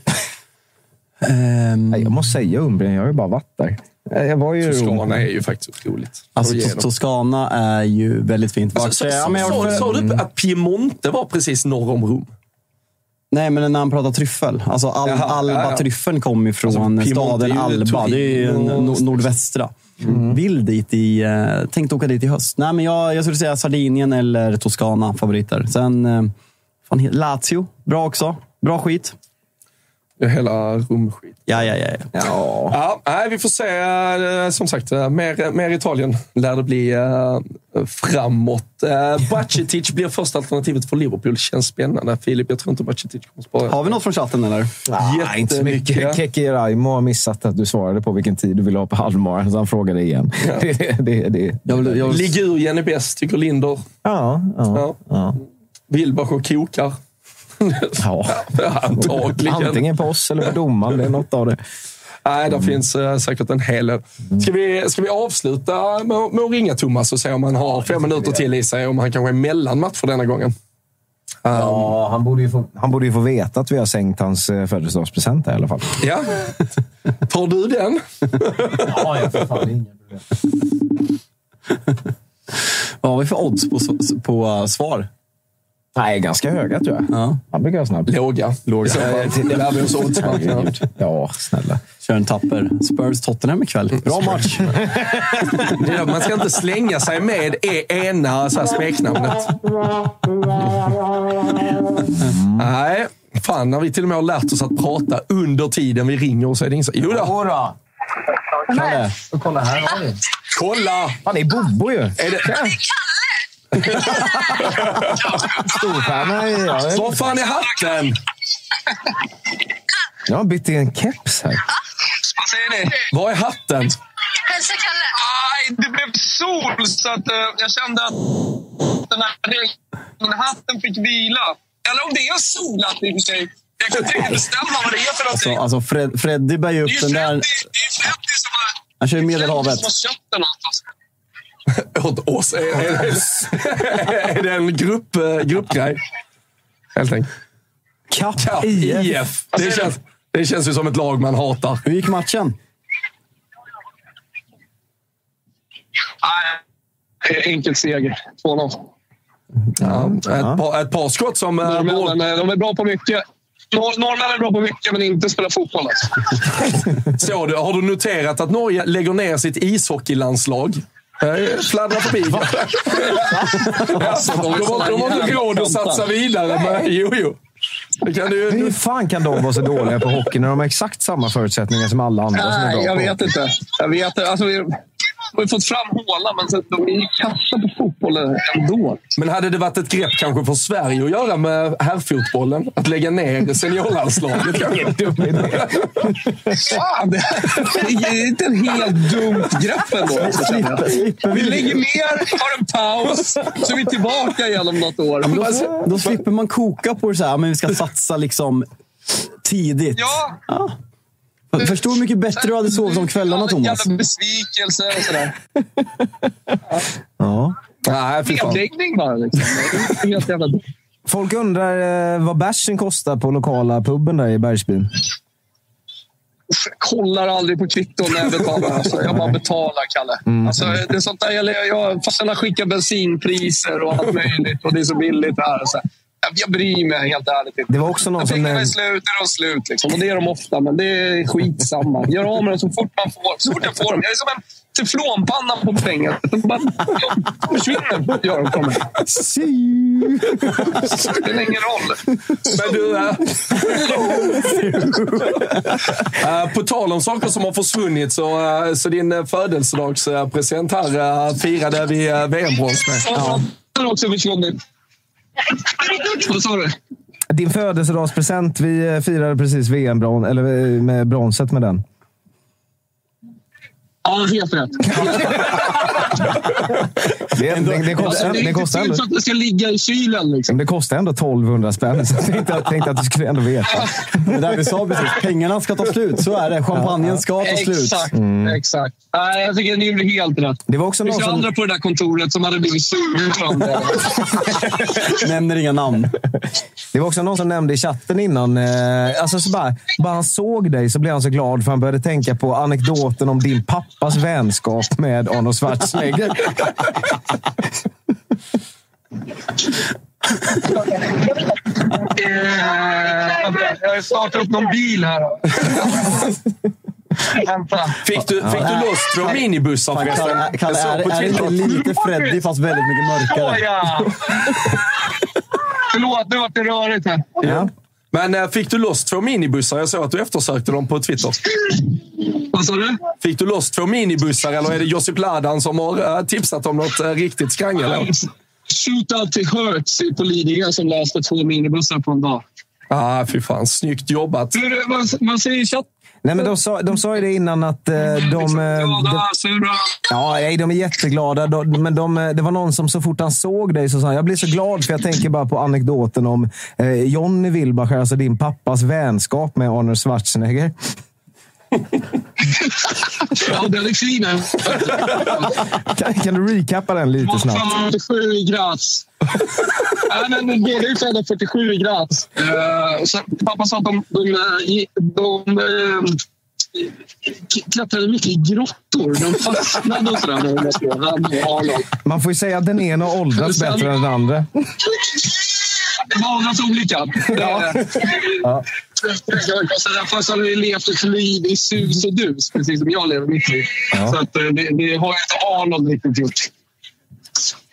Nej, Jag måste säga Umbrien, jag har ju bara varit där. Eh, Jag var ju. Toscana är ju faktiskt otroligt. alltså. Toscana är ju väldigt fint. Vart- Alltså, så, ja, så, har så, sa du att Piemonte var precis norr om Rom? Nej, men när han pratar tryffel. Alltså Al Jaha, ja, ja. Alba-tryffeln kommer ifrån Alltså, staden Alba. Det är ju no- nordvästra. Vill dit i... Eh, tänkte åka dit i höst. Nej, men jag, jag skulle säga Sardinien eller Toscana favoriter. Sen eh, fan, Lazio, bra också. Bra skit. Hela Romskit. Ja, ja, ja. ja. Ja. Ja, nej, vi får se. eh, Som sagt, eh, mer, mer Italien lär det bli eh, framåt. Bacetic blir första alternativet för Liverpool. Känns spännande. Filip, jag tror inte Bacetic kommer spara. Har vi något från chatten eller? Nej, inte så mycket. Keke Raimo har missat att du svarade på vilken tid du ville ha på halvmaran, så han frågade igen. Det, det, det. Jag vill, jag vill, Ligurien är bäst, tycker Linder. Ja, ja, Ja. ja. Wilbach och kokar. ja. Antagligen. Antingen på oss eller på domaren. Det är något av det. Nej, där finns eh, säkert en hel del. Ska vi, ska vi avsluta med, med att ringa Thomas och se om han har fem minuter till i sig, om han kanske är mellanmatch för denna gången? Ja, han, borde ju få, han borde ju få veta att vi har sänkt hans eh, födelsedagspresent i alla fall. Ja. Tar du den? Ja, ja, för fan. Inga problem. vad har vi för odds på, på uh, svar? Nej, ganska höga tror jag. Ja. Han brukar vara snabb. Låga. Låga. Så. Det lär vi oss. Herregud. Ja, snälla. Kör en tapper. Spurs-Tottenham ikväll. Bra match. Det Man ska inte slänga sig med e- ena så här smeknamnet. Nej, fan när vi till och med har lärt oss att prata under tiden vi ringer så är det ingen som... Jo då. Kalle, kolla här har vi. Kolla! Det är Bobo ju. Är det... Storstjärna. i- Ja, Var fan är hatten? jag har bytt till en keps här. Vad säger ni? Var är hatten? Hälsa Kalle. Aj, det blev sol, så att, eh, jag kände att den här hatten fick vila. Eller om det är en solhatt i och för sig. Jag kan inte bestämma vad det är för Alltså, någonting. alltså Fred, Freddy bär ju är upp ju den där. Det är Freddy som har... Han kör ju Freddy Medelhavet. som har köpt den åt oss. Åt oss? Är, är, är, är det en grupp, eh, gruppgrej? Helt enkelt. Kapp Kapp IF. IF. Det känns, det känns ju som ett lag man hatar. Hur gick matchen? Enkel seger. 2-0. Ja, ett, par, ett par skott som... eh, Norrmännen, eh, de är bra på mycket. Nor- Norrmännen är bra på mycket, men inte spela fotboll. Alltså. Så du, har du noterat att Norge lägger ner sitt ishockeylandslag? Fladdrar förbi. alltså, de, har, inte råd att satsa vidare. Men, jo, jo. Det kan du, Hur fan kan de vara så dåliga på hockey när de har exakt samma förutsättningar som alla andra som är Nej, bra jag på vet inte. Jag vet inte. Alltså, vi har ju fått fram Håland, men så- de är ju kassa på fotbollen ändå. men hade det varit ett grepp kanske för Sverige att göra med herrfotbollen? Att lägga ner seniorlandslaget? Fan, det, är inte en helt dumt grepp ändå. alltså. Vi lägger ner, tar en paus, så är vi tillbaka igen om något år. Då, då slipper man koka på det så här, men vi ska satsa liksom tidigt. Ja, Förstår du hur mycket bättre du hade sovit om kvällarna, Thomas? Jävla besvikelse och sådär. Ja. Fy fan. Nedläggning bara. Liksom. Helt jävla. Folk undrar eh, vad bärsen kostar på lokala puben där i Bergsbyn. Jag kollar aldrig på kvitton när jag betalar. Alltså. Jag bara betalar, Kalle. Alltså, det är sånt där jag, jag, fast jag skickar bensinpriser och allt möjligt och det är så billigt här. Alltså. Jag, bryr mig helt ärligt inte. Det var också någon som pengarna är slut är de slut. Liksom. Och det är de ofta, men det är skitsamma. Gör av med dem så fort man får. Så fort jag får dem. Jag är som en teflonpanna på pengar. De bara försvinner. Gör de mig. Det spelar ingen roll. Men du... äh, äh, på tal om saker som har försvunnit så, äh, så din äh, födelsedagspresent här äh, firade vi VM-brons med. Ja. Också försvunnit. Vad sa du? Din födelsedagspresent. Vi eh, firade precis VM-bronset eh, med den. Ja, helt rätt. Det, det, det, kostar, Alltså, det är det, inte kostar till ändå, för att det ska ligga i kylen. Liksom. det kostar ändå 1200 spänn, så jag tänkte, jag tänkte att du skulle ändå veta. Det där vi sa precis. Pengarna ska ta slut. Så är det. Champagnen ska ta slut. Exakt. exakt. Nej, jag tycker ni gjorde helt rätt. Det var också Det någon finns som... andra på det där kontoret som hade blivit sura det. Nämner inga namn. Det var också någon som nämnde i chatten innan, eh, alltså så bara, bara han såg dig så blev han så glad för han började tänka på anekdoten om din pappas vänskap med Arnold Schwarzenegger. Eh, jag startar upp någon bil här. Fick du, fick du loss två minibussar förresten? Kalle, är, är det inte lite Freddy fast väldigt mycket mörkare? Förlåt, nu vart det rörigt här. Ja. Men äh, fick du loss två minibussar? Jag såg att du eftersökte dem på Twitter. Vad sa du? Fick du loss två minibussar eller är det Josip Ladan som har äh, tipsat om något äh, riktigt skrangel? Shootout till Hertz på Lidingö som läste två minibussar på en dag. Ah, fy fan. Snyggt jobbat. Vad- Man säger i chatten. Nej, men de, sa, de sa ju det innan att eh, de... eh, de. Ja, nej, de är jätteglada. De, men de, det var någon som så fort han såg dig så sa han, jag blir så glad för jag tänker bara på anekdoten om eh, Johnny Wilbacher, alltså din pappas vänskap med Arnold Schwarzenegger. Ja, den är fin. Kan, kan du recappa den lite snabbt? 47 i Graz. Nej, men båda är födda 47 i Graz. Uh, pappa sa att de, de, de, de eh, klättrade mycket i grottor. De fastnade och sådär de. Man får ju säga att den ena har åldrats bättre än den andra. Var annars olika. Ja. Ja. Fast han har ju levt ett liv i sus och dus, precis som jag lever mitt liv. Så att, eh, det, det har ju inte Arnold riktigt gjort.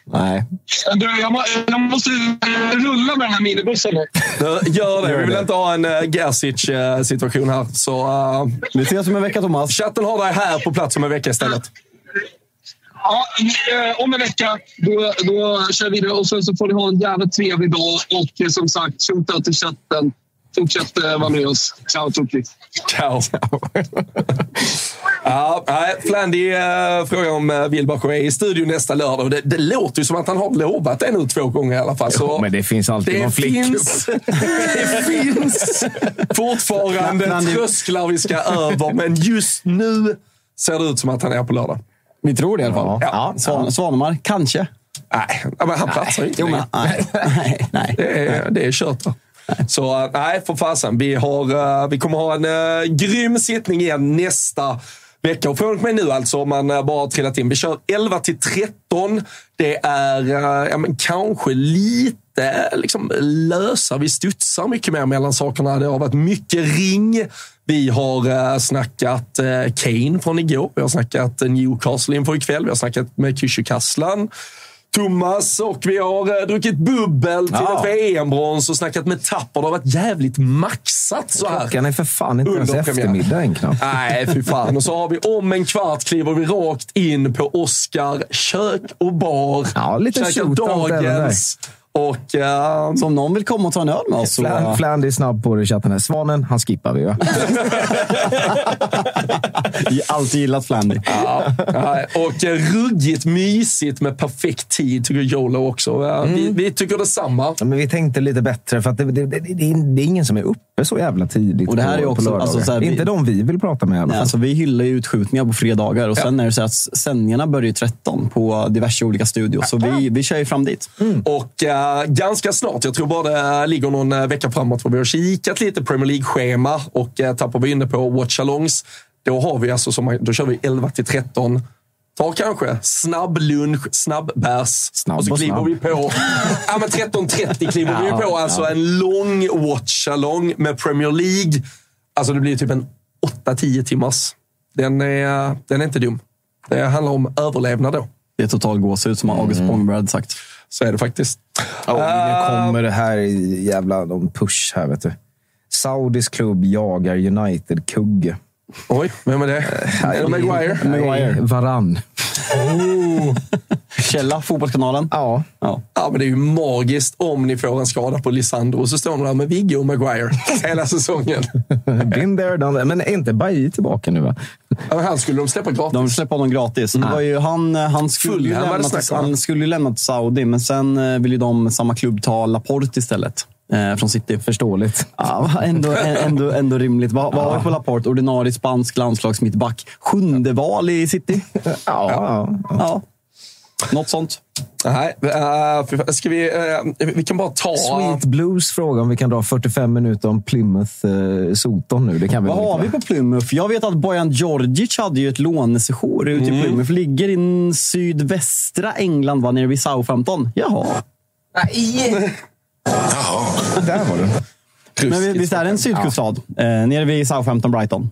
Nej. Du, jag, må, jag måste rulla med den här minibussen nu. Gör det. Vi vill inte ha en uh, Gerzic-situation här. Så, uh, Vi ses om en vecka, Thomas. chatten har dig här på plats om en vecka istället. Ja, eh, om en vecka då, då kör vi det och sen så får ni ha en jävligt trevlig dag. Och eh, som sagt, shootout till chatten. Fortsätt eh, vara med oss. Ciao, Tutti. Ciao. ja, nej, Flandy uh, frågar om uh, Wilbach är i studion nästa lördag. Det, det låter ju som att han har lovat det nu två gånger i alla fall. Så men det finns alltid det någon finns, det finns fortfarande trösklar vi ska över, men just nu ser det ut som att han är på lördag. Vi tror det i alla fall. Ja. Svan, Svanemar, kanske. Nej, men han platsar ju inte Jo, men, nej, nej, nej. Det är, det är kört. va? Så eh, nej, för fasen. Vi, har, eh, vi kommer ha en uh, grym sittning igen nästa vecka. Och från och med nu alltså, om man bara har trillat in. Vi kör 11 till 13. Det är ja, men kanske lite liksom, lösa. Vi studsar mycket mer mellan sakerna. Det har varit mycket ring. Vi har snackat Kane från igår. Vi har snackat Newcastle inför ikväll. Vi har snackat med Kücükaslan. Thomas och vi har eh, druckit bubbel till Ja. ett VM-brons och snackat med Tapper. Det har varit jävligt maxat så här. Klockan är för fan inte ens eftermiddag än knappt. Nej, fy fan. Och så har vi om en kvart kliver vi rakt in på Oscar kök och bar. Ja, lite Käkar dagens. Och... eh, Så om någon vill komma och ta en öl med oss så... Flan, Flandy är snabb på det i chatten. här. Svanen, han skippar vi. Va? Alltid gillat Flandy. Ja, ja, och eh, ruggigt mysigt med perfekt tid, tycker Jolo också. Eh, Vi, vi tycker detsamma. Ja, men vi tänkte lite bättre, för att det, det, det, det, är- det är ingen som är uppe så jävla tidigt Och det här på, är också- på lördagar. alltså, så här, vi- Inte de vi vill prata med i alla Nej, alltså, vi hyllar ju utskjutningar på fredagar och sen är det så att sändningarna börjar ju 13 på diverse olika studios. Så vi, vi kör ju fram dit. Och eh, ganska snart, jag tror bara det ligger någon eh, vecka framåt, för vi har kikat lite Premier League-schema och uh, tappar vi inne på watchalongs. Då har vi alltså, som, då kör vi 11 till 13. Tar kanske snabblunch, snabbbärs Snabb och så och kliver snabb. vi på. Ja, men 13.30 kliver vi på. Alltså en lång watchalong med Premier League. Alltså det blir typ en 8-10 timmars. Den är, den är inte dum. Det handlar om överlevnad då. Det är total gåshud som August Spångberg hade sagt. Så är det faktiskt. Ja, Eh, nu kommer det här jävla de push här, vet du. Saudis klubb jagar United-kugge. Oj, vem är det? Är det Maguire? Maguire. Varann. Källa, Fotbollskanalen. Ja. Ja. Ja, men det är ju magiskt om ni får en skada på Lisandro och så står ni där med Viggo och Maguire hela säsongen. Been there, done that. Men är inte Bailly tillbaka nu? Va? Ja, men Han skulle de släppa gratis. De släpper honom gratis. Det var ju, han, han, skulle ju lämna till, han skulle ju lämna till Saudi, men sen eh, vill ju de, samma klubb, ta Laporte istället. Eh, från City. Förståeligt. Ja, ändå, ändå, ändå rimligt. Vad har vi på Laporte? Ordinarie spansk landslagsmittback. Sjunde val i City. Ja, ja. Ja. Något sånt. Nej, uh, ska vi, eh, vi kan bara ta... Sweet Blues frågar om vi kan dra 45 minuter om Plymouth uh, Soton nu. Det kan vi Vad har vi på Plymouth? Jag vet att Bojan Djordjic hade ju ett lånesession ute i Plymouth. Ligger i sydvästra England, va? nere vid Southampton. Jaha. Där var den. Men vi- visst är det en sydkuststad? Eh, nere vid Southampton, Brighton.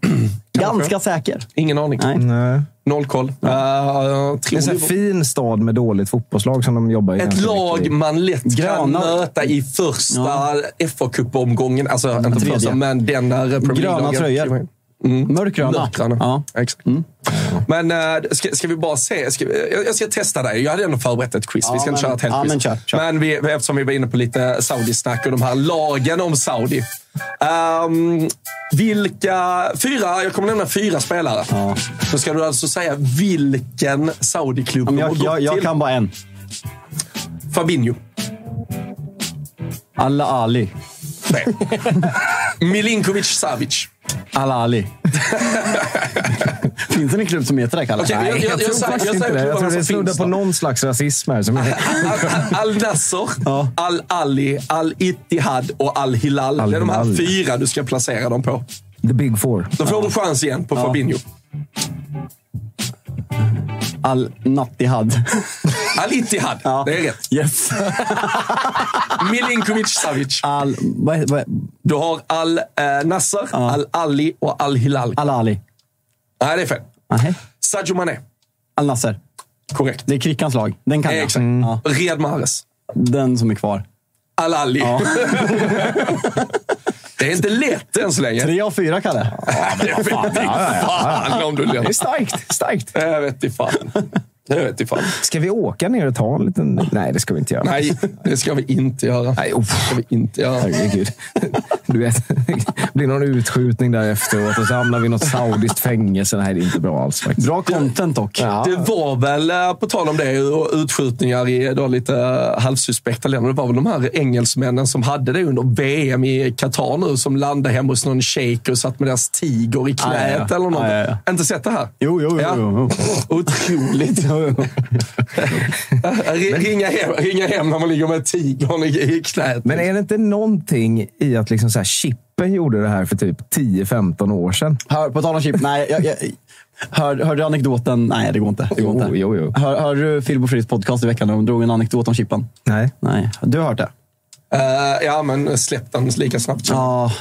Ganska säker. Ingen aning. Nej. Nej. Noll koll. Uh, Det är en sån här fin stad med dåligt fotbollslag som de jobbar i. ett ganska lag i. man lätt kan Gröna. möta i första fa Cup-omgången. Alltså inte tredje. första, men den där Premier Gröna League-laget. tröjor. Mörkgröna. Mörkgröna. Ja. Exakt. Men äh, ska, ska vi bara se? Ska vi, jag, jag ska testa dig. Jag hade ändå förberett ett quiz. vi Ja, ska inte men- köra ett helt ja, quiz. men kör, kör. Men vi, eftersom vi var inne på lite Saudi-snack och de här lagen om Saudi. Ehm, vilka... Fyra, jag kommer nämna fyra spelare. Ja. Så ska du alltså säga vilken Saudi-klubb Ja, de har jag, gått jag, jag till. kan bara en. Fabinho. Alla Ali. Nej. Milinkovic Savic. Alla Ali. Finns det en klubb som heter det, Kalle? Okej, Nej, jag- jag, jag tror säger- faktiskt jag inte det. Jag tror det snuddar på någon slags rasism här. Al- Al-Nasser, Ja. Al-Ali, Al-Ittihad och Al-Hilal. Det är de här fyra du ska placera dem på. The big four. Då får du chans igen på Fabinho. Al Nattihad. Al-Ittihad, Ja. det är rätt. Yes. Milinkovic Savic. Al... Vad, vad, Du har Al-Nasser, Al-Ali och Al-Hilal. Al Ali. Nej, det är fel. Nej. Sadio Mané. Al Nasser. Korrekt. Det är Krickans lag. Den kan jag. Exakt. Ja. Riyad Mahrez. Den som är kvar. Al-Ali. Ja. Det är inte lätt än så länge. Tre av fyra, Kalle. Vet i fan om du Det är starkt. starkt. Jag vet i fan. Jag vet i fan. Ska vi åka ner och ta en liten... Nej, det ska vi inte göra. Nej, det ska vi inte göra. Nej, oh. Det ska vi inte göra. Herregud. Du vet, det blir någon utskjutning där efteråt och så hamnar vi i något saudiskt fängelse. Nej, det är inte bra alls faktiskt. Bra content dock. Ja. Det var väl, eh, på tal om det, och utskjutningar i då lite eh, halvsuspekta länder. Det var väl de här engelsmännen som hade det under VM i Qatar nu, som landade hemma hos någon shejk och satt med deras tiger i knät Ja, ja, ja. eller något. Ja, ja, ja. Inte sett det här? Jo, jo, jo. Ja. jo, jo. Otroligt. ringa, hem, ringa hem när man ligger med tigern i, i knät. Men är det inte någonting i att liksom så här, Chippen gjorde det här för typ 10-15 år sedan? Hör, på tal om chip. Nej, jag, jag, hör, hörde du anekdoten? Nej, det går inte. Det går Jo, inte. jo, jo. Hör, hörde du Filip och Fredriks podcast i veckan när de drog en anekdot om chippen? Nej. Nej, du har hört det? Eh, ja, men släpp den lika snabbt. Ja,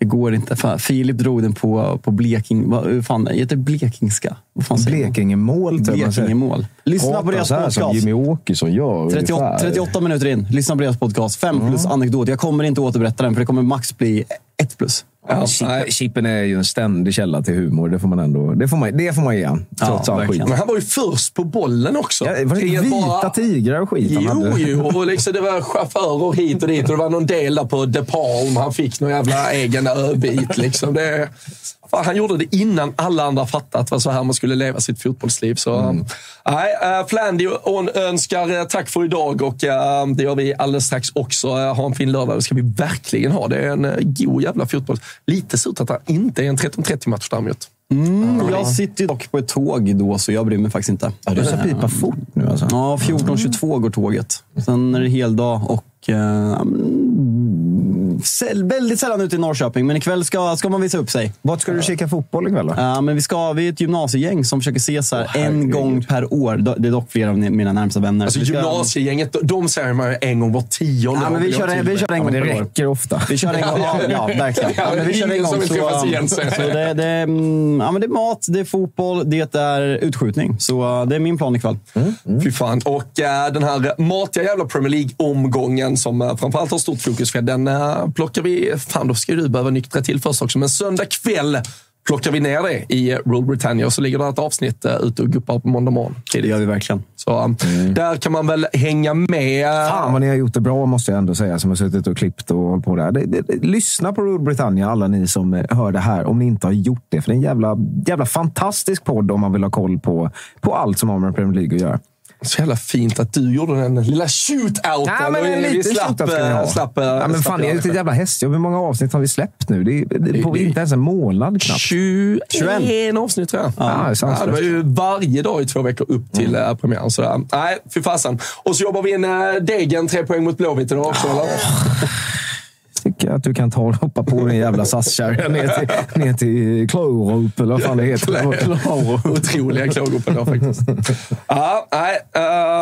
det går inte. Fan, Filip drog den på, på Bleking... Vad fan heter det? Blekingska? Vad fan? Blekingemål. Blekingemål. Lyssna på Prata deras så här som podcast. Jimmy Åkesson gör 38, ungefär. 38 minuter in. Lyssna på deras podcast. 5 plus anekdot. Jag kommer inte återberätta den, för det kommer max bli 1 plus. Ja, Chippen, är ju en ständig källa till humor. Det får man ändå det får man, det får man ge han, Ja. Men han var ju först på bollen också. Ja, var Det vita bara- tigrar och skit han Jo, hade. jo. Och liksom det var chaufförer hit och dit. Och det var någon del där på De Palm. Han fick någon jävla egen öbit. Liksom. Det, fan, han gjorde det innan alla andra fattat att det var så här man skulle leva sitt fotbollsliv. Så, Mm. nej, äh, Flandy önskar eh, tack för idag och äh, det gör vi alldeles strax också. Ha en fin lördag, det ska vi verkligen ha. Det är en äh, god jävla fotboll. Lite surt att det inte är en 13.30-match däremot. Mm, jag sitter ju dock på ett tåg då, så jag bryr mig faktiskt inte. Ja, du ska pipa fort nu alltså. Ja, 14.22 går tåget. Sen är det heldag och eh, mm, väldigt sällan ute i Norrköping. Men ikväll ska, ska man visa upp sig. Vart ska du kika fotboll ikväll då? Ja, men vi, ska, vi är ett gymnasiegäng som försöker ses här en herregud. gång per år. Det är dock flera av mina närmsta vänner. Alltså Vi ska- gymnasiegänget, de säger man en gång var tionde Ja, men år, vi kör, jag en, vi kör en Ja, gång men det räcker ofta. Vi kör en gång. Ja, ja verkligen. Ja, men vi kör en gång. Så, så det, det, mm, ja, men det är mat, det är fotboll, det är utskjutning. Så uh, det är min plan ikväll. Fy fan. Och äh, den här matiga jävla Premier League-omgången som äh, framförallt har stort fokus för, den äh, plockar vi... Fan, då ska du behöva nyktra till först också. Men söndag kväll plockar vi ner det i Rule Britannia och så ligger det ett avsnitt äh, ute och guppar på måndag morgon. Det tidigt. gör vi verkligen. Så äh, där kan man väl hänga med. Fan vad ni har gjort det bra, måste jag ändå säga, som har suttit och klippt och hållit på där. Det, det, det, lyssna på Rule Britannia, alla ni som eh, hör det här, om ni inte har gjort det. För det är en jävla, jävla fantastisk podd om man vill ha koll på, på allt som har med Premier League att göra. Så jävla fint att du gjorde den lilla shootouten. Ja, men en vi liten slapp, shootout ska ni äh, ha. slapp, ja, men fan, det är ju ett jävla hästjobb. Hur många avsnitt har vi släppt nu? Det är, det är på Det- inte ens en månad knappt. 21 avsnitt tror jag. Ja, det är Ja, det var ju varje dag i två veckor upp till mm. premiären. Så, nej, fy fasen. Och så jobbar vi in äh, Degen, tre poäng mot Blåvitt idag också. Eller? Tycker att du kan ta och hoppa på din jävla SAS-kärra ner till, ner till Klorup, eller vad fan det heter. Otroliga klågopar då faktiskt. Ja, nej,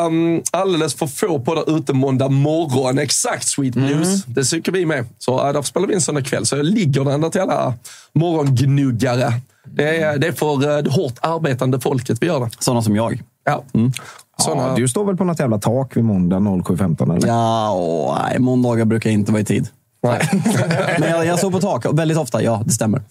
um, alldeles för få på där ute måndag morgon. Exakt Sweet News. Det tycker vi med. Så äh, därför spelar vi in söndag kväll. Så jag ligger den där till alla morgongnuggare. Det är, det är för det hårt arbetande folket vi gör det. Sådana som jag. Ja. Såna, Ja, du står väl på något jävla tak vid måndag 07.15 eller? Ja, åh, nej, måndagar brukar inte vara i tid. Men jag, jag står på tak väldigt ofta. Ja, det stämmer.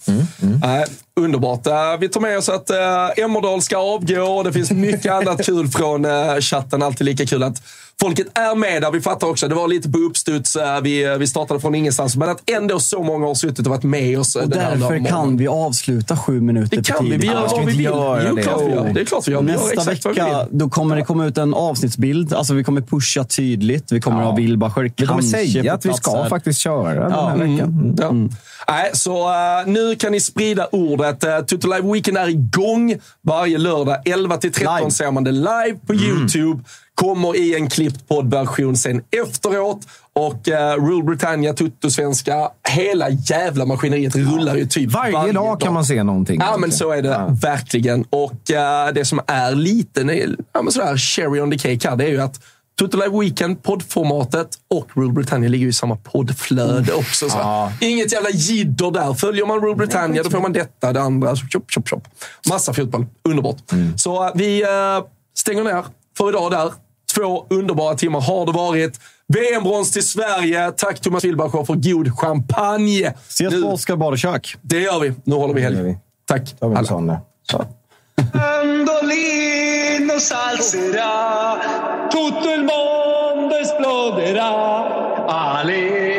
Nej, underbart. Eh, Vi tar med oss att uh, Emmerdal ska avgå och det finns mycket annat kul från uh, chatten. Alltid lika kul att folket är med där. Vi fattar också, det var lite på uppstuds. Uh, vi, vi startade från ingenstans. Men att ändå så många har suttit och varit med oss. Och därför kan vi avsluta sju minuter Det kan vi. Vi gör ska vad vi vill. göra Jo, det? klart vi gör. Det är klart vi gör. Vi gör Nästa exakt vad vi vecka vill. då kommer det komma ut en avsnittsbild. Alltså vi kommer pusha tydligt. Vi kommer Ja. ha Wilbacher Vi kommer kanske säga att vi ska här. faktiskt köra den här Mm. veckan. Mm. Ja. Nej, så uh, nu kan ni sprida ordet. Uh, Tutto Live Weekend är igång varje lördag. 11 till 13 Live. ser man det live på YouTube. Kommer i en klippt poddversion sen efteråt. Och uh, Rule Britannia, Tutto-svenska, hela jävla maskineriet rullar ju typ Varje, dag kan man se någonting. Ja, men så är det Ja. verkligen. Och eh, det som är lite ja, men sådär, cherry on the cake här, det är ju att Total Live Weekend, poddformatet och Rule Britannia ligger ju i samma poddflöde också. Så. Ja. Inget jävla jidder där. Följer man Rule Britannia då får man detta, det andra. Chop, chop, chop. Massa fotboll. Underbart. Så eh, vi eh, stänger ner för idag där. Två underbara timmar har det varit. VM-brons till Sverige. Tack Thomas Wilbacher för god champagne. Ses nu, på Oskar Badekök. Det gör vi. Nu håller vi helg. Tack alla. Mandolino salserà, tutto il mondo esploderà. Ale